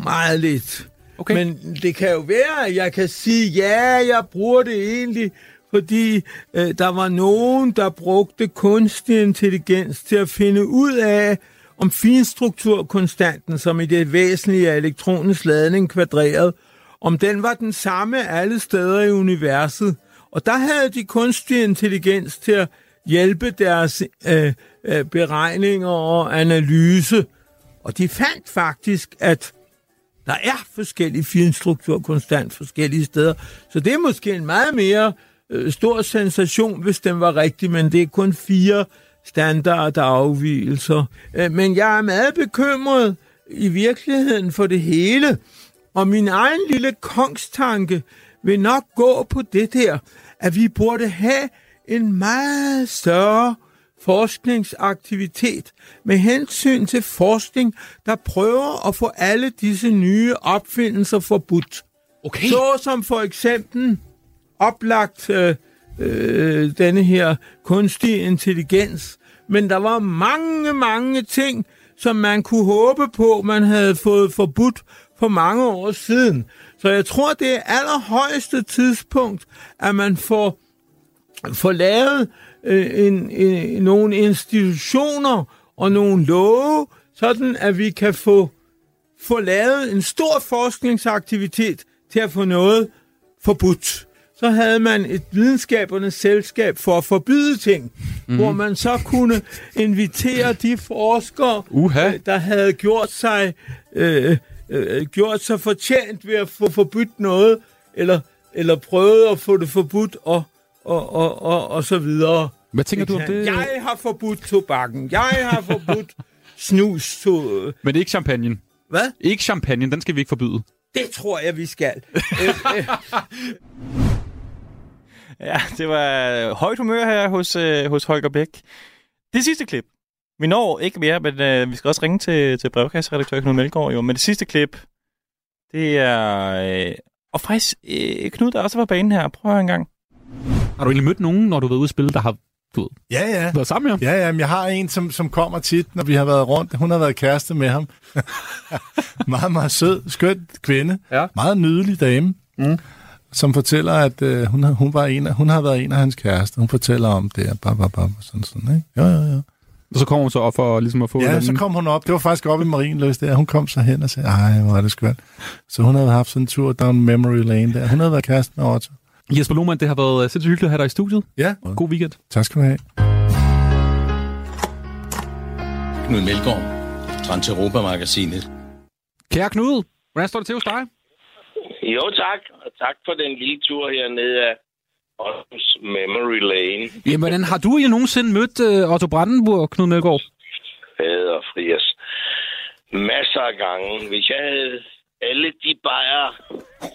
Meget lidt. Okay. Men det kan jo være, at jeg kan sige, ja, jeg bruger det egentlig, fordi øh, der var nogen, der brugte kunstig intelligens til at finde ud af, om finstrukturkonstanten, som i det væsentlige er ladning kvadreret, om den var den samme alle steder i universet. Og der havde de kunstig intelligens til at hjælpe deres øh, øh, beregninger og analyse. Og de fandt faktisk, at der er forskellige filmstruktur konstant forskellige steder. Så det er måske en meget mere øh, stor sensation, hvis den var rigtig, men det er kun fire standard afvielser. Øh, men jeg er meget bekymret i virkeligheden for det hele, og min egen lille kongstanke vil nok gå på det der, at vi burde have en meget større forskningsaktivitet med hensyn til forskning, der prøver at få alle disse nye opfindelser forbudt. Okay. Så som for eksempel oplagt øh, øh, denne her kunstig intelligens. Men der var mange, mange ting, som man kunne håbe på, man havde fået forbudt, for mange år siden. Så jeg tror, det er allerhøjeste tidspunkt, at man får, får lavet øh, en, en, nogle institutioner og nogle love, sådan at vi kan få, få lavet en stor forskningsaktivitet til at få noget forbudt. Så havde man et videnskabernes selskab for at forbyde ting, mm. hvor man så kunne invitere de forskere, Uha. øh, der havde gjort sig, øh, øh, gjort sig fortjent ved at få forbudt noget, eller, eller prøvet at få det forbudt, og, og, og, og, og så videre. Hvad tænker du om det? Jeg har forbudt tobakken. Jeg har forbudt snus. To... Men det er ikke champagne. Hvad? Ikke champagne, den skal vi ikke forbyde. Det tror jeg, vi skal. Øh, [LAUGHS] øh, Ja, det var højt humør her hos, øh, hos Holger Bæk. Det sidste klip. Vi når ikke mere, men øh, vi skal også ringe til, til brevkasseredaktør Knud Melgaard. Jo. Men det sidste klip, det er... Øh, og faktisk, øh, Knud, der også var banen her. Prøv at høre en gang. Har du egentlig mødt nogen, når du har været ude at spille, der har du ved, Ja, ja. været sammen med ham? Ja, ja, men jeg har en, som, som kommer tit, når vi har været rundt. Hun har været kæreste med ham. [LAUGHS] meget, meget sød, skøn kvinde. Ja. Meget nydelig dame. Mm. Som fortæller, at øh, hun, har, hun, var en af, hun har været en af hans kærester. Hun fortæller om det, bam, bam, og sådan, sådan, ikke? Jo, jo, jo. Og så kommer hun så op for ligesom at få... Ja, så kom hun op. Det var faktisk op i Marienløs der. Hun kom så hen og sagde, ej, hvor er det skønt. Så hun havde haft sådan en tur down memory lane der. Hun havde været kæreste med Otto. Jesper Lohmann, det har været øh, sindssygt hyggeligt at have dig i studiet. Ja. God weekend. Tak skal du have. Knud Melgaard, Transeuropa-magasinet. Kære Knud, hvordan står det til hos dig? Jo, tak. Og tak for den lille tur hernede af Aarhus Memory Lane. Jamen, hvordan har du egentlig nogensinde mødt uh, Otto Brandenburg, Knud Melgaard? Fader Frias. Masser af gange. Hvis jeg havde alle de bajer,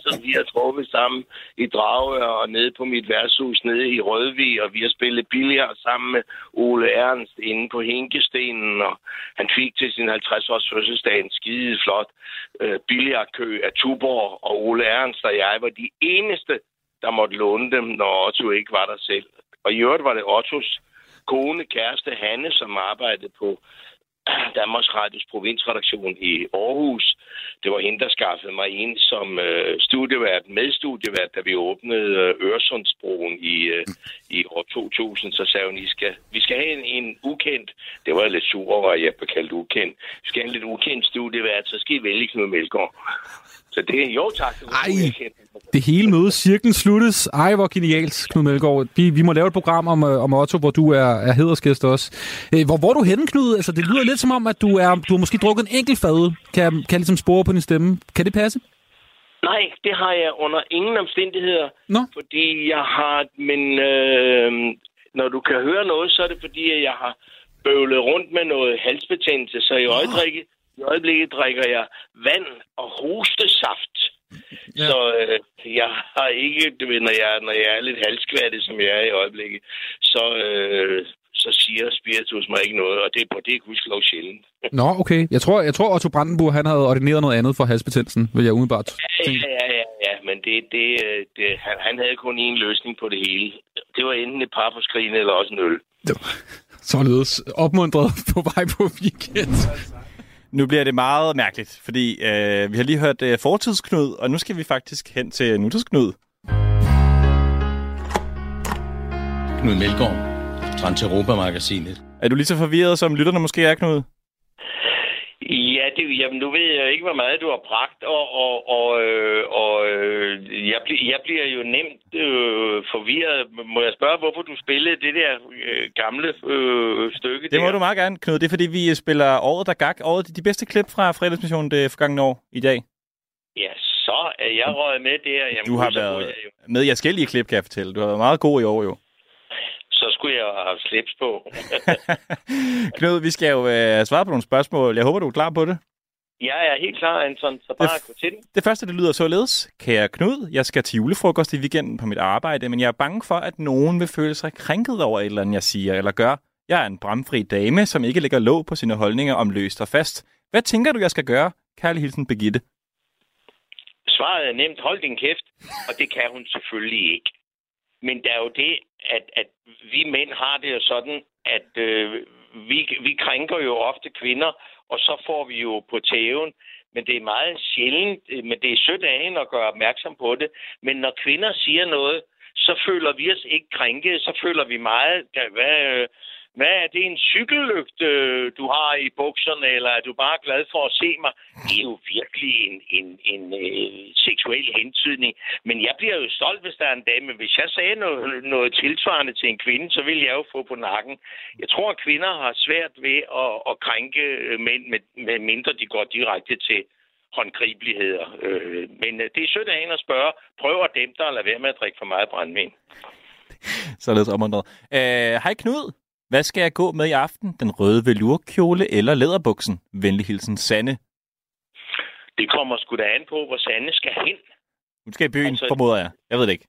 som vi har truffet sammen i Drage og nede på mit værtshus nede i Rødvig, og vi har spillet billigere sammen med Ole Ernst inde på Hinkestenen, og han fik til sin 50-års fødselsdag en skide flot øh, billiardkø af Tuborg, og Ole Ernst og jeg var de eneste, der måtte låne dem, når Otto ikke var der selv. Og i øvrigt var det Ottos kone, kæreste Hanne, som arbejdede på Danmarks Radios provinsredaktion i Aarhus. Det var hende, der skaffede mig en som øh, studievært, medstudievært, da vi åbnede øh, Øresundsbroen i, øh, i år 2000. Så sagde hun, I skal, vi skal have en, en ukendt, det var jeg lidt sur over, at jeg blev kaldt ukendt. Vi skal have en lidt ukendt studievært, så skal I vælge Knud Melgaard. Så det er jo tak. Ukendt. Det hele møde, cirklen sluttes. Ej, hvor genialt, Knud Melgaard. Vi, vi må lave et program om, øh, om Otto, hvor du er, er hedersgæst også. Øh, hvor, hvor er du henne, Knud? Altså, det lyder lidt som om, at du, er, du har måske drukket en enkelt fad. Kan, jeg- kan jeg ligesom spore på din stemme? Kan det passe? Nej, det har jeg under ingen omstændigheder. Nå. Fordi jeg har... Men øh, når du kan høre noget, så er det fordi, at jeg har bøvlet rundt med noget halsbetændelse. Så i øjeblikket, i øjeblikket drikker jeg vand og hostesaft. Ja. Så øh, jeg har ikke... Du ved, når jeg, når jeg er lidt halskvattig, som jeg er i øjeblikket, så... Øh, så siger spiritus mig ikke noget, og det, og det er gudskelov sjældent. [LAUGHS] Nå, okay. Jeg tror, jeg tror Otto Brandenburg han havde ordineret noget andet for halsbetændelsen, vil jeg umiddelbart Ja, tænke. ja, ja, ja, men det, det, øh, det, han, han havde kun én løsning på det hele. Det var enten et par på skrigen eller også en øl. Således opmuntret på vej på weekend. Nu bliver det meget mærkeligt, fordi øh, vi har lige hørt øh, fortidsknud, og nu skal vi faktisk hen til nutidsknud. Knud Melgaard, Transeuropa-magasinet. Er du lige så forvirret, som lytterne måske er, Knud? Ja, det, jamen, nu ved jeg ikke, hvor meget du har bragt, og, og, og, øh, og øh, jeg, bli, jeg bliver jo nemt øh, forvirret. Må jeg spørge, hvorfor du spillede det der øh, gamle øh, stykke Det må der? du meget gerne, Knud. Det er fordi, vi spiller året, der gak. Året, de bedste klip fra fredagsmissionen det forgangne år i dag. Ja, så er jeg røget med der. Jamen, Du har været jeg med i forskellige klip, kan jeg fortælle. Du har været meget god i år, jo. Så skulle jeg have slips på. [LAUGHS] Knud, vi skal jo øh, svare på nogle spørgsmål. Jeg håber, du er klar på det. jeg er helt klar, Anton, så bare gå til den. Det første, det lyder således. Kære Knud, jeg skal til julefrokost i weekenden på mit arbejde, men jeg er bange for, at nogen vil føle sig krænket over et eller andet, jeg siger eller gør. Jeg er en bramfri dame, som ikke lægger låg på sine holdninger om løst og fast. Hvad tænker du, jeg skal gøre? Kærlig hilsen, Begitte. Svaret er nemt. Hold din kæft. Og det kan hun selvfølgelig ikke. Men der er jo det, at, at vi mænd har det jo sådan, at øh, vi, vi krænker jo ofte kvinder, og så får vi jo på tæven, men det er meget sjældent, øh, men det er sødt af hende at gøre opmærksom på det. Men når kvinder siger noget, så føler vi os ikke krænket, så føler vi meget, hvad, øh, hvad er det en cykellygte, øh, du har i bukserne, eller er du bare glad for at se mig? Det er jo virkelig en, en, en en seksuel hentydning. Men jeg bliver jo stolt, hvis der er en dame. Hvis jeg sagde noget, noget tilsvarende til en kvinde, så vil jeg jo få på nakken. Jeg tror, at kvinder har svært ved at, at krænke øh, mænd, med, med mindre de går direkte til håndgribeligheder. Øh, men det er sødt af hende at spørge. Prøv at dæmpe dig og lade være med at drikke for meget brændvin. Således omundret. Øh, hej Knud. Hvad skal jeg gå med i aften? Den røde velurkjole eller læderbuksen? Venlig hilsen, Sanne. Det kommer sgu da an på, hvor Sande skal hen. Hun skal i byen, Altså- formoder jeg. Jeg ved det ikke.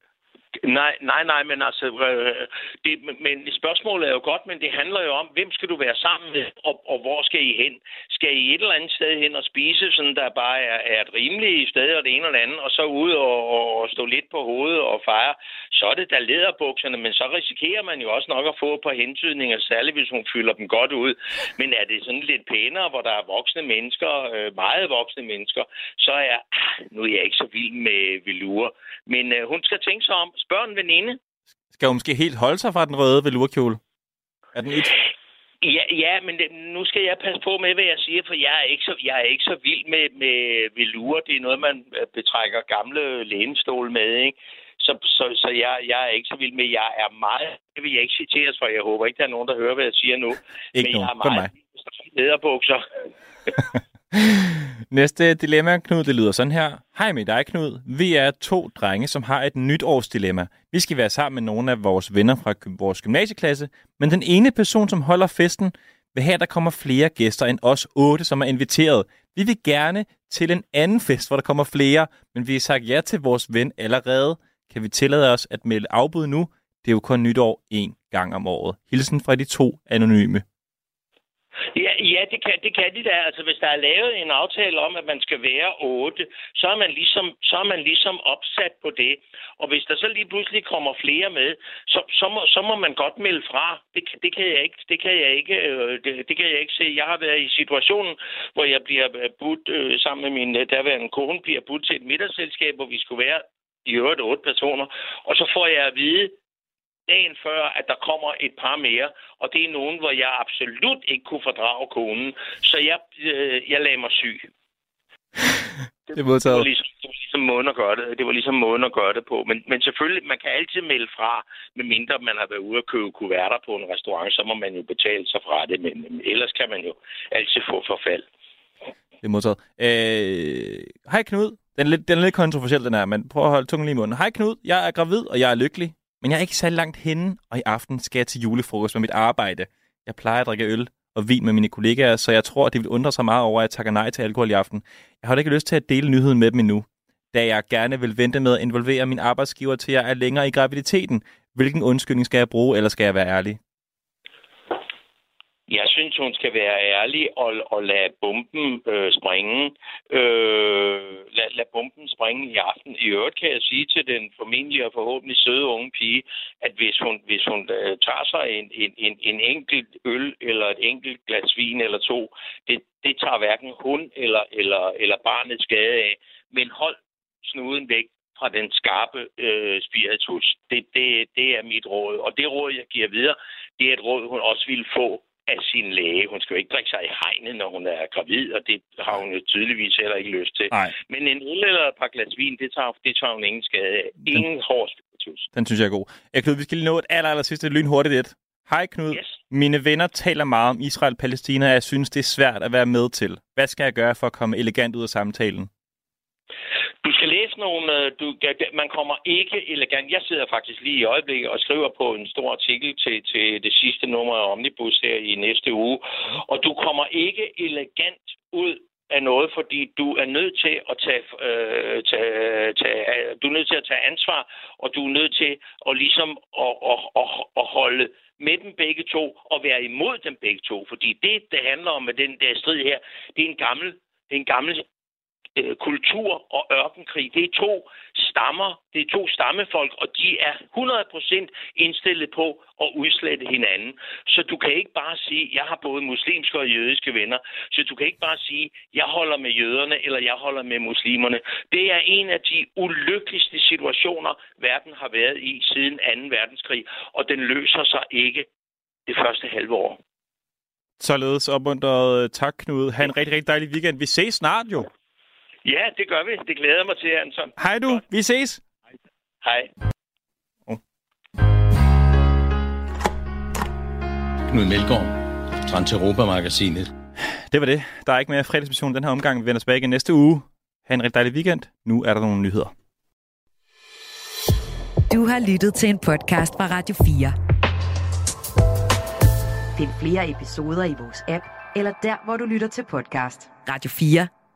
Nej, nej, nej, men altså, øh, det, men spørgsmålet er jo godt, men det handler jo om, hvem skal du være sammen med, og, og hvor skal I hen? Skal I et eller andet sted hen og spise, sådan der bare er, er et rimeligt sted, og det ene eller andet, og så ud og, og, og stå lidt på hovedet og fejre, så er det da lederbukserne, men så risikerer man jo også nok at få et par hentydninger, særligt hvis hun fylder dem godt ud. Men er det sådan lidt pænere, hvor der er voksne mennesker, øh, meget voksne mennesker, så er, ah, nu er jeg ikke så vild med velure, men øh, hun skal tænke sig om, spørg en veninde, Skal hun måske helt holde sig fra den røde velurkjole? Er den et? Ja, ja men det, nu skal jeg passe på med, hvad jeg siger, for jeg er ikke så, jeg er ikke så vild med, med velure. Det er noget, man øh, betrækker gamle lænestol med, ikke? Så, så, så jeg, jeg er ikke så vild med, jeg er meget, det vil jeg ikke citeres for, jeg håber ikke, der er nogen, der hører, hvad jeg siger nu. Ikke men jeg nogen, er kun meget lederbukser. [LAUGHS] Næste dilemma, Knud, det lyder sådan her. Hej med dig, Knud. Vi er to drenge, som har et nytårsdilemma. Vi skal være sammen med nogle af vores venner fra vores gymnasieklasse, men den ene person, som holder festen, vil have, at der kommer flere gæster end os otte, som er inviteret. Vi vil gerne til en anden fest, hvor der kommer flere, men vi har sagt ja til vores ven allerede. Kan vi tillade os at melde afbud nu? Det er jo kun nytår én gang om året. Hilsen fra de to anonyme. Ja, ja det, kan, det kan de da. Altså, hvis der er lavet en aftale om, at man skal være otte, så er man ligesom, så er man ligesom opsat på det. Og hvis der så lige pludselig kommer flere med, så, så, må, så må man godt melde fra. Det, det kan jeg ikke, det kan jeg ikke, øh, det, det kan jeg ikke se. Jeg har været i situationen, hvor jeg bliver øh, budt øh, sammen med min øh, daværende kone, bliver budt til et middagsselskab, hvor vi skulle være i øvrigt otte personer. Og så får jeg at vide, dagen før, at der kommer et par mere, og det er nogen, hvor jeg absolut ikke kunne fordrage konen, så jeg, øh, jeg lagde mig syg. [LAUGHS] Det Det modtaget. var, ligesom, det var ligesom måden at gøre det. Det var ligesom måden at gøre det på. Men, men selvfølgelig, man kan altid melde fra, medmindre man har været ude at købe kuverter på en restaurant, så må man jo betale sig fra det. Men, men ellers kan man jo altid få forfald. Det er modtaget. Øh, hej Knud. Den er, lidt, den er lidt kontroversiel, den her, men prøv at holde tungen lige i munden. Hej Knud, jeg er gravid, og jeg er lykkelig. Men jeg er ikke særlig langt henne, og i aften skal jeg til julefrokost med mit arbejde. Jeg plejer at drikke øl og vin med mine kollegaer, så jeg tror, at de vil undre sig meget over, at jeg takker nej til alkohol i aften. Jeg har da ikke lyst til at dele nyheden med dem endnu, da jeg gerne vil vente med at involvere min arbejdsgiver til jeg er længere i graviditeten. Hvilken undskyldning skal jeg bruge, eller skal jeg være ærlig? Jeg synes, hun skal være ærlig og, og lade bomben øh, springe. Øh, lad, lad bomben springe i aften. I øvrigt kan jeg sige til den formentlig og forhåbentlig søde unge pige, at hvis hun, hvis hun øh, tager sig en, en, en, en enkelt øl eller et enkelt glas vin eller to, det, det tager hverken hun eller, eller, eller barnet skade af. Men hold snuden væk fra den skarpe øh, spiritus. Det, det, det er mit råd. Og det råd, jeg giver videre, det er et råd, hun også ville få af sin læge. Hun skal jo ikke drikke sig i hegnet, når hun er gravid, og det har hun jo tydeligvis heller ikke lyst til. Nej. Men en øl eller et par glas vin, det tager, det tager hun ingen skade af. Ingen hård spiritus. Den synes jeg er god. Jeg, Knud, vi skal lige nå et aller, aller sidste lynhurtigt et. Hej Knud. Yes. Mine venner taler meget om Israel-Palæstina, og jeg synes, det er svært at være med til. Hvad skal jeg gøre for at komme elegant ud af samtalen? Øh, du læse nogle... Du, man kommer ikke elegant... Jeg sidder faktisk lige i øjeblikket og skriver på en stor artikel til, til det sidste nummer af Omnibus her i næste uge. Og du kommer ikke elegant ud af noget, fordi du er nødt til at tage, øh, tage, tage, øh, du er nødt til at tage ansvar, og du er nødt til at ligesom at, at, at, at holde med dem begge to og være imod dem begge to. Fordi det, det handler om med den der strid her, det er en gammel, det er en gammel øh, kultur og ørkenkrig. Det er to stammer, det er to stammefolk, og de er 100% indstillet på at udslette hinanden. Så du kan ikke bare sige, jeg har både muslimske og jødiske venner, så du kan ikke bare sige, jeg holder med jøderne, eller jeg holder med muslimerne. Det er en af de ulykkeligste situationer, verden har været i siden 2. verdenskrig, og den løser sig ikke det første halve år. Således opmuntret. Tak, Knud. Ha' en rigtig, rigtig dejlig weekend. Vi ses snart jo. Ja, det gør vi. Det glæder jeg mig til, Anton. Hej du. Vi ses. Hej. Knud Melgaard, Transeuropa-magasinet. Det var det. Der er ikke mere fredagsmission den her omgang. Vi vender tilbage igen næste uge. Ha' en rigtig dejlig weekend. Nu er der nogle nyheder. Du har lyttet til en podcast fra Radio 4. Find flere episoder i vores app, eller der, hvor du lytter til podcast. Radio 4.